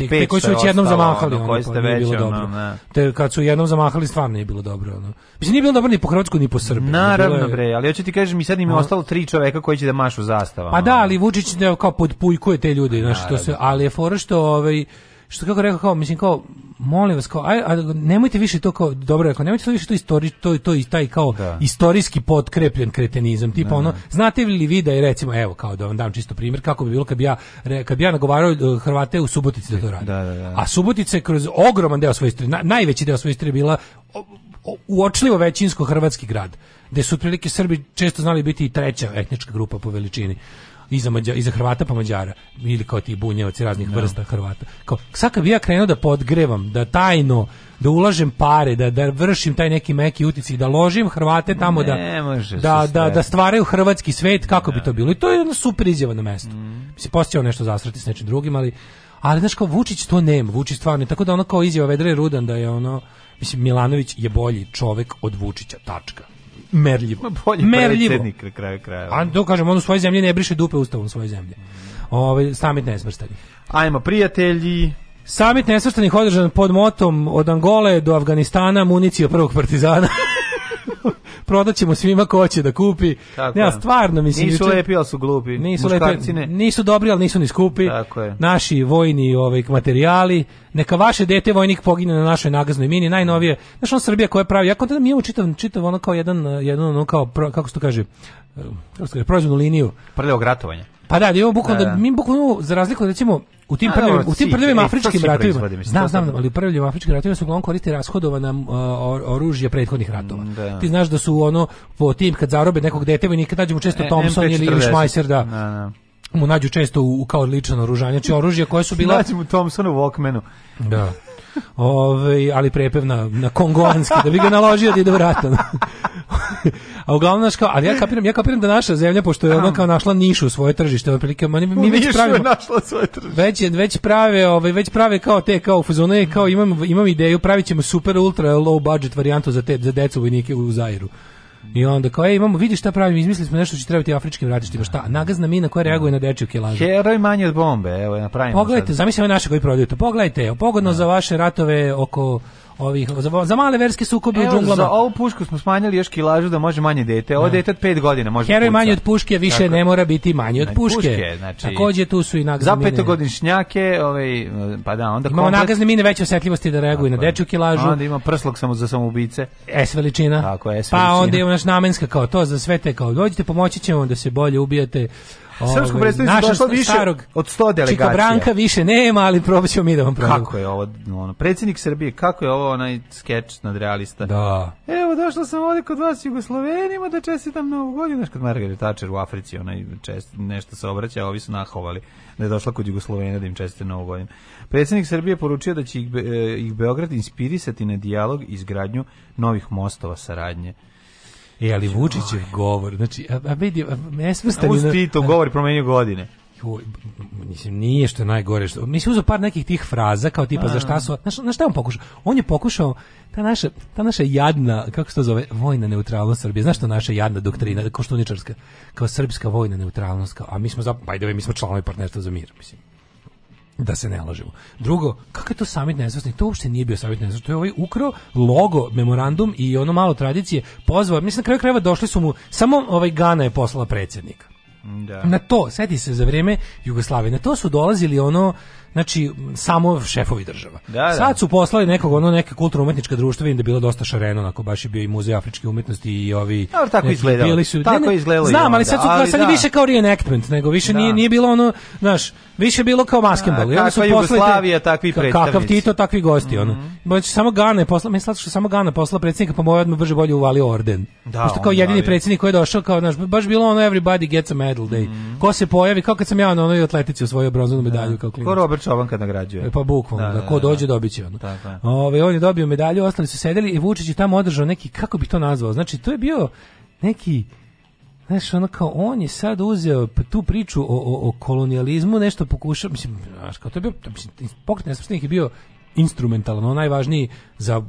te, koji su već jednom zamahali, ono, koji ste pa već, ono, Te kad su jednom zamahali, stvarno nije bilo dobro, ono. Mislim, nije bilo dobro ni po Hrvatskoj, ni po Srbiji. Naravno, bre, ali hoću ti kažem, mi sad im je ostalo tri čoveka čeka koji će da mašu zastavama. Pa da, ali Vučić da kao podpujkuje te ljude, znači to da, da, se, da. ali je fora što ovaj što kako rekao kao mislim kao molim vas kao aj, aj nemojte više to kao dobro rekao nemojte to više to istorij to to i taj kao da. istorijski potkrepljen kretenizam tipa da, ono znate li vi da je recimo evo kao da vam dam čisto primjer kako bi bilo kad bi ja kad bi ja nagovarao eh, Hrvate u Subotici da to rade da, a Subotica je kroz ogroman deo svoje istorije na, najveći deo svoje istorije bila o, o, uočljivo većinsko hrvatski grad gde su otprilike Srbi često znali biti i treća etnička grupa po veličini iza, Mađara, iza Hrvata pa Mađara ili kao ti bunjevaci raznih no. Da. vrsta Hrvata kao, sad kad bi ja krenuo da podgrevam da tajno, da ulažem pare da, da vršim taj neki meki utici da ložim Hrvate tamo da ne, da, da, da, da, stvaraju hrvatski svet kako no. bi da. to bilo i to je jedna super izjava na mesto mm. se postao nešto zasrati s nečim drugim ali ali znaš kao Vučić to nema, Vučić stvarno tako da ono kao izjava Vedre Rudan da je ono mislim Milanović je bolji čovek od Vučića, tačka merljivo. Ma bolje merljivo. na kraju kraja. A to kažem, on u svojoj zemlji ne briše dupe ustavom svoje zemlje. Ovaj samit nesvrstanih. Ajmo, prijatelji. Samit nesvrstanih održan pod motom od Angole do Afganistana, municija prvog partizana. Prodaćemo svima ko hoće da kupi. Tako ne, stvarno mislim nisu lepi, ali su glupi. Nisu lepi, ne. nisu dobri, ali nisu ni skupi. Tako je. Naši vojni ovaj materijali, neka vaše dete vojnik pogine na našoj nagaznoj mini, najnovije. Znaš, on Srbija koja pravi, ja da mi je čitav, čitav ono kao jedan, jedan ono kao, kako se to kaže, eh, kako se kaže, proizvodnu liniju. Prljavog ratovanja Pa da, da, imamo bukvalno, da, da. da. mi bukvalno, za razliku, recimo, u tim prvim, u tim prvim e, afričkim ratovima, da, znam, znam, ali u prvim afričkim ratovima su uglavnom koriste rashodovana uh, oružja prethodnih ratova. Mm, da. Ti znaš da su ono, po tim kad zarobe nekog deteva i nikad nađemo često e, Thompson ili, ili Schmeisser, da, da mu nađu često u, kao lično oružanje, znači oružje koje su bila... Nađu mu Thompsonu Walkmanu. Da. Ove, ovaj, ali prepev na, na kongolanski, da bi ga naložio da ide vratno. A uglavnom naš kao, ali ja kapiram, ja kapiram da naša zemlja pošto je ona kao našla nišu u svoje tržište, otprilike mi, mi već pravimo našla svoje tržište. Već već prave, ovaj već prave kao te kao fuzone, kao imam imam ideju, pravićemo super ultra low budget varijantu za te za decu vojnike u Zairu. I onda kao, ej, imamo, vidi šta pravim, izmislili smo nešto što će trebati afričkim radištima, šta? Nagazna mina koja reaguje na dečju kilažu. Heroj manje od bombe, evo, napravimo. Pogledajte, zamislimo naše koji prodaju to. Pogledajte, pogodno da. za vaše ratove oko ovih za, za male verske sukobe u džunglama. Za ovu pušku smo smanjili još kilažu da može manje dete. Ovo da. dete od 5 godina može. Heroj manje od puške više Tako. ne mora biti manje od znači, puške. puške znači, Takođe tu su i nagazne. Za petogodišnjake, ovaj pa da, onda imamo komplet... nagazne mine veće osetljivosti da reaguju na dečju kilažu. Onda ima prslog samo za samoubice. S veličina. Tako S pa veličina. Pa onda je naš namenska kao to za sve te kao dođite pomoći ćemo da se bolje ubijate Srpsko predstavništvo došlo više starog, od 100 delegacija. Čika Branka više nema, ali probat ćemo mi da vam probu. Kako je ovo, ono, predsjednik Srbije, kako je ovo onaj skeč nad realista? Da. Evo, došla sam ovde kod vas Jugoslovenima da čestitam novu godinu. Znaš kad Margaret Thatcher u Africi onaj čest, nešto se obraća, a ovi su nahovali da je došla kod Jugoslovena da im čestite novu godinu. Predsjednik Srbije poručio da će ih, e, ih Beograd inspirisati na dijalog i izgradnju novih mostova saradnje. E, ali Vučićev govor, znači, a, a vidi, nesvrstani... Uz Tito govori promenio godine. Joj, mislim, nije što je najgore. Što, mislim, uzeo par nekih tih fraza, kao tipa, a, za šta su... Na, na šta on pokušao? On je pokušao, ta naša, ta naša jadna, kako se to zove, vojna neutralnost Srbije. Znaš to naša jadna doktrina, koštuničarska, kao srpska vojna neutralnost, kao, a mi smo, za, by the way, mi smo članovi partnerstva za mir, mislim da se ne lažemo. Drugo, kako je to samit nesvrsnih? To uopšte nije bio samit nesvrsnih. To je ovaj ukro, logo, memorandum i ono malo tradicije pozvao. Mislim, na kraju krajeva došli su mu, samo ovaj Gana je poslala predsjednika. Da. Na to, sedi se za vreme Jugoslavije, na to su dolazili ono znači samo šefovi država. Da, da. Sad su poslali nekog ono neka kulturno umetnička društva, vidim da je bilo dosta šareno, onako baš je bio i muzej afričke umetnosti i ovi ali tako izgledalo. su, tako ne, izgledalo. Znam, ali sad su ali, sad da. više kao reenactment, nego više da. nije nije bilo ono, znaš, više bilo kao maskenbal. Kakva su Jugoslavija, takvi predstavnici. Kakav Tito, takvi gosti, mm -hmm. ono. Znači, samo Gana je poslala, mislim sad što samo Gana poslala predsednika, pa moj odmah brže bolje uvalio orden. Da, Pošto kao jedini predsednik koji je došao, kao, znaš, baš bilo ono everybody gets a medal day. Mm -hmm. Ko se pojavi, kao kad sam ja na onoj atletici osvojio bronzanu medalju, da. kao klinac. Čobanka nagrađuje. E, pa bukvalno, da, da, da, ko da, dođe da. dobiće ono. Tako je. Ove, on je dobio medalju, ostali su sedeli i Vučić je tamo održao neki, kako bi to nazvao, znači to je bio neki Znaš, ono kao, on je sad uzeo tu priču o, o, o kolonijalizmu, nešto pokušao, mislim, znaš, kao to je bio, to, mislim, pokret nesvrstvenih je bio instrumentalan, ono najvažniji za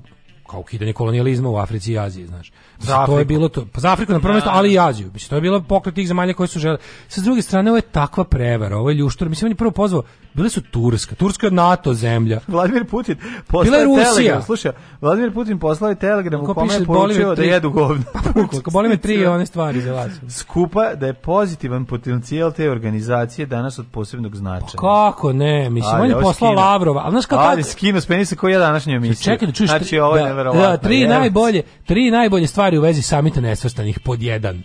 kao ukidanje kolonijalizma u Africi i Aziji, znaš. Mislim, za to je bilo to, pa za Afriku na prvo da, mesto, ali i Aziju. Mislim, to je bilo pokret tih zemalja koje su žele. Sa druge strane, ovo je takva prevara, ovo je ljuštor. Mislim, on je prvo pozvao bile su Turska. Turska je NATO zemlja. Vladimir Putin poslao je Rusija. telegram. Slušaj, Vladimir Putin poslao je telegram Kako u kome je poručio da jedu govno. Pa, boli me tri one stvari za vas. Skupa da je pozitivan potencijal te organizacije danas od posebnog značaja. Pa kako ne? Mislim, ali, on je poslao skino. Lavrova. Ali kako... Ali skino, speni se koji je današnja emisija. Čekaj da čuš... Znači, ovo je da, da, tri, je. najbolje, tri najbolje stvari u vezi samita nesvrstanih pod jedan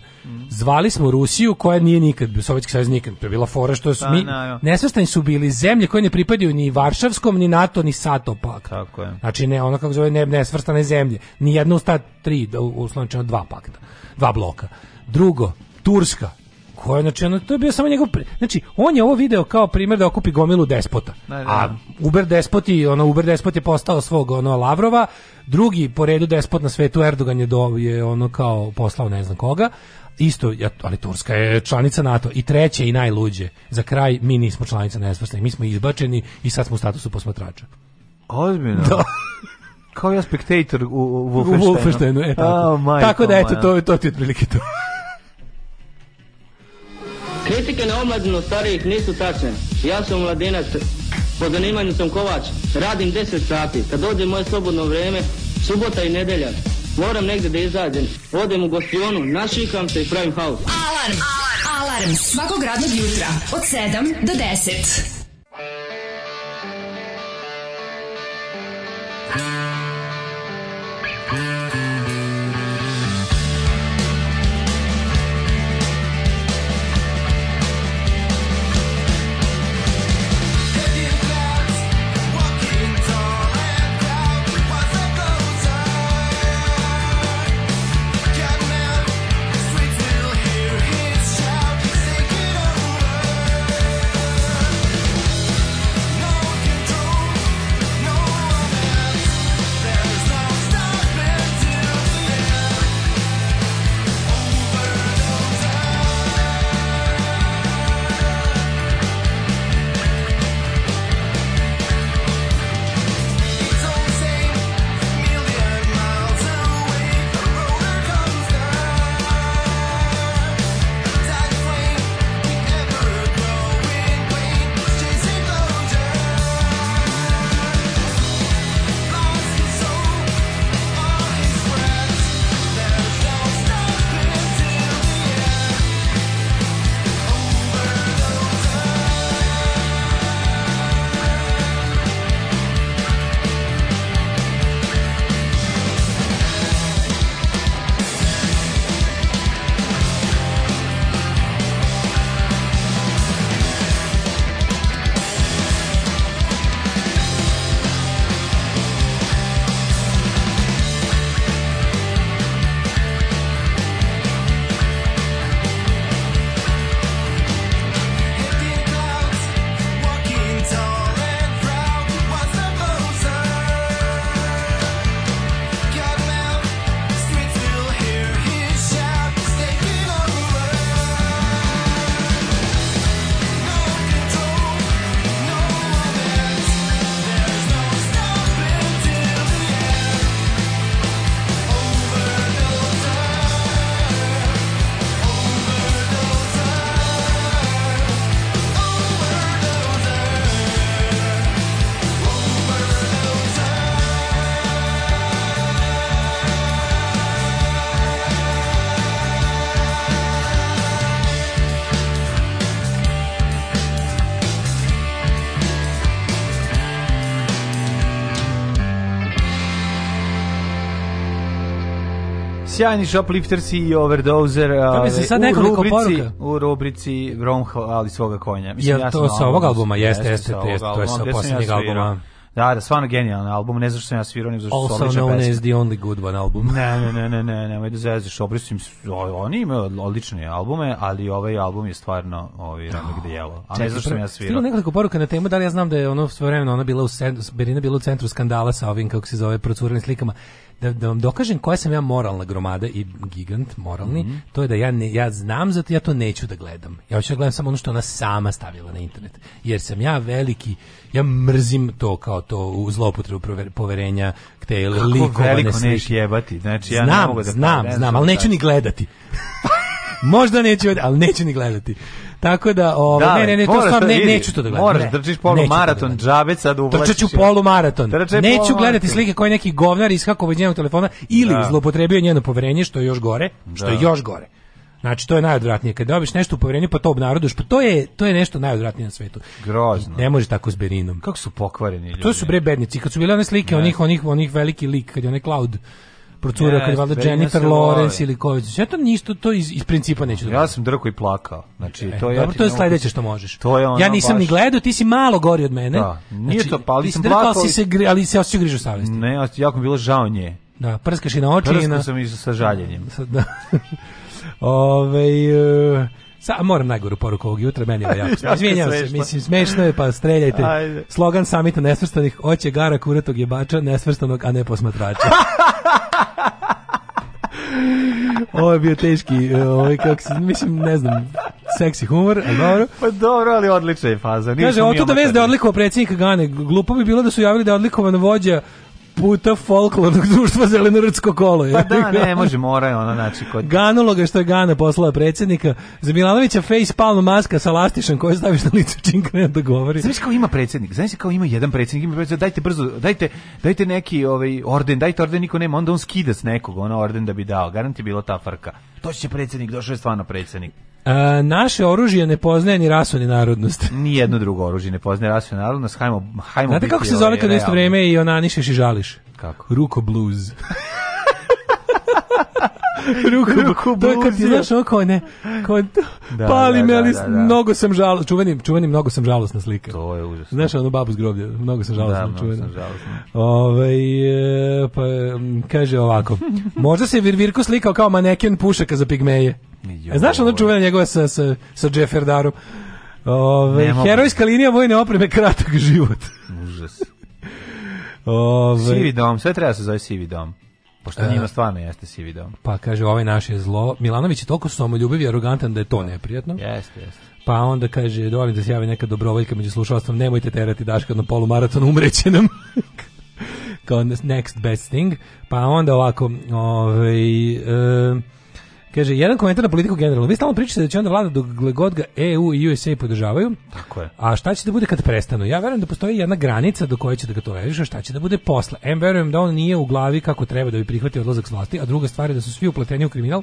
Zvali smo Rusiju koja nije nikad, Sovjetski savez nikad, to je bila fora što su pa, mi, da, nesvrstani su bili zemlje koje ne pripadaju ni Varšavskom, ni NATO, ni Sato paktu. Tako je. Znači ne, ona kako zove ne, nesvrstane zemlje, ni jedna u sta tri, da, uslovničeno dva pakta, dva bloka. Drugo, Turska, koja, znači, ono, to je bio samo njegov, znači, on je ovo video kao primjer da okupi gomilu despota, da, da. a Uber despoti, ona Uber despot je postao svog, ono, Lavrova, drugi po redu despot na svetu Erdogan je, do, je ono, kao, poslao ne znam koga, isto, ali Turska je članica NATO i treće i najluđe. Za kraj, mi nismo članica nesvrstnih, mi smo izbačeni i sad smo u statusu posmatrača. Ozbiljno? Da. Kao ja spectator u, u Wolfensteinu. U Wolfensteinu, e, tako. Oh, tako da, eto, to, to ti je otprilike to. Kritike na omladinu starijih nisu tačne. Ja sam mladinac, po zanimanju sam kovač, radim 10 sati. Kad dođe moje slobodno vreme, subota i nedelja, Moram negde da izađem. Odem u gostionu, našikam se i pravim haus. Alarm! Alarm! Alarm! Svakog radnog jutra od 7 do 10. sjajni shoplifters i e overdozer uh, pa se sad u rubrici, poruka. u rubrici Rom ali svoga konja. Mislim, Jel ja to sa ovog albuma? Jeste, jeste, to je sa posljednjeg albuma. Da, da, stvarno genijalan album, ne znam što sam ja svirao, nego zašto su odlične pesme. Also known as the only good one album. ne, ne, ne, ne, ne, nemoj da zeziš, obrisim, oni imaju odlične albume, ali ovaj album je stvarno ovaj ramek oh, djelo. A ne znam što sam ja svirao. Stiglo nekoliko poruka na temu, da li ja znam da je ono svojevremeno ona bila u centru, Berina bila u centru skandala sa ovim, kako se zove, procurenim slikama da, da vam dokažem koja sam ja moralna gromada i gigant moralni, mm -hmm. to je da ja ne, ja znam zato ja to neću da gledam. Ja hoću da gledam samo ono što ona sama stavila na internet. Jer sam ja veliki, ja mrzim to kao to u zloupotrebu poverenja te likova ne smiješ jebati. Znači ja znam, ne mogu da znam, znam, ali neću ni gledati. Možda neću, ali neću ni gledati. Tako da, ovo, ovaj, da, ne, ne, ne, to stvarno ne, neću to da gledam. Moraš ne, držiš polu da maraton, džabe sad uvlačiš. Trčeću polu maraton. Neću gledati slike koje neki govnar iskakao iz njenog telefona ili da. zloupotrebio njeno poverenje, što je još gore, što je da. još gore. Znači to je najodvratnije kad dobiš nešto u poverenju pa to obnaroduš, pa to je to je nešto najodvratnije na svetu. Grozno. Ne može tako s Berinom. Kako su pokvareni ljudi. Pa to su bre bednici, kad su bile one slike ne. onih onih onih veliki lik kad je onaj Cloud procureo yes, kad valjda Jennifer Lawrence ili ko već. Ja to ništa to iz, iz principa neću. Ja sam drko i plakao. Znači e, to je dobro, ja to je sledeće što možeš. To je ono ja nisam baš... ni gledao, ti si malo gori od mene. Da, nije znači, to, pa ali sam plakao. Si se, ali se osjećao grižu savesti. Ne, jako mi bilo žao nje. Da, prskaš i na oči Prskao i na... sam i sa žaljenjem. Da. da. Ove, uh... Sa, moram najgoru poruku ovog jutra, meni je jako Izvinjam se, mislim, smešno je, pa streljajte. Ajde. Slogan samita nesvrstanih, oće gara kuratog jebača, nesvrstanog, a ne posmatrača. Ovo je bio teški, e, ovaj kako se, mislim, ne znam, seksi humor, ali dobro. Pa dobro, ali odlična je faza. Kaže, oto da vez da je odlikovao predsjednika Gane. Glupo bi bilo da su javili da je odlikovan vođa puta folklornog društva Zelenorudsko kolo. Je. Pa da, ne, može, mora je ono, znači, kod... Ganulo ga što je Gana poslala predsjednika. Za Milanovića face palm maska sa lastišem koju staviš na lice čim krene da govori. Znaš kao ima predsjednik, znaš kao ima jedan predsjednik, ima predsjednik, dajte brzo, dajte, dajte neki ovaj, orden, dajte orden, niko nema, onda on skida s nekog, ono orden da bi dao, garanti bilo ta farka. To će predsjednik, došao je stvarno predsjednik. A, naše oružje ne poznaje ni rasu ni narodnost. Ni jedno drugo oružje ne poznaje rasu ni narodnost. Hajmo, hajmo Znate kako se zove kad isto vrijeme i ona nišeš i žališ? Kako? Ruko blues. ruku, ruku to je kad ti znaš oko ne, kao, da, pali da, me, da, ali da, da, mnogo sam žalosna, čuveni, čuveni mnogo sam žalosna slika. To je užasno. Znaš ono babu zgroblja, mnogo sam da, žalosna, da, čuvena. Ove, ovaj, pa, kaže ovako, možda se Virvirko slikao kao maneken pušaka za pigmeje. Jo, e, Znaš ono čuvena njegova sa, sa, sa Jeffer Darom? Ove, herojska linija vojne opreme kratak život. Užas. Ove, sivi dom, sve treba da se zove sivi dom. Pošto a, e. njima stvarno jeste sivi dom. Pa kaže, ovaj naš je zlo. Milanović je toliko samoljubiv i arogantan da je to da. neprijatno. Jeste, jeste. Pa onda kaže, dovolim da se javi neka dobrovoljka među slušalstvom, nemojte terati Daška na polu maratona, umreće nam. Kao next best thing. Pa onda ovako, ovaj... E, Kaže, jedan komentar na politiku generalno. Vi stalno pričate da će onda vlada dok god ga EU i USA podržavaju. Tako je. A šta će da bude kad prestanu? Ja verujem da postoji jedna granica do koje će da ga toleriš, a šta će da bude posle. Em verujem da on nije u glavi kako treba da bi prihvatio odlazak s vlasti, a druga stvar je da su svi upleteni u kriminal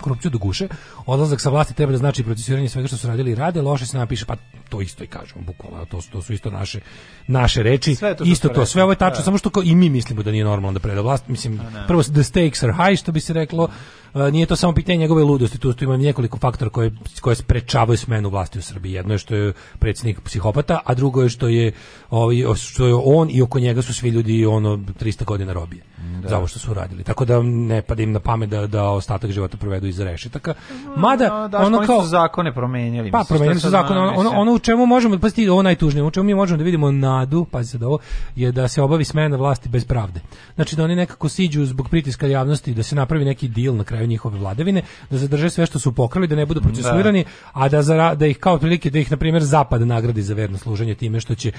korupciju do guše, odlazak sa vlasti treba da znači procesuiranje svega što su radili i rade, loše se napiše, pa to isto i kažemo, bukvalno, to su, to su isto naše, naše reči, sve to isto to, sve ovo je tačno, da. samo što ko, i mi mislimo da nije normalno da preda vlast, mislim, prvo, the stakes are high, što bi se reklo, nije to samo pitanje njegove ludosti, tu, tu ima nekoliko faktora koje, koje sprečavaju smenu vlasti u Srbiji, jedno je što je predsjednik psihopata, a drugo je što je, ovaj, što je on i oko njega su svi ljudi ono 300 godina robije da. za ovo što su radili. Tako da ne padim na pamet da, da ostatak života provedu iza rešetaka. Mada, da, da ono kao... Su zakone promenili. Pa, promenili su zakone. Ono, ono, ono, u čemu možemo, pa ovo najtužnije, u čemu mi možemo da vidimo nadu, pazi sad ovo, je da se obavi smena vlasti bez pravde. Znači da oni nekako siđu zbog pritiska javnosti, da se napravi neki deal na kraju njihove vladavine, da zadrže sve što su pokrali, da ne budu da. procesuirani, da. a da, za, da ih kao prilike, da ih, na primjer, zapad nagradi za verno služenje time što će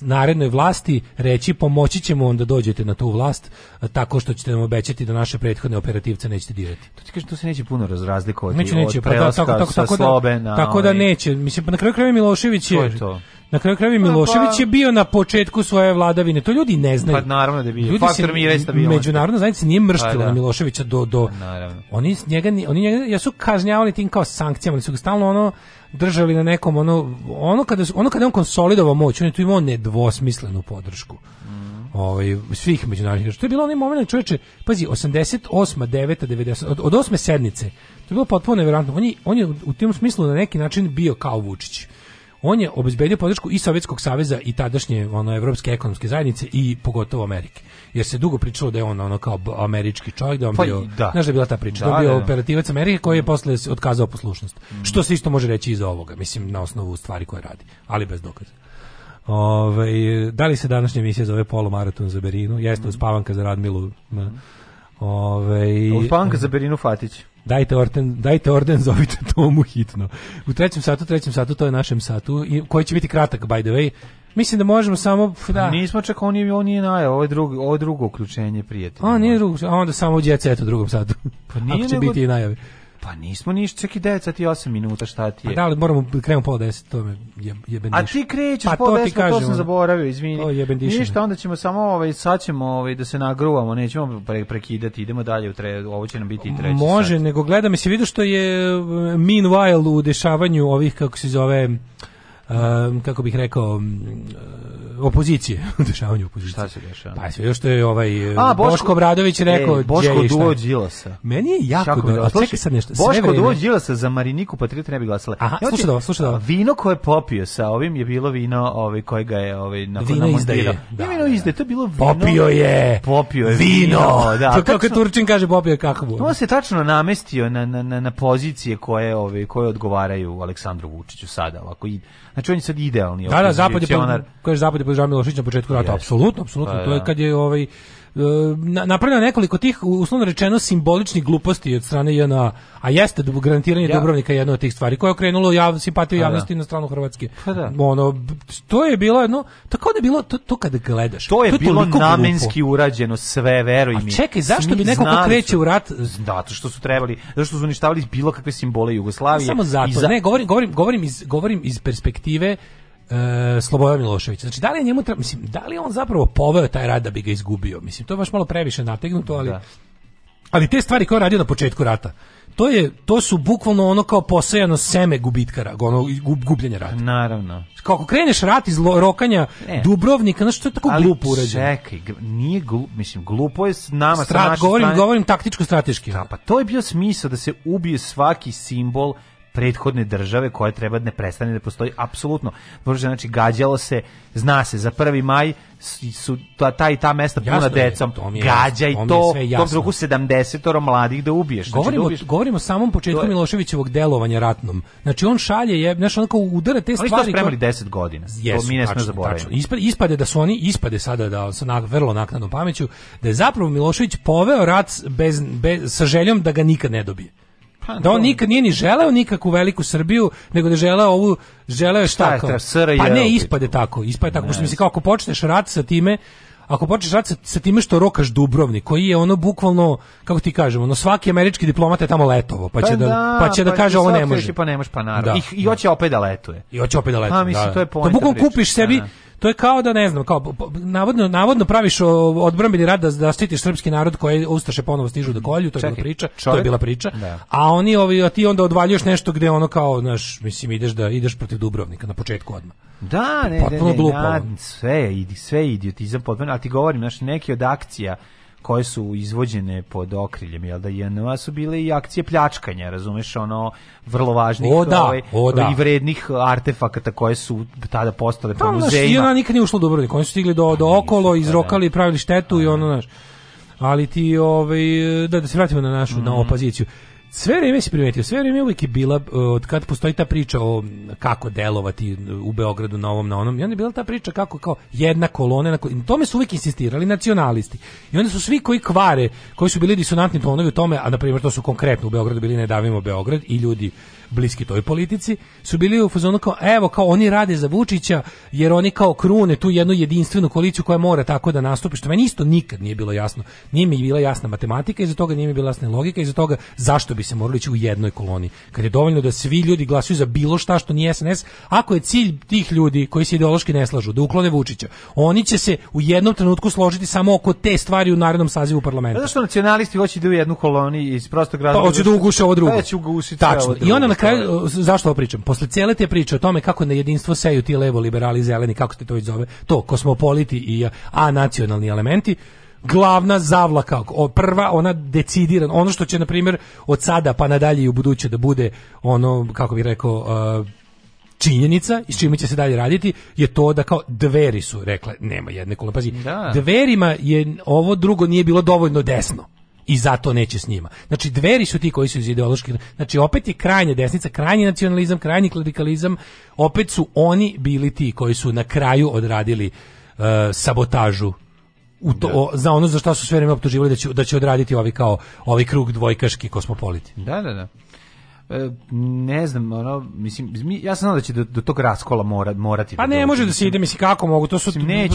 narednoj vlasti reći pomoći ćemo onda dođete na tu vlast tako što ćete nam obećati da naše prethodne operativce nećete dirati. To ti kažem, to se neće puno razlikovati neće, neće, od pa da, tako, tako, tako, da- slobe na... Tako da ovaj- neće. Mislim, pa na kraju krajeva Milošević je... To je to? Na kraju krajeva pa- Milošević pa, je bio na početku svoje vladavine. To ljudi ne znaju. Pa naravno da bi. Ljudi Faktor mira i stabilnosti. Međunarodna zajednica nije mrštila pa, da. na Miloševića do do. Pa naravno. Oni njega oni njega ja su kažnjavali tim kao sankcijama, ali su ga stalno ono držali na nekom ono ono kada ono kada on konsolidovao moć, on je tu imao nedvosmislenu podršku. Mm ovaj, svih međunarodnih što je bilo onaj moment čoveče, pazi, 88, 9, 90, od, od osme sednice, to je bilo potpuno nevjerojatno, on je, on je u tim smislu na neki način bio kao Vučić. On je obezbedio podršku i Sovjetskog saveza i tadašnje ono evropske ekonomske zajednice i pogotovo Amerike. Jer se dugo pričalo da je on ono kao američki čovjek, da on pa, bio, da. znaš da je bila ta priča, da, da bio da, operativac Amerike koji je mm. posle odkazao poslušnost. Mm. Što se isto može reći iz ovoga, mislim na osnovu stvari koje radi, ali bez dokaza. Ove, ovaj, da li se današnja emisija zove Polomaraton za Berinu? Jeste, mm. uspavanka za Radmilu. Ove, ovaj, uspavanka za e, Berinu Fatić. Dajte orden, dajte orden, zovite Tomu hitno. U trećem satu, trećem satu, to je našem satu, koji će biti kratak, by the way. Mislim da možemo samo... Da. Nismo čak, on je, on je najav, ovo je drugo, ovo drugo uključenje prijatelja. A, nije drugo, a onda samo u djecetu u drugom satu. Pa nije Ako će nego... biti i najave. Pa nismo niš, čekaj 9 8 minuta, šta ti je? Pa da, ali moramo krenemo pola 10, to me je, jebendiš. A ti krećeš pa, pola 10, to, to sam zaboravio, izvini. To jebendiš. Ništa, onda ćemo samo, ovaj, sad ćemo ovaj, da se nagruvamo, nećemo pre, prekidati, idemo dalje, u tre, ovo će nam biti i treći Može, sat. nego gledam, se vidio što je eh, meanwhile u dešavanju ovih, kako se zove, uh, um, kako bih rekao e, opozicije, dešavanje opozicije. Šta se dešava? Pa sve još što je ovaj e, A, Boško, Boško Bradović e, rekao, e, Boško Duo Đilasa. Meni je jako Šako, do... Da- Sluši, čekaj sad nešto. Boško Duo Đilasa za Mariniku Patriota ne bi glasala. Aha, ja, slušaj da, slušaj da. Vino koje popio sa ovim je bilo vino ovaj kojega je ovaj na vino izdaje. Da, vino da, da. izdaje, to je bilo vino. Popio je. Popio je vino. vino da. To kako Turčin kaže popio je kakvu. On se tačno namestio na na na pozicije koje ove koje odgovaraju Aleksandru Vučiću sada, ovako i Znači on je sad idealni. Da, da, zapad je, pod, kaže zapad je pod Milošić na početku rata, apsolutno, apsolutno, pa to je da. kad je ovaj napravljeno nekoliko tih uslovno rečeno simboličnih gluposti od strane JNA, a jeste garantiranje ja. Dubrovnika jedna od tih stvari koja je okrenulo jav, simpatiju pa da. javnosti da. na stranu Hrvatske. Pa da. Ono, to je bilo jedno, tako da je bilo to, to kada gledaš. To je, to je bilo namenski glupo. urađeno sve, veruj mi. A čekaj, zašto bi neko ko kreće u rat... Da, to što su trebali, zato što su uništavali bilo kakve simbole pa Jugoslavije. Samo zato, za... ne, govorim, govorim, govorim, iz, govorim iz perspektive e, Slobodan Milošević. Znači, da li je njemu treba, mislim, da li on zapravo poveo taj rad da bi ga izgubio? Mislim, to je baš malo previše nategnuto, ali... Da. Ali te stvari koje je radio na početku rata, to, je, to su bukvalno ono kao posejano seme gubitkara, ono gubljenje rata. Naravno. Kako kreneš rat iz rokanja ne. Dubrovnika, znaš što je tako Ali glupo urađeno. čekaj, nije glupo, mislim, glupo je s nama. Strat, sa govorim, strane... govorim taktičko-strateški. Da, pa to je bio smisao da se ubije svaki simbol prethodne države koja treba da ne prestane da postoji apsolutno. može Znači gađalo se, zna se za 1. maj su ta, ta i ta mesta puna decom. To je, Gađa i to, to tom drugu 70 mladih da ubiješ. Znači, govorimo, da ubiješ. govorimo samom početku je... Miloševićevog delovanja ratnom. Znači on šalje je, znači onako udara te stvari. Ali to spremali 10 godina. Yes, to mi ne smemo zaboraviti. Ispade, ispade da su oni ispade sada da sa na, vrlo naknadnom pameću da je zapravo Milošević poveo rat bez, bez sa željom da ga nikad ne dobije. Pa, da on nikad nije ni želeo nikakvu veliku Srbiju, nego da želeo ovu želeo je šta, šta Pa ne ispade tako, ispade tako, pošto mi se kao ako počneš rat sa time, ako počneš rat sa, sa time što rokaš Dubrovnik, koji je ono bukvalno, kako ti kažemo, ono svaki američki diplomat je tamo letovo, pa, pa će da, da, pa će da pa da kaže ovo ne pa može. Pa nemaš, pa naravno. Da. I, I hoće opet da letuje. I hoće opet da letuje. A, da, mislim, da, to je to bukvalno kupiš sebi, To je kao da ne znam, kao navodno navodno praviš odbrambeni rad da, da štitiš srpski narod koji ustaše ponovo stižu do da kolju, to je Čekaj, bila priča, čovjek? to je bila priča. Da. A oni ovi a ti onda odvaljuješ nešto gde ono kao, znaš, mislim ideš da ideš protiv Dubrovnika na početku odmah. Da, ne, Potpuno ne, ne, glupo. Na, sve, sve idiotizam potpuno, a ti govorim, znači neki od akcija koje su izvođene pod okriljem jel da JNA su bile i akcije pljačkanja, razumeš, ono vrlo važnih o, da, ovaj, o, da. i vrednih artefakata koje su tada postale po da, muzejima. JNA nikad nije ušlo dobro, oni su stigli do, do okolo, da, izrokali i da. pravili štetu i ono, znaš ali ti ovaj da da se vratimo na našu mm -hmm. na mhm. opoziciju sve vrijeme si primetio, sve vrijeme uvijek je bila, e, od kad postoji ta priča o kako delovati u Beogradu na ovom, na onom, i onda je bila ta priča kako kao jedna kolona, na tome su uvijek insistirali nacionalisti. I onda su svi koji kvare, koji su bili disonantni tonovi u tome, a na primjer to su konkretno u Beogradu bili ne davimo Beograd i ljudi bliski toj politici, su bili u fazonu kao, evo, kao oni rade za Vučića, jer oni kao krune tu jednu jedinstvenu koaliciju koja mora tako da nastupi, što meni isto nikad nije bilo jasno. Nije mi bila jasna matematika, iza toga nije mi bila jasna logika, iza toga zašto bi se morali ići u jednoj koloni. Kad je dovoljno da svi ljudi glasuju za bilo šta što nije SNS, ako je cilj tih ljudi koji se ideološki ne slažu, da uklone Vučića, oni će se u jednom trenutku složiti samo oko te stvari u narednom sazivu parlamenta. Pa zato što nacionalisti hoće da u jednu koloniju iz prostog razloga. Pa hoće da uguše ovo drugo. Pa će ugušiti Tačno. I onda na kraju, zašto ovo pričam? Posle cijele te priče o tome kako na jedinstvo seju ti levo liberali zeleni, kako se to već zove, to, kosmopoliti i a nacionalni elementi, glavna zavlaka, prva ona decidirana, ono što će na primjer od sada pa nadalje i u buduće da bude ono, kako bih rekao, činjenica i s čime će se dalje raditi je to da kao dveri su rekle nema jedne kolone. Pazi, da. dverima je ovo drugo nije bilo dovoljno desno i zato neće s njima. Znači, dveri su ti koji su iz ideoloških... Znači, opet je krajnja desnica, krajnji nacionalizam, krajnji klerikalizam, opet su oni bili ti koji su na kraju odradili uh, sabotažu u to, da. o, za ono za što su sve vreme optuživali da će, da će odraditi ovi kao ovi krug dvojkaški kosmopoliti. Da, da, da. E, ne znam, ono, mislim, ja sam znao da će do, do tog raskola mora, morati. Pa da ne, dođe. može da se ide, mislim, kako mogu, to su,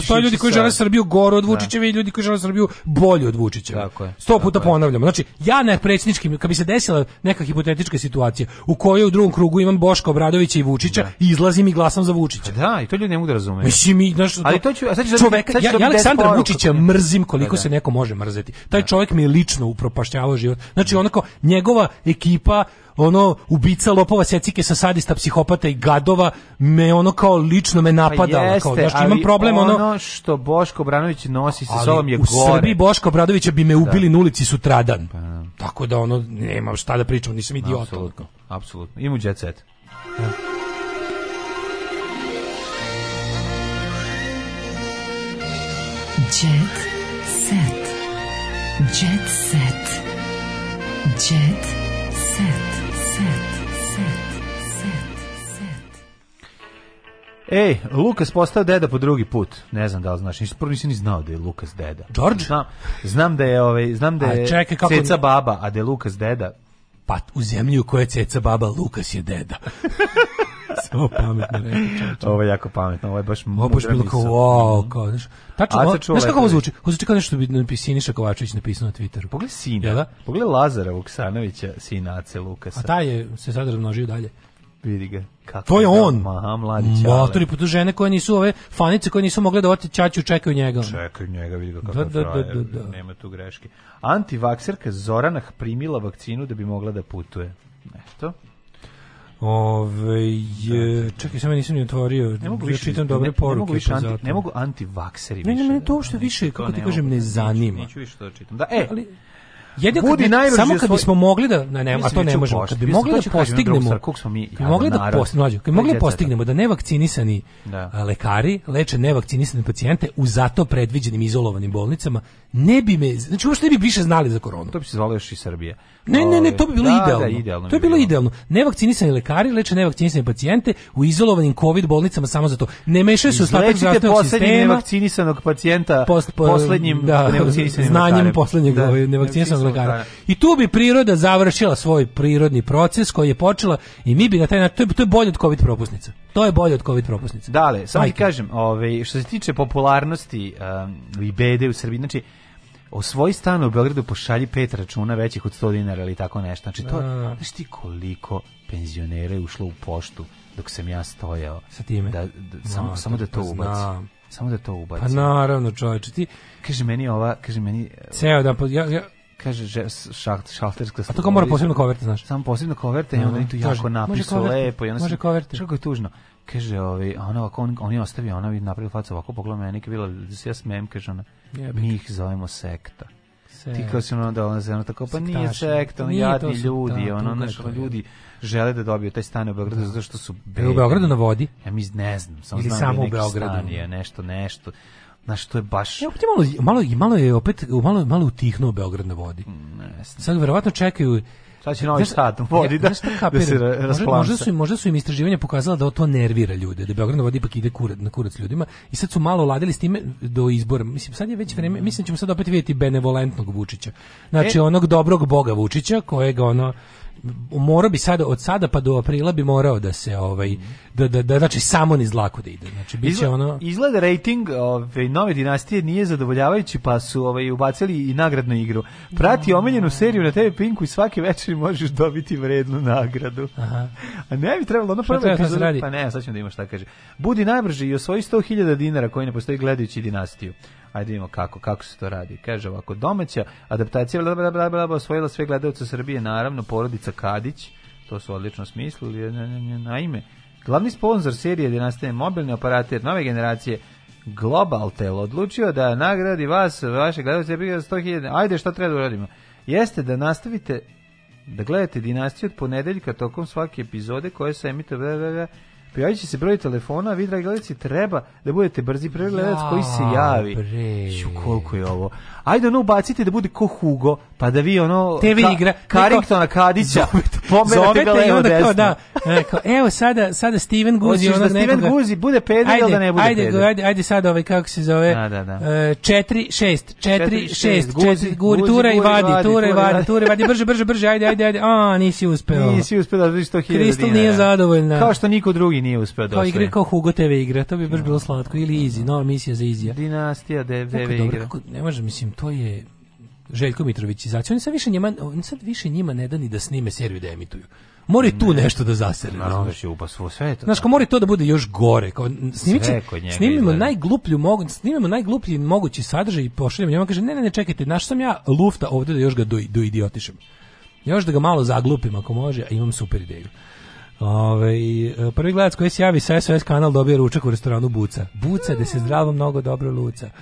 to ljudi koji žele Srbiju goru od da. Vučićeva i ljudi koji žele Srbiju bolju od Vučićeva. Tako je. Sto puta ponavljamo. Znači, ja na predsjedničkim, kad bi se desila neka hipotetička situacija u kojoj u drugom krugu imam Boška Obradovića i Vučića, da. izlazim i glasam za Vučića. Pa da, i to ljudi ne mogu da razumeju. Mislim, i, znaš, Ali to ću, a sad ću čoveka, sad ću ja, ja Aleksandra Vučića mrzim koliko pa da. se neko može mrzeti. Taj čovjek mi je lično upropašćavao život. Znači, onako, njegova ekipa ono ubica lopova secike sa sadista psihopata i gadova me ono kao lično me napadalo pa kao znači imam problem ono, što Boško Obradović nosi sa sobom je u gore. Srbiji Boško Obradovića bi me da. ubili da. na ulici sutradan. Pa, Tako da ono nema šta da pričam, nisam idiot. Apsolutno. Apsolutno. Imu da. jet set. Jet set. Jet set. Jet set. Ej, Lukas postao deda po drugi put. Ne znam da li znaš, nisam prvo nisam ni znao da je Lukas deda. George? Znam, znam da je, ovaj, znam da je čekaj, kako... Ceca baba, a da je Lukas deda. Pa u zemlji u kojoj je Ceca baba, Lukas je deda. Samo pametno reći. Ovo je jako pametno, ovo je baš Ovo baš bilo kao, wow, mhm. kao, znaš, tačno, ovo, znaš kako ovo zvuči? Ovo zvuči kao nešto bi napisao Siniša Kovačević napisao na Twitteru. Pogledaj sina, Jel da? pogledaj Lazara Vuksanovića, sinace Lukasa. A taj je se sad razmnožio dalje. Vidi ga. Kako to je on. Aha, mladi čale. Matori, pa žene koje nisu ove fanice koje nisu mogle da oti čaću čekaju njega. Čekaju njega, vidi ga da, kako da, da, da, da, da. nema tu greške. Antivakserka Zoranah primila vakcinu da bi mogla da putuje. Nešto. Ove, je, čekaj, samo nisam ni otvorio. Ne mogu više, čitam dobre ne, poruke. Ne mogu pa više anti, ne mogu antivakseri više. Ne, ne, mene to uopšte znači, više, kako ne ti kažem, ne zanima. Neću više to čitam. Da, e, ali, Jedino Budi kad, samo kad bismo mogli da ne, ne, a to ne možemo. Da kad bi mogli da postignemo, smo mi mogli da postignemo, kad da. mogli postignemo da nevakcinisani da. lekari leče nevakcinisane pacijente u zato predviđenim izolovanim bolnicama, ne bi me, znači uopšte ne bi više znali za koronu. To bi se zvalo još i Srbije. Ne, ne, ne, to bi bilo da, idealno. Da, idealno. To bi bilo, bilo idealno. Nevakcinisani lekari leče nevakcinisane pacijente u izolovanim covid bolnicama samo za to. Ne mešaju se ostatak zdravstvenog sistema. nevakcinisanog pacijenta post, po, poslednjim da, nevakcinisanim znanjem lekarem. poslednjeg da, nevakcinisanog lekara. I tu bi priroda završila svoj prirodni proces koji je počela i mi bi na taj način to je, to je bolje od covid propusnica. To je bolje od covid propusnica. Dale, samo ti kažem, ovaj što se tiče popularnosti um, i bede u Srbiji, znači o svoj stan u Beogradu pošalji pet računa većih od 100 dinara ili tako nešto. Znači to, da, da, da. znaš ti koliko penzionera je ušlo u poštu dok sam ja stojao. Sa time? Da, da no, samo, samo da to pa ubacim samo da to ubacim. Pa naravno, čoveče, ti kaže meni ova, kaže meni e, ceo da, ja, ja kaže že, šaht, šalterska A to kao mora posebno koverte, znaš. Samo posebno koverte i onda i tu jako napisu lepo i onda može koverte. Kako je tužno kaže, ovaj, ona ovako, on, on je ostavio, ona vidi napravila facu ovako, pogleda meni, bila, da se ja smem, kaže ona, mi ih zovemo sekta. Se, Ti kao si ono da ono ono tako, pa nije sekta, ono jadni ljudi, da, ono, znaš, ljudi žele da dobiju taj stan u Beogradu da. zato što su bebe. u Beogradu na vodi? Ja mi ne znam, samo Ili znam samo da u Beogradu. Stan je, nešto, nešto. Na što je baš... Ja, opet je malo, malo, malo je opet, malo, malo utihnuo Beograd na vodi. Mm, ne, Sad verovatno čekaju, Šta će Novi Sad vodi da, da se rasplansa? Možda su, možda su im istraživanja pokazala da to nervira ljude, da Beograd vodi ipak ide kurac, na kurac ljudima i sad su malo ladili s time do izbora. Mislim, sad je već vreme, mislim da ćemo sad opet vidjeti benevolentnog Vučića. Znači, e, onog dobrog boga Vučića kojega ono mora bi sada od sada pa do aprila bi morao da se ovaj da da da znači samo niz dlaku da ide. Znači biće ono Izgleda rating ove ovaj, nove dinastije nije zadovoljavajući pa su ovaj ubacili i nagradnu igru. Prati da. omiljenu seriju na TV Pinku i svake večeri možeš dobiti vrednu nagradu. Aha. A ne bi trebalo ono prvo da Pa ne, sad ćemo da ima šta da kaže. Budi najbrži i osvoji 100.000 dinara koji ne postoji gledajući dinastiju. Ajde vidimo kako, kako se to radi. Kaže ovako, domaća adaptacija bla, bla, bla, bla, osvojila sve gledalce Srbije, naravno, porodica Kadić, to su odlično smislili, naime. Glavni sponsor serije gdje nastaje mobilni operater nove generacije Globaltel odlučio da nagradi vas, vaše gledalce, 100.000, ajde šta treba da uradimo? Jeste da nastavite da gledate dinastiju od ponedeljka tokom svake epizode koje se emituje Pojavit se broj telefona, a vi, dragi gledalci, treba da budete brzi prvi ja, koji se javi. Bre. Ču, koliko je ovo. Ajde, ono, ubacite da bude ko Hugo, pa da vi, ono, TV ka, igra, Carringtona Kadića, pomerate ga levo desno. Da, e, kao, evo, sada, sada Steven Guzi, ono da Steven Guzi bude pedel ili da ne bude ajde, pedel. Ajde, ajde sada ovaj, kako se zove, 4-6, da, 4-6, da, da. e, guri, tura i vadi, tura i vadi, tura i vadi, brže, brže, brže, ajde, ajde, ajde, a, nisi uspeo. Nisi uspeo da vidiš 100.000 dinara. Kristal nije zadovoljna. Kao što niko drugi nije uspeo da osvoje. Kao igre kao Hugo TV igra, to bi baš da. bilo slatko ili Easy, nova misija za Izija. Dinastija TV igra. Kako, ne može, mislim, to je Željko Mitrović izaći. Oni sad više njima, oni sad više njima ne da ni da snime seriju da emituju. Mori tu nešto da zasere. Naravno da će upasvo sve to. Znaš, da. ko mori to da bude još gore. Kao, snimit će, snimimo najgluplju mogu, snimimo najgluplji mogući sadržaj i pošaljemo njima. Kaže, ne, ne, ne, čekajte, naš sam ja lufta ovde da još ga do, do idiotišem. Još da ga malo zaglupim ako može, a imam super ideju. Ove, e, prvi gledac koji se javi sa SOS kanal dobije ručak u restoranu Buca. Buca, da se zdravo mnogo dobro luca.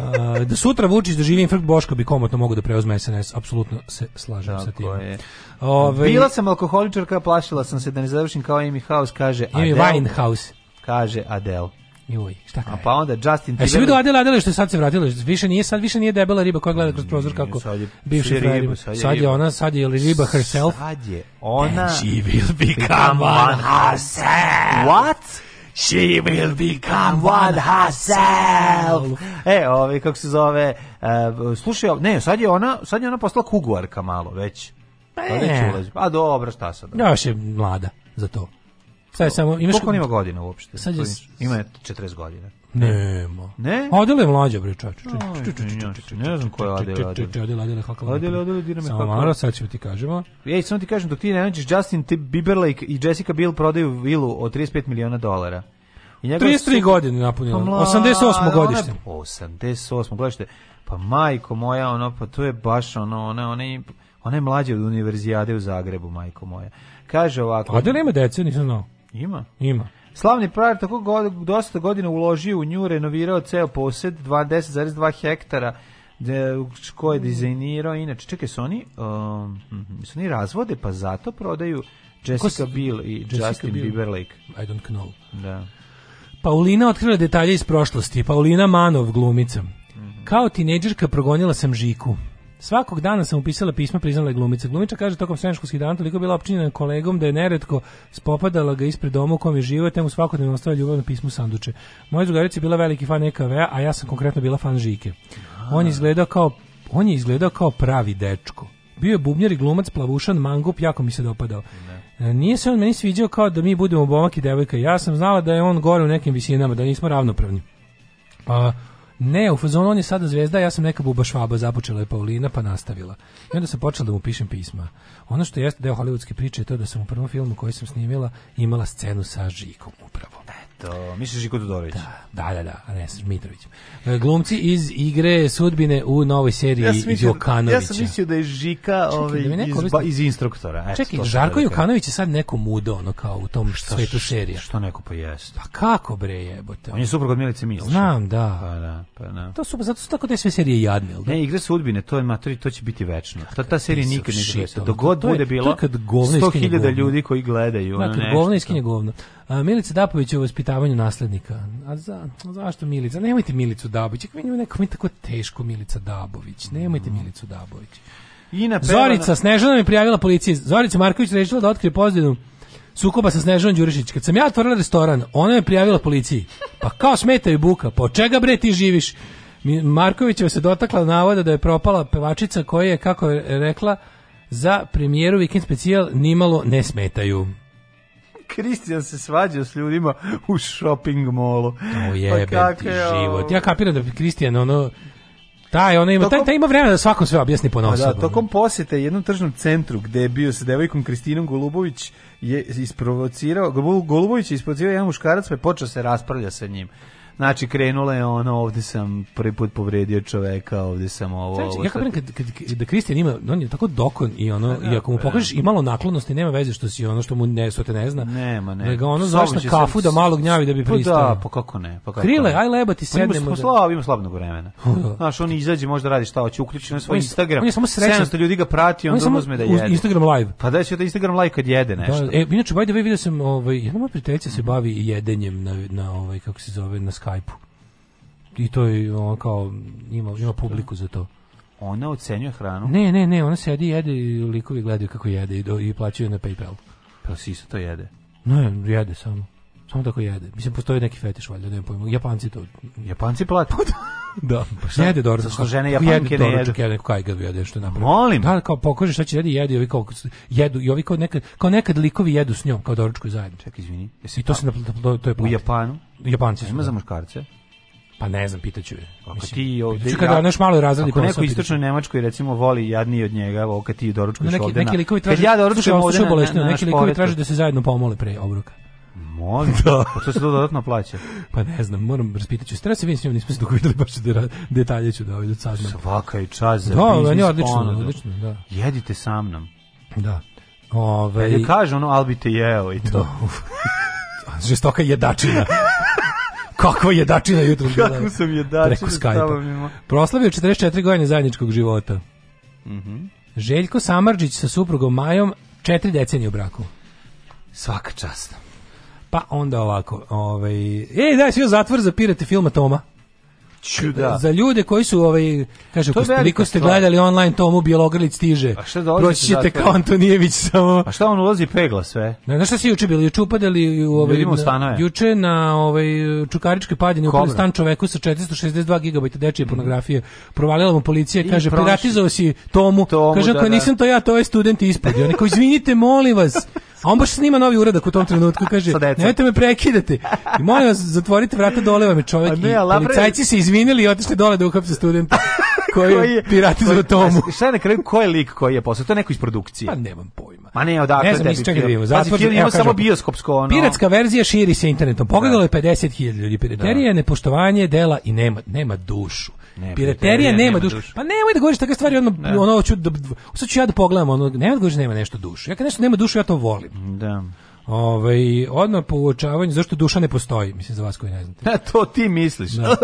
A, da sutra Vučić doživi infarkt Boško bi komotno mogu da preuzme SNS, apsolutno se slažem Tako sa tim. Je. Ove, Bila sam alkoholičarka, plašila sam se da ne završim kao Amy House, kaže Amy Adele, Winehouse. Kaže Adele. Joj, šta kaže? A pa onda Justin Timberlake. Jesi vidio Adela Adela što je sad se vratila? Više nije sad više nije debela riba koja gleda kroz prozor kako sad je, bivši riba, riba. Sad, je sad je ona, sad je riba herself. Sad je ona. And she will become one herself. What? She will become one herself. E, ovaj kako se zove, uh, slušaj, ne, sad je ona, sad je ona postala kuguarka malo već. Pa, neću ne. Pa dobro, šta sad? Još je mlada za to. Sad samo imaš koliko ima godina uopšte? Sad je... ima 40 godina. Nema. Ne? Adela je mlađa bre čače. Ne znam ko je Adela. Adela Adela kako. Adela Adela dinamo kako. Samo malo sad ćemo ti kažemo. Ej, samo ti kažem dok ti ne nađeš Justin Bieberlake i Jessica Biel prodaju vilu od 35 miliona dolara. I 33 godine napunila. 88 godište. 88 godište. Pa majko moja, ono pa to je baš ono, ona ona ona je mlađa od univerzijade u Zagrebu, majko moja. Kaže ovako. Adela ima dece, nisam znao. Ima. Ima. Slavni prajer tako god, dosta godina uložio u nju, renovirao ceo posjed, 20,2 hektara, de, ko je mm. dizajnirao, inače, čekaj, su oni, um, mhm, su oni razvode, pa zato prodaju Jessica Biel i Jessica Justin Biel. Bieberlake. I don't know. Da. Paulina otkrila detalje iz prošlosti. Paulina Manov, glumica. Mhm. Kao tineđerka progonila sam Žiku. Svakog dana sam upisala pisma, priznala glumica. Glumica kaže tokom srednjoškolskih dana toliko bila opčinjena kolegom da je neretko spopadala ga ispred doma u kom je živio, te mu svakodnevno ostavlja ljubavno pismo sanduče. Moja drugarica je bila veliki fan EKV-a, ja sam konkretno bila fan Žike. On je izgledao kao on je izgledao kao pravi dečko. Bio je bubnjar i glumac, plavušan, mangup, jako mi se dopadao. E, nije se on meni sviđao kao da mi budemo bomak i devojka. Ja sam znala da je on gore u nekim visinama, da nismo ravnopravni. Pa Ne, u fazonu on je sada zvezda, ja sam neka buba švaba, započela je Paulina pa nastavila. I onda sam počela da mu pišem pisma. Ono što jeste deo hollywoodske priče je to da sam u prvom filmu koji sam snimila imala scenu sa Žikom upravo to. Misliš Žiko Todorović? Da, da, da, da, a ne, s Mitrović. E, glumci iz igre sudbine u novoj seriji ja mislio, Jokanovića. Ja sam mislio da je Žika da ovaj, da iz, ba, iz instruktora. Eto, Čekaj, Žarko Jokanović je sad neko mudo, ono kao u tom što, svetu serija. Što neko pa jeste? Pa kako bre jebote? On je suprug od Milice Miloša. Znam, da. Pa da, pa da. To su, zato su tako te sve serije jadne, da? Ne, igre sudbine, to je maturi, to će biti večno. Ta, ta serija nikad ne Dok god bude bilo 100.000 ljudi koji gledaju. Da, kad govno iskine govno. A, Milica Dapović je u vaspitavanju naslednika. A, za, zašto Milica? Nemojte Milicu Dabović. Kako mi neko mi tako teško Milica Dabović. Nemojte mhm. Milicu Dabović. I na Zorica Snežana mi prijavila policiji. Zorica Marković rešila da otkrije pozadinu sukoba sa Snežanom Đurišić. Kad sam ja otvorila restoran, ona me prijavila policiji. Pa kao smeta i buka. Po pa čega bre ti živiš? Markovićeva se dotakla navoda da je propala pevačica koja je, kako je rekla, za premijeru Weekend specijal nimalo ne smetaju. Kristijan se svađao s ljudima u shopping molu. O pa jebe pa ti život. Ja kapiram da Kristijan ono taj, ona ima, tokom, taj, taj ima vremena da svakom sve objasni po pa nosu. Da, tokom posjete jednom tržnom centru gde je bio sa devojkom Kristinom Golubović je isprovocirao, Golubović je isprovocirao jedan muškarac pa je počeo se raspravlja sa njim. Znači, krenula je ono, ovde sam prvi put povredio čoveka, ovde sam ovo... Znači, ovo ja kad, kad, kad, da Kristijan ima, on je tako dokon i ono, da, i ako mu da, pokažeš da. i malo naklonosti, nema veze što si ono što mu ne, što te ne zna. Nema, ne. Da ga ono zoveš na kafu da malo gnjavi da bi pa pristao. Pa da, pa kako ne, pa kako Krile, ne. aj leba ti sednemo. Pa ima, pa da- slab, ima slabnog vremena. Znaš, on izađe, možda radi šta hoće, uključi na svoj Instagram. On je samo srećan. 700 ljudi ga prati, on, on samo uzme da jede. Instagram live. Pa da će da Instagram live kad jede nešto. Da, e, inače, by the way, vidio sam, ovaj, jedna moja prijateljica se bavi jedenjem na, na ovaj, kako se zove, na Skype-u. I to je ono kao, ima, ima publiku za to. Ona ocenjuje hranu? Ne, ne, ne, ona sedi jede i likovi gledaju kako jede i, do, i plaćaju na Paypal. Pa si isto to jede? Ne, jede samo. Samo tako jede. Mislim, postoji neki fetiš, valjda, ne pojma. Japanci to... Japanci plate. Pa da. da, pa šta? Jede doručak. Zašto žene japanke ne jedu? Jede neko kajga bi jede, što je Molim. Da, kao pokaže šta će jedi, jedi, ovi kao jedu, i ovi kao nekad, kao nekad likovi jedu s njom, kao doručkuju zajedno. Čekaj, izvini. Jesi to, pa- se na, to, to je plate. U Japanu? Japanci su. Ima da. za muškarce? Pa ne znam, pitaću je. Ako Mislim, ti ovde pitaću kada ja, naš malo razradi Ako neko istočno Nemačko i recimo voli jadnije od njega, ovo kad ti doručkuš no, neki, ovde. Neki likovi traže. Kad ja doručkujem ovde, na, na, na, neki likovi traže da se zajedno pomole pre obroka. Molim, da. što se to dodatno plaća? Pa ne znam, moram raspitati ću. Treba se vidim s njom, nismo se dok videli baš da detalje ću da ovdje ovaj, da saznam. Svaka i čast za da, biznis odlično, odlično, da. Jedite sa mnom. Da. Ove... Ovaj- ja kažem ono, ali bi te jeo i to. Da. Žestoka jedačina. Kakva jedačina jutro. Kako sam jedačina. Preko Skype-a. Proslavio 44 godine zajedničkog života. Mm -hmm. Željko Samarđić sa suprugom Majom četiri decenije u braku. Svaka čast. Pa onda ovako, ovaj, e, da, svi zatvor za pirate filma Toma. Čuda. Za ljude koji su ovaj kažem, koliko ste gledali online tomu Bjelogrlić stiže. Proći ćete kao Antonijević samo. A šta on ulazi pegla sve? Ne, znaš šta si juče bili? Juče upadali u ovaj na, juče na ovaj Čukaričke padine upali stan čoveku sa 462 GB dečije mm. pornografije. Provalila mu policija, I kaže piratizovao si tomu. tomu kaže da, ako da. nisam to ja, to je student ispod. Oni izvinite, molim vas. A on baš snima novi uradak u tom trenutku, kaže, nemojte me prekidati. I molim vas, zatvorite vrata, dole vam je čovjek. Ne, I policajci se izvinili i otišli dole da uhapse studenta. koji, koji je piratizovao Tomu. Šta je na kraju, ko je lik koji je posao? To je neko iz produkcije. Pa nemam pojma. Ma ne, odakle ne znam, tebi čega film. Zatvor, film ima samo bioskopsko ono. Piratska verzija širi se internetom. Pogledalo da. je 50.000 ljudi. Piraterija, da. nepoštovanje dela i nema, nema dušu. Ne, piraterija nema, nema dušu. Pa nemoj da govoriš takve stvari, ono, ne. ono ću, da, sad ću ja da pogledam, ono, nema da govoriš da nema nešto dušu. Ja kad nešto nema dušu, ja to volim. Da. Ovaj odmah po uočavanju zašto duša ne postoji, mislim za vas koji ne znate. A to ti misliš. Da.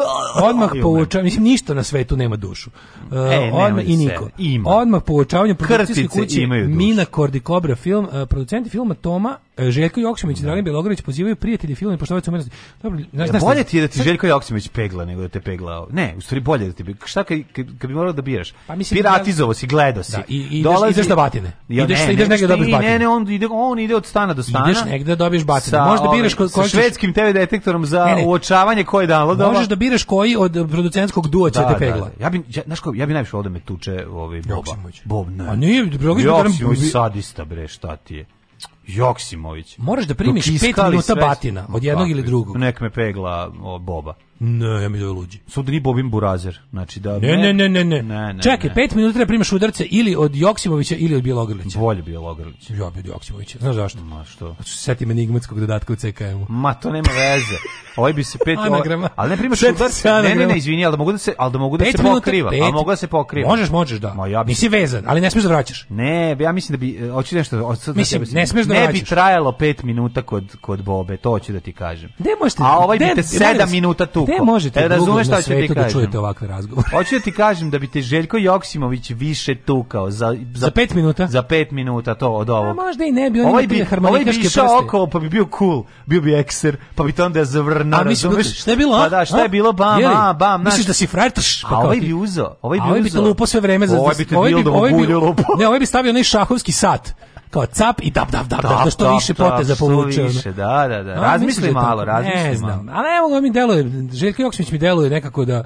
Odmah po uočavanju, mislim ništa na svetu nema dušu. Uh, e, e odmah i niko. Ima. Odmah po uočavanju produkcijske kuće Mina Kordikobra film, e, producenti filma Toma e, Željko Joksimović i da. Dragan Bjelogrlić pozivaju prijatelje filma i poštovati umetnosti. Dobro, znaš, ja, bolje ti je da ti Željko Joksimović pegla nego da te peglao. Ne, u stvari bolje da ti šta kad, kad, kad bi morao da biraš. Pa mislim da- piratizovo si, gledao si. Da, i, i, Dolazi, ideš, ideš na batine. Ja, ideš, ne, ideš ne, negde da Ne, ne, on ide on ide od stana do stana odeš da. negde da dobiješ batinu. Možeš da biraš koji sa švedskim TV detektorom za ne, ne. uočavanje koji da downloadova. Možeš da biraš koji od producentskog duo će da, te pegla. Ja bi ja, znaš ko, ja bi najviše ovde me tuče ovaj Bob. Bob, ne. A nije, Brogić bi sadista bre, šta ti je? Joksimović. Možeš da primiš 5 minuta batina od jednog ili drugog. Nek me pegla o, Boba. Ne, ja mi da luđi. Suda ni Bobin Burazer. Znači da ne, ne, ne, ne, ne. ne, ne Čekaj, 5 minuta da primiš udarce ili od Joksimovića ili od Bjelogrlića. Bolje Bjelogrlić. Ja bi od Joksimovića. Znaš zašto? Ma što? Setim enigmatskog dodatka u CKM-u. Ma to nema veze. Ovaj bi se pet anagrama. Ali ne primaš udarce. Ne, ne, ne, izvini, al da mogu da se, al da mogu da pet se minuta, pokriva. Pet... Al mogu da se pokriva. Možeš, možeš da. Ma ja bi... Nisi vezan, ali ne smeš da vraćaš. Ne, ja mislim da bi hoćeš nešto. Da mislim, ne smeš da ne bi trajalo 5 minuta kod kod Bobe, to hoću da ti kažem. Gde možete. A ovaj de, bi te 7 minuta tu. Ne možete. E, razumeš šta ću ti da kažem? Da čujete ovakve razgovore. Hoću da ti kažem da bi te Željko Joksimović više tukao za za 5 minuta. Za 5 minuta to od ovog. A možda i ne bi on ovaj bi harmonikaške ovaj bi išao oko, pa bi bio cool, bio bi ekser, pa bi to onda zavrnuo, razumeš? Šta je bilo? Pa da, šta je bilo? Bam, a, bam, znači. Misliš da si frajtaš? Pa ovaj bi uzeo, ovaj bi uzeo. Ovaj bi to lupo sve vreme za ovaj bi ovaj, da ovaj bi, ovaj bi, ne, ovaj bi stavio onaj šahovski sat kao cap i dab dab dab da, da što više poteza povuče. Više, da, da, da. Razmisli da malo, razmisli ne znam, ne mogu mi deluje, Željko Joksimić mi deluje nekako da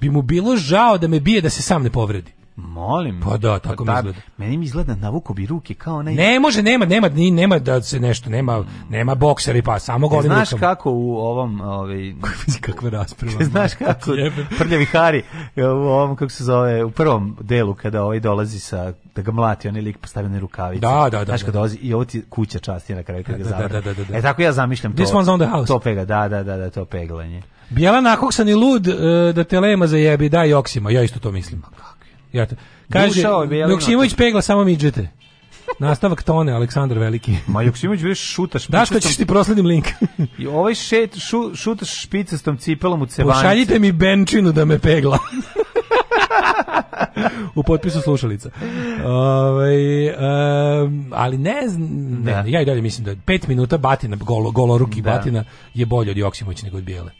bi mu bilo žao da me bije da se sam ne povredi. Molim. Pa da, tako pa mi izgleda. Meni mi izgleda navuko bi ruke kao naj... Ne može, nema, nema, ni, nema da se nešto, nema, nema bokseri pa samo golim Znaš kako u ovom, ovaj... Kakva rasprava. Znaš kako prljavi Hari u ovom, kako se zove, u prvom delu kada ovaj dolazi sa, da ga mlati, on je lik postavljene rukavice. Da, da, da. Znaš da, kad da. dolazi i ovo ti kuća časti na kraju kada da, ga da, da, da, da, da. E tako ja zamišljam to. This one's on the house. To pega, da, da, da, da, to peglanje. Bjelan nakoksan i lud e, da te lema zajebi, daj oksima, ja isto to mislim. Ja to, kaže, Joksimović pegla samo midžete. Nastavak tone, Aleksandar Veliki. Ma Joksimović vidiš šutaš. Daš, kad ćeš ti prosledim link. I ovaj šet šu, šutaš špicastom cipelom u cevanice. Pošaljite mi benčinu da me pegla. u potpisu slušalica. Ove, ovaj, um, ali ne, znam, ne, da. ja i dalje mislim da 5 minuta batina, golo, goloruki da. batina je bolje od Joksimović nego od Bijele.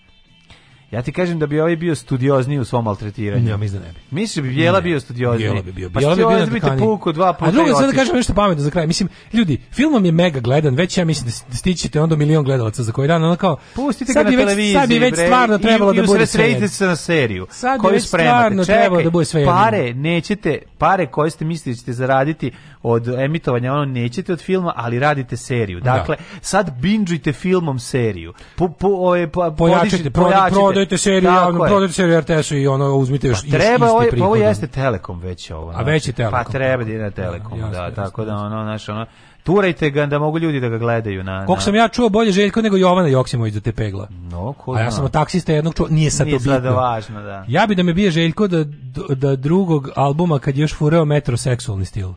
Ja ti kažem da bi ovaj bio studiozniji u svom maltretiranju. Ja mislim da ne bi. Misliš da bi Bijela bio studiozni. Bijela bi bio. Pa Bijela pa bi bio bi te puko dva puta. A drugo, sad da kažem nešto pametno za kraj. Mislim, ljudi, filmom je mega gledan, već ja mislim da, da stićete onda milion gledalaca za koji dan, ono kao... Pustite ga na već, televiziji, Sad bi već stvarno da trebalo da bude sve. se na seriju sad koju već spremate. Čekaj, da bude sve pare nećete, pare koje ste mislili ćete zaraditi od emitovanja, ono nećete od filma, ali radite seriju. Dakle, sad binđujte filmom seriju. Po, po, po, pojačite, prodajte seriju javno, prodajte seriju RTS-u i ono uzmite još pa treba, isti, isti prihod. Ovo jeste Telekom već ovo. A znači. već je pa Telekom. Pa treba da je Telekom, da, da tako da ono, znaš, ono, turajte ga da mogu ljudi da ga gledaju na. na... Koliko sam ja čuo bolje Željko nego Jovana Joksimović da te pegla. No, ko A ja sam od taksista jednog čuo, nije sad nije to bitno. važno, da. Ja bi da me bije Željko da, da drugog albuma kad je još fureo metro seksualni stil.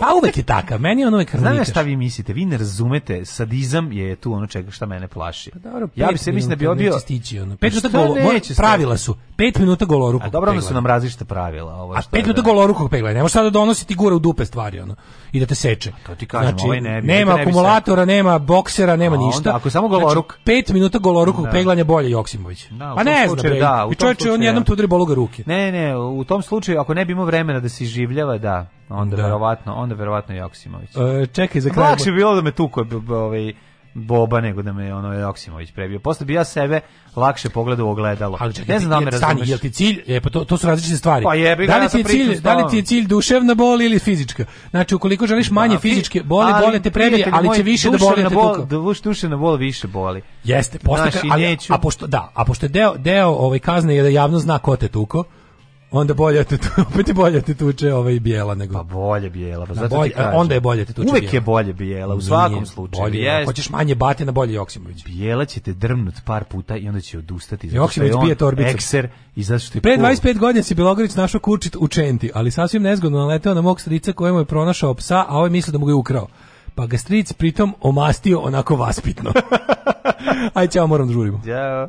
Pa uvek je takav, meni je on uvek Znaš šta vi mislite, vi ne razumete, sadizam je tu ono čega šta mene plaši. Pa dobro, ja bi se mislim da bi odbio... Stići, ono. Pet minuta golo, pravila su, pet minuta golorukog A dobro, onda su nam različite pravila. Ovo A pet minuta da- golorukog pegla, ne možeš sada da donositi gure u dupe stvari, ono, i da te seče. To ti kažem, znači, ovaj ne bi, Nema ne bi akumulatora, ne nema boksera, nema A, ništa. Onda, ako samo znači, goloruk... Znači, pet minuta golorukog da. peglanja bolje Joksimović. Da, pa ne znam, da, u čovječe, on jednom da. te tudri boluga ruke. Ne, ne, u tom slučaju, ako ne bi imao vremena da se življava, da, onda da. verovatno, onda verovatno Joksimović. E, čekaj za kraj. Lakše bilo da me tuko ovaj Boba nego da me ono Joksimović prebio. Posle bi ja sebe lakše pogledao u ogledalo. ne znam da me razumeš. Jel ti cilj? Je pa to, to su različite stvari. Pa jebi ga, da li ti je cilj, da li ti je cilj duševna bol ili fizička? Znači ukoliko želiš pa, manje A, fizičke boli, ali, bole te prebije, ali će više da boli te tuko. Bol, duševna bol više boli. Jeste, posle znači, ali, neću. a pošto da, a pošto deo deo ovaj kazne je da javno zna ko te tuko onda bolje te tu, opet bolje te tuče ovaj bijela nego pa bolje bijela pa zato bolje, ti kažem. onda je bolje te tuče uvek bijela. je bolje bijela u Nije, svakom slučaju bolje, jest. hoćeš manje bate na bolje Joksimović bijela će te drmnut par puta i onda će odustati Joksimović bije torbicu ekser i zato što je pre 25 godina si Bilogorić našao kurčit u čenti ali sasvim nezgodno naleteo na mog strica kojemu je pronašao psa a ovaj misli da mu ga je ukrao pa ga stric pritom omastio onako vaspitno aj ćao moram da žurimo ćao